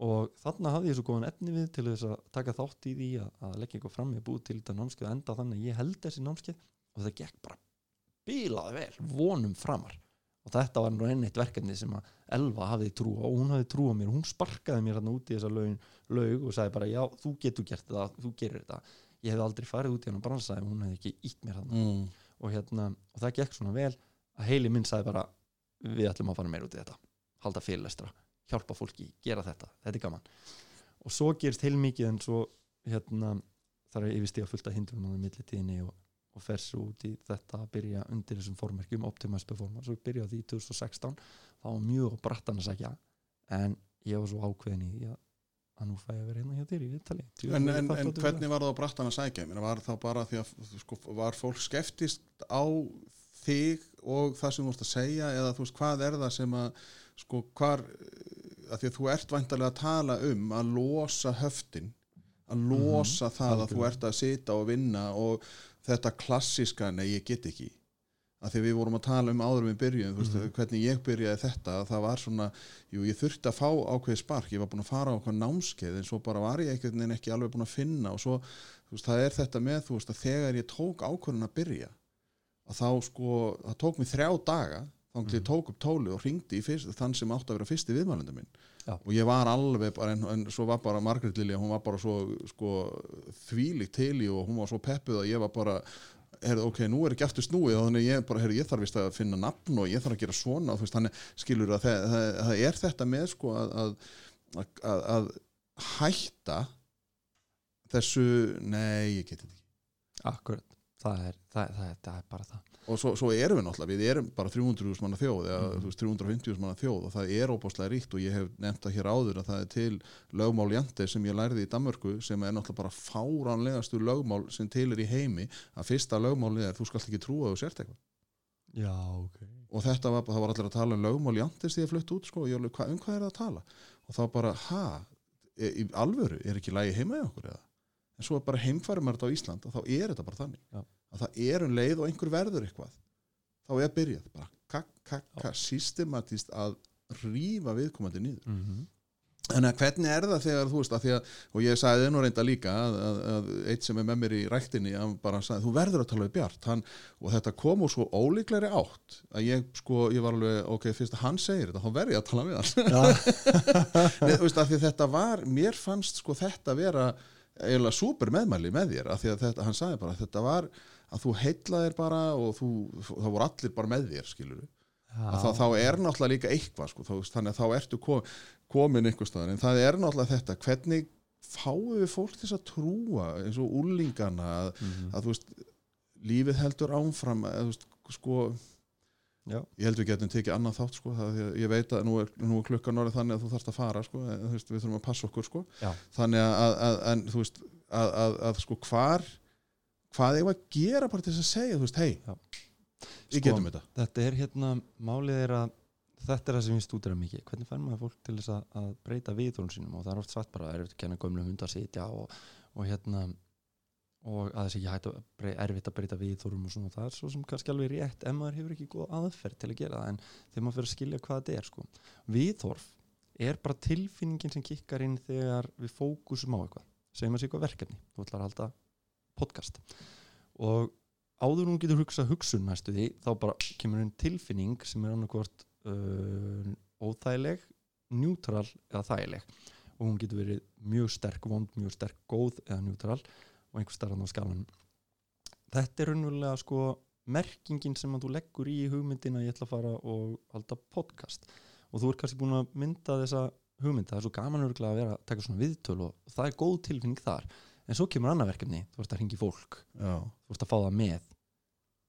Og þarna hafði ég svo góðan efni við til þess að taka þátt í því að, að leggja eitthvað fram ég búið til þetta námskeið og enda þannig að ég held þessi námskeið og það gekk bara bilaði vel, vonum framar og þetta var nú enn eitt verkefni sem að Elva hafði trú á og hún hafði trú á mér. Hún sparkaði mér hérna út í þessa laug, laug og sagði bara já, þú getur gert þetta, þú gerir þetta. Ég hefði aldrei farið út í hann og bransa ef hún hefði ekki ítt mér hann Mm. og, hérna, og það gekk svona vel að heili minn sagði bara við ætlum að fara meira út í þetta. Halda fyrirlestra, hjálpa fólki, gera þetta. Þetta er gaman. Og svo gerist heilmikið en svo hérna, þar er yfirstíða fullt af hindrunum á millitíðinni og, og fer svo út í þetta að byrja undir þessum formerkjum Optimus Performance og byrja á því 2016 þá var mjög brattan að segja en ég var svo ákveðin í því að, að nú fæ ég að vera hérna hjá þér í Viðtali. En, en, en hvernig var það á brattan að sækja? Var það bara því að sko, var fólk skeptist á þig og það sem þú vorst að segja? Eða þú veist hvað er það sem að sko hvar að því að þú ert væntalega að tala um að losa höftin að losa það að þú ert að sita og vinna og þetta klassiska nei ég get ekki að því við vorum að tala um áður en við byrjuðum mm Mhm. hvernig ég byrjaði þetta það var svona, jú ég þurfti að fá ákveði spark ég var búin að fara á okkur námskeið en svo bara var ég einhvern veginn ekki alveg búin að finna og svo, veist, það er þetta með þú veist, að þegar ég tók ákvörðin að byrja að þá sko, það tók mig þrjá daga, þá mm. ég tók upp tóli og ringdi fyrst, þann sem átti að vera fyrsti viðmælenda minn. Já. og ég var alveg bara, en, en svo var bara Margrét Lilja, hún var bara svo sko, þvílík til í og hún var svo peppuð að ég var bara heyrðu, ok, nú er ekki aftur snúið. Og þannig ég bara, heyrðu, ég þarf vist að finna nafn og ég þarf að gera svona. Og þannig skilur að það, það, það er þetta með sko að, að, að, að hætta þessu, nei, ég geti þetta ekki. Akkurat, það er, það er bara það og svo, svo erum við náttúrulega, við erum bara 300.000 manna þjóð eða Mhm. veist 350.000 manna þjóð og það er óbáslega ríkt og ég hef nefnt það hér áður að það er til lögmál jante sem ég lærði í Danmörku sem er náttúrulega bara fáránlegastu lögmál sem til er í heimi. Að fyrsta lögmálið er þú skalt ekki trúa að þú sért eitthvað Já, ok. Og þetta var, það var allir að tala um lögmál jantes því að flutt út sko og ég alveg, hva, um hvað er það að tala? Og þá bara, ha, e, í alvöru? Er ekki lægi heima í okkur eða en svo bara heimfærum er þetta á Ísland og þá er þetta bara þannig. Já. að það er um leið og einhver verður eitthvað þá er byrjað bara kakk, kakk, kakk, systematist að rífa viðkomandi niður. Mm -hmm. en hvernig er það þegar þú veist að því að, og ég sagði nú reynda líka að, að, að eitt sem er með mér í ræktinni hann bara sagði, þú verður að tala við Bjart. Hann, og þetta kom úr svo ólíklegri átt að ég sko, ég var alveg ok, fyrst að hann segir þetta, þá verður ég að tala við hann. Nei, þú veist, að þetta var, mér fannst sko þetta vera eiginlega súper meðmæli með þér, að því að þetta, hann sagði bara að þetta var að þú heitlaðir bara og þú, það voru allir bara með þér skilur að þá, þá er náttúrulega líka eitthvað sko, þá, þannig að þá ertu kom, komin einhver staðar, en það er náttúrulega þetta hvernig fáum við fólk þess að trúa eins og úlingana að, Mhm. að þú veist, lífið heldur ámfram að, veist, sko Já, ég held við getum tekið annað þátt sko, það, er að ég veit að nú er, nú er klukkan orðið þannig að þú þarfst að fara sko, en, veist, við þurfum að passa okkur sko. þannig að, að, að, en, veist, að, að, að sko hvar hvað eigum við að gera bara til þess að segja veist, hei, við Sko, getum þetta. þetta er hérna málið er að þetta er það sem við stúdira mikið. Hvernig fær maður fólk til þess að, að breyta viðþórun sínum? Og það er oft sagt bara að erfitt að kenna gömlu hund að sitja og, og hérna og að þess að ég hætti að erfitt að breyta viðþórum og svona það er svo sem kannski alveg rétt ef maður hefur ekki góð aðferð til að gera það en þegar maður fyrir að skilja hvað þetta er sko. viðþórf er bara tilfinningin sem kikkar inn þegar við fókusum á eitthvað segjum að sé eitthvað verkefni. Þú ætlar að halda podcast. Og áður en hún getur hugsað hugsun næstu því þá bara kemur einn tilfinning sem er annarkvort uh, óþægileg, njútral eða þægileg. Og hún getur verið mjög sterk vond, mjög sterk góð eða njútral og einhver starfan á skalanum þetta er raunverulega sko merkingin sem að þú leggur í hugmyndina ég ætla að fara og halda podcast. Og þú er kannski búin að mynda þessa hugmynda, það er svo gaman örgulega að vera að taka svona viðtöl og það er góð tilfinning þar. En svo kemur annað verkefni, þú ert að ringi fólk. Já, þú ert að fá það með.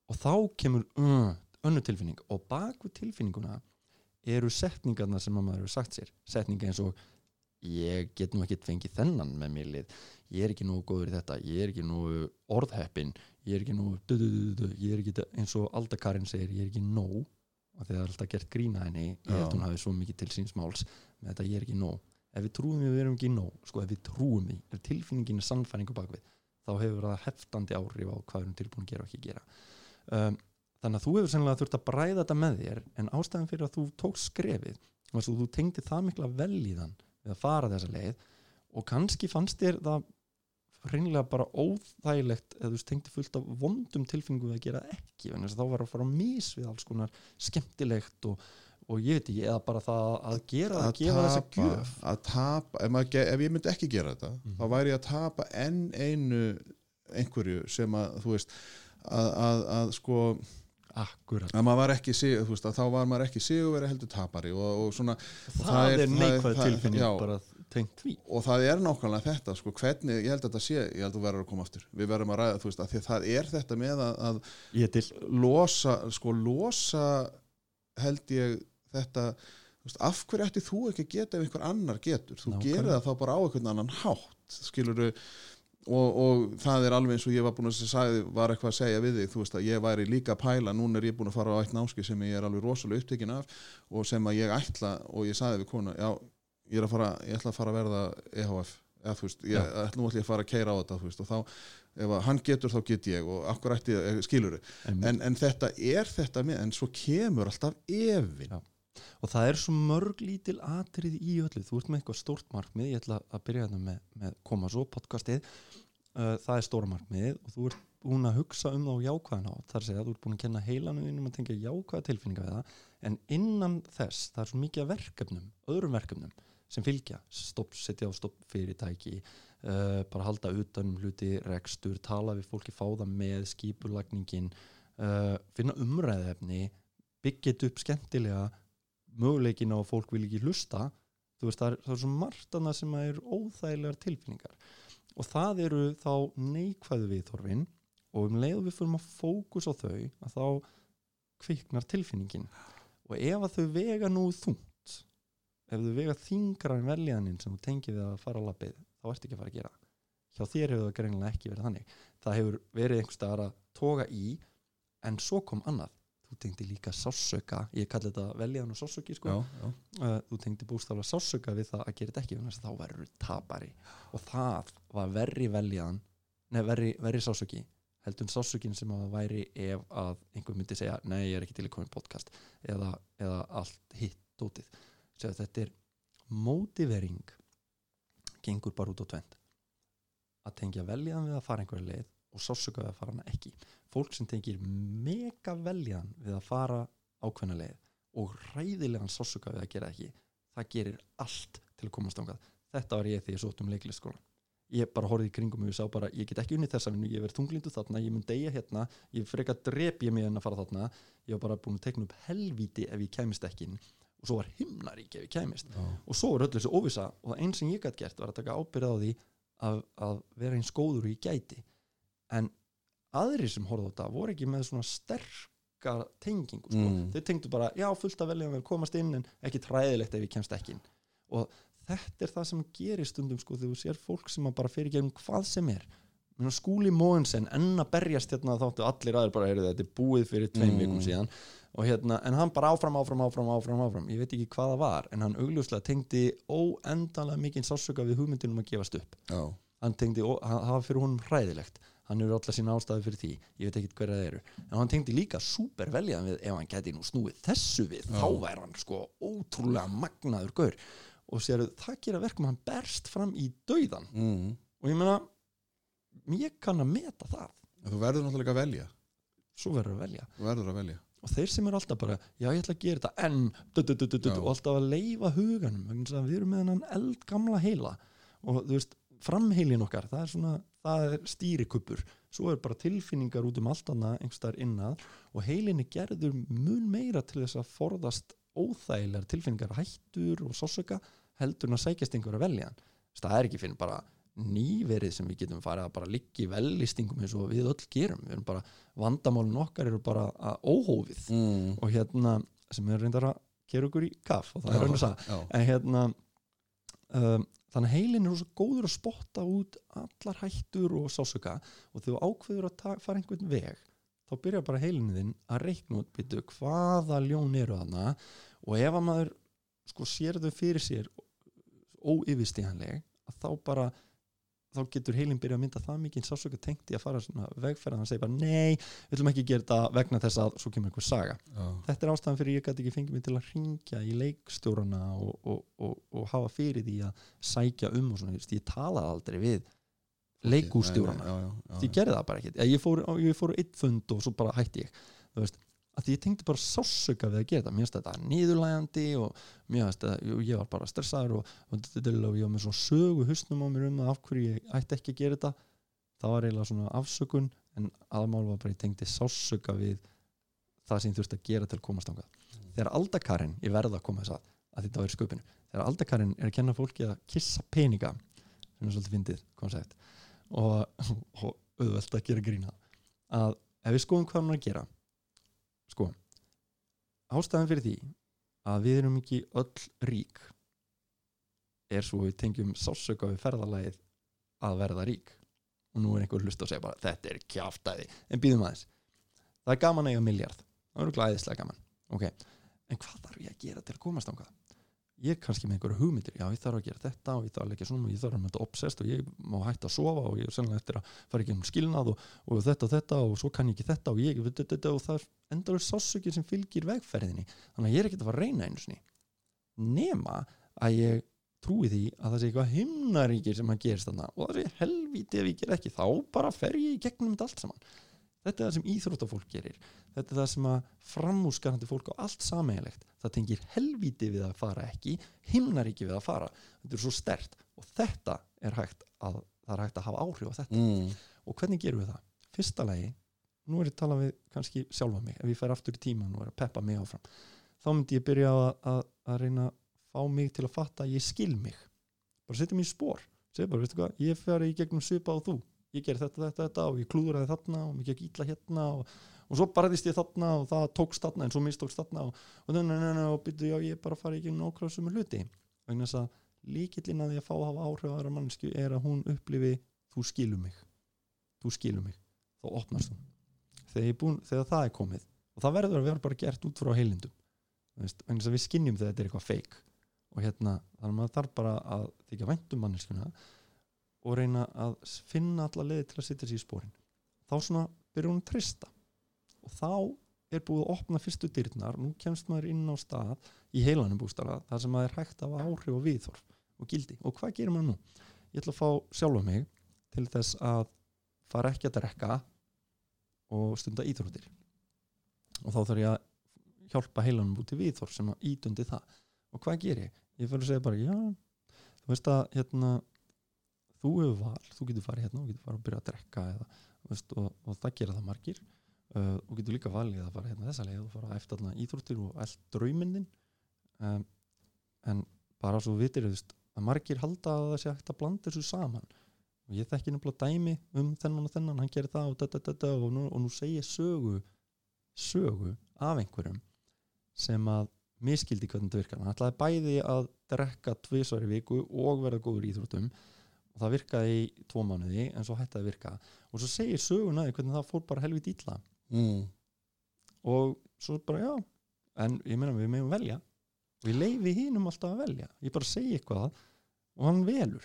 Og þá kemur uh, önnu tilfinning. Og bak við tilfinninguna eru setningarna sem að maður hefur sagt sér. Setninga eins og ég get nú ekki fengið þennan með mér lið ég er ekki nógu góður í þetta, ég er ekki nógu orðheppin, ég er ekki nógu du, du, du, ég er ekki eins og Alda Karin segir, ég er ekki nóg og þegar alltaf gert grína henni. Ég held Já. hún hafi svo mikið til síns máls með þetta ég er ekki nóg. Ef við trúum að við erum ekki nóg sko ef við trúum því, ef tilfinningin er sannfæringu bakvið þá hefur það heftandi áhrif á hvað við erum tilbúin að gera og ekki gera. Um, þannig að þú hefur sennilega þurft að bræða þetta með þér en ástæðan fyrir að þú tók skrefið að þú tengdi það mikla vel í þann við að fara þessa leið og kannski fannst þér það hreinlega bara óþægilegt eða þú veist, tengdi fullt af vondum tilfinningum við að gera ekki en þá var að fara að mis við alls konar skemmtilegt og, og ég veit ekki, eða bara það að gera að, gefa þessa gjöf að tapa ef, ge- ef ég myndi ekki gera þetta Mhm. þá væri ég að tapa enn einu einhverju sem að þú veist að, að, að sko akkurat að maður var ekki, sig- veist, að þá var maður ekki sigurveri heldur tapari og, og svona það, það er- neikvæð tilfinning já. bara tengt því. Og það er nákvæmlega þetta sko, hvernig, ég held að þetta sé, ég held að þú verður að koma aftur. Við verðum að ræða, þú veist, að því að það er þetta með að, að losa, sko, losa held ég þetta veist, af hverju ætti þú ekki að geta ef einhver annar getur, þú Nákvæmlega. gerir það þá bara á einhvern annan hátt, skilur og, og það er alveg eins og ég var búin að sagði, var eitthvað að segja við þig þú veist að ég væri líka að pæla, núna er ég búin að fara á eitt náski sem ég er alveg rosalega upptekinn af og sem að ég ætla, og ég sagði við kona já, ég er að fara, ég ætla að fara að verða EHF, eða þú veist, ég, ætla, nú ég að fara að keira á þetta, þú veist, og þá ef hann getur þá get ég og akkur ætti, skilur en, en þetta er þetta með, en svo kemur alltaf efinn. Já. og það er svo mörg lítil atrið í öllu, þú ert með eitthvað stórt markmið ég ætla að byrja þetta með, með koma svo podcastið, uh, það er stóra markmið og þú ert búin að hugsa um það á jákvæðan á, að segja þú ert búin að kenna heilanum þínum að tengja jákvæða tilfinninga við það. En innan þess, það er svo mikið verkefnum, öðrum verkefnum sem fylgja, stopp, setja á stopp fyrirtæki uh, bara halda utanum hluti, rekstur, tala við fólki fá það með, skipulagningin uh, finna umræðefni byggja þetta upp skemmtilega möguleikin á að fólk vil ekki hlusta. Þú veist, það er, það er svo margt annað sem er óþægilegar tilfinningar. Og það eru þá neikvæðu viðþorfin og um leið og við fyrir að fókus á þau að þá kviknar tilfinningin. Og ef að þau vega nú þungt ef þau vega þingra en veljanin sem þú tengir við að fara að lappið þá ertu ekki að fara að gera það. hjá þér hefur það greinilega ekki verið þannig það hefur verið einhvers staðar að toga í en svo kom annað þú tengdi líka sásöka ég kalli þetta veljaðan og sásöki sko. já, já. uh, þú tengdi bústaflega sásöka við það að gera þetta ekki þess að þá verður þú tapari og það var verri veljaðan nei, verri, verri sásöki heldur sásökin sem að væri ef að einhver myndi segja, nei ég er ekki til að koma í podcast eða, eða allt hitt dótið, segja þetta er mótivering gengur bara út á tvend að tengja veljaðan við að fara einhverja leið og sásöka við að fara hana ekki. Fólk sem tengir mega veljaðan við að fara ákveðna leið og ræðilegan sásöka við að gera ekki það gerir allt til að komast ángað þetta var ég þegar ég sótt um leiklistskólan ég bara horfði í kringum og ég sá bara ég get ekki unnið þessa vinnu, ég verð þunglindu þarna ég mun deyja hérna, ég freka drep ég mig en að fara þarna, ég var bara búin að tekna upp helvíti ef ég kæmist ekki inn og svo var himnarík ef ég kæmist Já. og svo var öllu þessu óvisa og það einn sem ég gætt gert var að taka ábyrð á því að, að vera eins góður og ég gæti en aðrir sem horfðu á þetta voru ekki með svona sterka tengingu sko. Mm. þau tengdu bara, já fullt af velja að vera komast inn en ekki træðilegt ef ég kemst ekki inn og þetta er það sem gerir stundum sko þegar þú sér fólk sem að bara fyrir gegnum hvað sem er skúli Móensen enn að berjast hérna þáttu allir aðeir bara, heyrðu, þetta er búið fyrir tveim Mm. vikum síðan og hérna, en hann bara áfram, áfram, áfram, áfram, áfram. Ég veit ekki hvað það var, en hann augljóslega tengdi óendanlega mikinn sásöka við hugmyndinum að gefast upp. Já. hann tengdi, það var fyrir honum hræðilegt. Hann eru alltaf sína ástæði fyrir því. Ég veit ekki hverja það eru, en hann tengdi líka super veljaðan við ef hann geti nú snúið þessu við, Já. þá væri hann sko ótrúlega magnaður gaur. Og sér það gera verkum hann berst fram í dauðan Mm. og ég meina ég kann að meta það. En þú verður náttúrulega að velja. Svo verður að velja og þeir sem eru alltaf bara, já ég ætla að gera þetta en, du, du, du, du, du, Já. og alltaf að leifa huganum, við erum með hennan eldgamla heila. Og þú veist framheilin okkar, það er svona það er stýrikuppur, svo er bara tilfinningar út um allt annað, einhverstaðar innað. Og heilin er gerður mun meira til þess að forðast óþægilegar tilfinningar hættur og sásöka heldur en að sækjast einhver að velja hann Þess, það er ekki fyrir bara nýverið sem við getum farið að bara liggja í vellistingum eins og við öll gerum við erum bara, vandamálun okkar eru bara óhófið mm. og hérna sem er reyndar að gera okkur í kaff og það er raun að sagða já. en hérna um, þannig heilin er svo góður að spotta út allar hættur og sásöka og þegar ákveður að fara einhvern veg þá byrjar bara heilinu þinn að reikna út byrju hvaða ljón eru þarna og ef að maður sko sér þau fyrir sér óyfirstíhanleg að þá bara þá getur heilin byrja að mynda það mikið sásöka tengt í að fara svona vegferð hann segir bara nei, við ætlum ekki gera þetta vegna þess að svo kemur einhver saga. Já. þetta er ástæðan fyrir ég gæti ekki fengið mig til að ringja í leikstjórana og, og, og, og hafa fyrir því að sækja um og svona, ég talaði aldrei við því ég gerði það bara ekkert. Ég fór, ég fór einn fund og svo bara hætti ég þú veist, að ég tengdi bara sásöka við að gera þetta. Mér finnst þetta nýðurlægandi og þetta, ég- var bara stressaður og, og, og ég var með svona sögu husnum á mér um af hverju ég ætti ekki að gera þetta. Það var eiginlega svona afsökun en aðmál var bara ég tengdi sásöka við það sem ég þurfti að gera til að komast ángað þegar aldakarinn, ég verða að koma þess að að þetta var í sköpinu, þegar aldakarinn er að kenna fólki að kissa peninga sem er svolítið fyndið koncept og, og auðvelt að gera grína að ef við skoðum hvað hann er að gera sko ástæðan fyrir því að við erum ekki öll rík er svo við tengjum sásöka við ferðalagið að verða rík. Og nú er einhver hlust að segja bara þetta er kjáftæði, en býðum aðeins. Það er gaman að eiga miljard það er glæðislega gaman, ok. En hvað þarf ég að gera til að komast ángað ég kannski með einhverju hugmyndir, já ég þarf að gera þetta og ég þarf að leggja svona og ég þarf að mynda obsessed og ég má hætta að sofa og ég er sennilega eftir að fara ekki um skilnað og, og þetta og þetta og svo kann ég ekki þetta og ég og það er endur sásökið sem fylgir vegferðinni. Þannig að ég er ekki að fara að reyna einu sinni. Nema að ég trúi því að það sé eitthvað himnaríkir sem að gerist þarna. Og það sé helvíti ef ég ger ekki þá bara fer ég í gegnum þetta allt saman þetta er það sem íþróttafólk gerir. Þetta er það sem að framúskarandi fólk á allt sameigilegt það tengir helvíti við að fara ekki himnaríki við að fara. Þetta er svo stert og þetta er hægt að það er hægt að hafa áhrif á þetta. Mm. og hvernig gerum við það? Fyrsta lagi, nú er ég að tala við kannski sjálfa mig, ef ég fer aftur í tíman og er að peppa mig áfram, þá myndi ég byrja að, að, að reyna að fá mig til að fatta að ég skil mig. Bara setja mér í spór, segja bara, veistu hvað ég fer í gegnum ég ger þetta, þetta, þetta og ég klúðraði þarna og mér gekk ítla hérna og, og svo barðist ég þarna og það tókst þarna en svo mistókst þarna og, og, og, og byrju, já, ég bara fari ekki nákvæmlega sem er hluti. Vegna þess að líkillin að að fá að hafa áhrif aðra mannsku er að hún upplifi þú skilur mig. Þú skilur mig, þá opnast þú þegar, búin, þegar það er komið. Og það verður að vera bara gert út frá heilindum. Vegna þess að við skinnjum þegar þetta er eitthvað feik og hérna þannig að maður þarf bara að þykja væntum manneskuna og reyna að finna alla leiði til að setja sér í spórin þá svona byrjar hún að trista og þá er búið að opna fyrstu dyrnar nú kemst maður inn á stað í heilanum bústara þar sem maður er hægt af áhrif og viðþorf og gildi. Og hvað gerir maður nú? Ég ætla að fá sjálfa mig til þess að fara ekki að drekka og stunda íþróttir. Og þá þarf ég að hjálpa heilanum út í viðþorf sem að ídundi það. Og hvað gerir ég? Ég fyrir að segja bara já, þú veist að hérna þú hefur val, þú getur farið hérna og getur farið að byrja að drekka eða, veist, og, og það gera það margir. Uh, og getur líka valið að fara hérna þessa leið og fara eftir alltaf íþróttir og allt draumindin um, en bara svo vitir að margir halda að það sé hægt að blanda þessu saman. Og ég þekki náttúrulega dæmi um þennan og þennan, hann gerir það og, da, da, da, og, nú, og nú segir sögu sögu af einhverjum sem að miskildi hvernig þetta virkar. Hann ætlaði bæði að drekka tvísvar í viku og verða góður íþróttum og það virkaði í tvo mánuði en svo hætti að virka. Og svo segir söguna hvernig það fór bara helvið ítla Mm. og svo bara já en ég meina við meðum velja. Og ég leifi hínum alltaf að velja. Ég bara segi eitthvað og hann velur.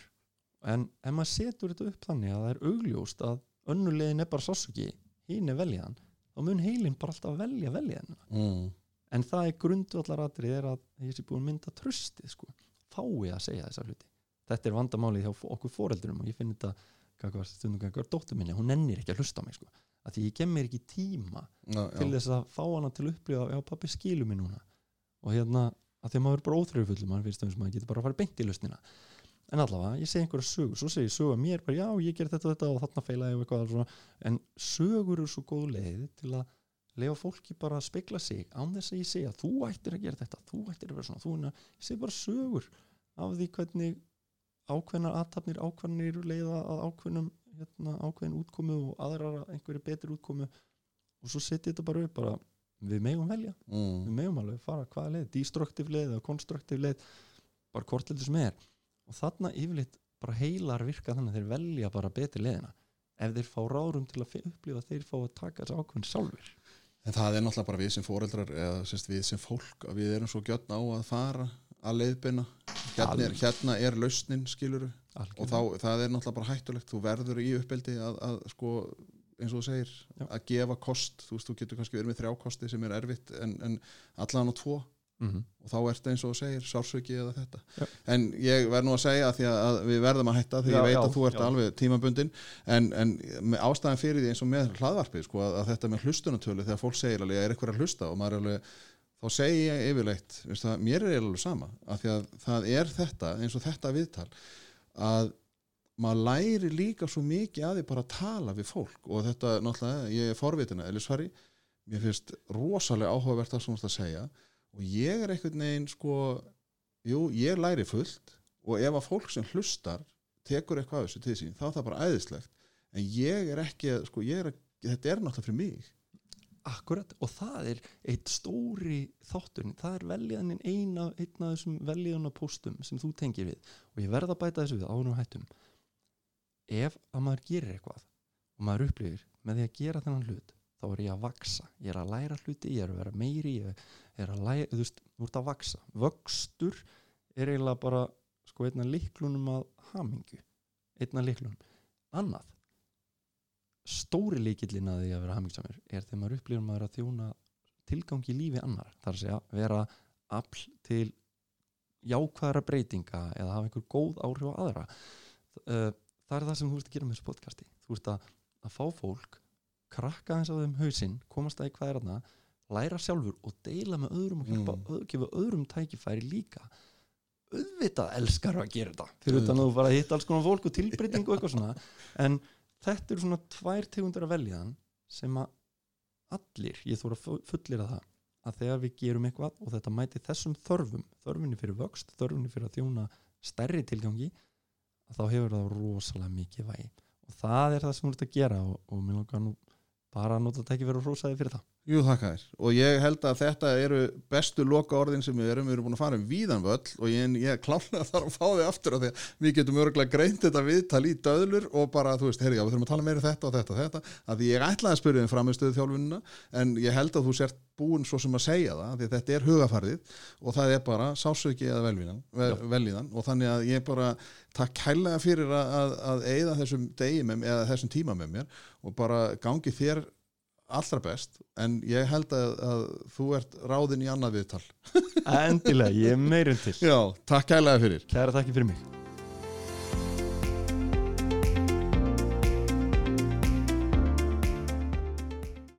En ef maður setur þetta upp þannig að það er augljóst að önnulegin er bara sásuki hín er veljaðan þá mun heilin bara alltaf að velja veljaðan Mm. en það er grundvallaratrið er að ég sé búin mynda tröstið sko, fái að segja þessa hluti þetta er vandamálið hjá okkur foreldurum og ég finn þetta kakvar, stundum kakvar dóttur minni, hún nennir ekki að hlusta á mig sko. að því ég gem mér ekki tíma Já, til já. þess að fá hana til að upplifa já pappi skilur mig núna og hérna að því að maður er bara óþröfull maður finnst þess að maður getur bara að fara beint í lausnina en allavega, ég segi einhverja sögur svo segi ég sögu að mér bara já, ég ger þetta og þetta og þarna feila ég og eitthvað svona. en sögur eru svo góð leið til að lefa fólki bara að spegla sig án þess að ég segja, þú ættir að gera þetta þú ættir að vera svona, þú ég segi bara sögur af því hvernig ákveðnar aðtapnir ákveðnir leiða að ákveðnum hérna, ákveðin útkomu og aðrar að einhverju betri útkomu. Og svo setja þetta bara upp bara, við megum velja. Mm. við megum alveg fara hvaða leið, destruktiv leið eða konstruktiv leið, bara hvort heldur sem er. Og þarna yfirleitt bara heilar virka þannig að þeir velja bara betri leiðina. Ef þeir fá rárum til að upplifa þeir fá að taka þessu ákveðin sjálfur En það er náttúrulega bara við sem foreldrar eða við sem fólk að við erum svo gjörn á að fara að leiðbeina hérna er, hérna er lausnin skiluru og þá, það er náttúrulega bara hættulegt. Þú verður í uppeldi að, að sko, eins og þú segir, Já. að gefa kost. Þú veist, þú getur kannski verið með þrjá kosti sem er erfitt en, en allan á tvo. Mm og þá ertu eins og þú segir, sársöki eða þetta. Já. en ég verð nú að segja að að, við verðum að hætta því ég veit að þú ert alveg tímabundin en, en ástæðan fyrir því eins og með hlaðvarpið sko, að, að þetta með hlustunatölu þegar fólk segir alveg, er eitthvað að hlusta? Og maður er alveg þá segi ég yfirleitt, það, mér er alveg sama af því að það er þetta eins og þetta viðtal að maður læri líka svo mikið að því bara að tala við fólk. Og þetta náttúrulega, ég er forvitina eða svari, mér finnst rosalega áhugavert það sem þú ert að segja. Og ég er einhvern veginn sko jú, ég læri fullt. Og ef að fólk sem hlustar tekur eitthvað af þessu til sín, þá er það bara æðislegt. En ég er ekki, að- sko, ég er að, þetta er náttúrulega fyrir mig Akkurat, og það er eitt stóri þátturinn, það er veljanin eina, einn af þessum veljanar póstum sem þú tengir við. Og ég verð að bæta þessu við ánum hættum. Ef að maður gerir eitthvað og maður upplifir með því að gera þennan hlut þá er ég að vaksa, ég er að læra hluti ég er að vera meiri, ég er að læra þú veist, þú ert að vaksa, vöxtur er eiginlega bara sko einna líklunum að hamingju. Einna líklunum, annað stóri líkillin að því að vera hamingsamur er þegar maður upplifir maður að þjóna tilgangi lífi annar þar að segja vera afl til jákvæðara breytinga eða hafa einhver góð áhrif á aðra. Uh, það er það sem þú ert að gera með þessu podcasti. Þú ert að, að fá fólk krakka eins á þeim hausinn komast að í hvað er þarna læra sjálfur og deila með öðrum og hjálpa, Mm. gefa öðrum tækifæri líka. Auðvitað elskar að gera þetta. Fyrir utan að þú bara hitt alls konar fólk og tilbreyting og eitthvað svona. En þetta eru svona tvær tegundur að veljaðan sem að allir, ég þóra fullir að það að þegar við gerum eitthvað og þetta mæti þessum þörfum, þörfinni fyrir vöxt þörfinni fyrir að þjóna stærri tilgangi að þá hefur það rosalega mikið vægi. Og það er það sem þú ert að gera og, og mér langar nú bara að nota þetta ekki vera rosaði fyrir það Jú, þakka þér. Og ég held að þetta eru bestu loka orðin sem við erum. Við erum búin að fara um víðan völl og ég, ég klálega þarf að fá þig aftur af því að við getum örgulega greint þetta viðtal í döðlur og bara, þú veist, heyrðu, já, við þurfum að tala meira um þetta og þetta og þetta. Að ég ætlaði að spyrja um framistöðu þjálfunina en ég held að þú sért búin svo sem að segja það, því þetta er hugafarið og það er bara sásauki eða velvíðan, vel, velvíðan og þannig að ég bara takk kærlega fyrir að, að, að eigða þessum degi með, eða þessum tíma með mér og bara gangi þér allra best en ég held að, að þú ert ráðin í annað viðtal. Endilega, ég er meirinn til. Já, takk kærlega fyrir. Kæra þakki fyrir mig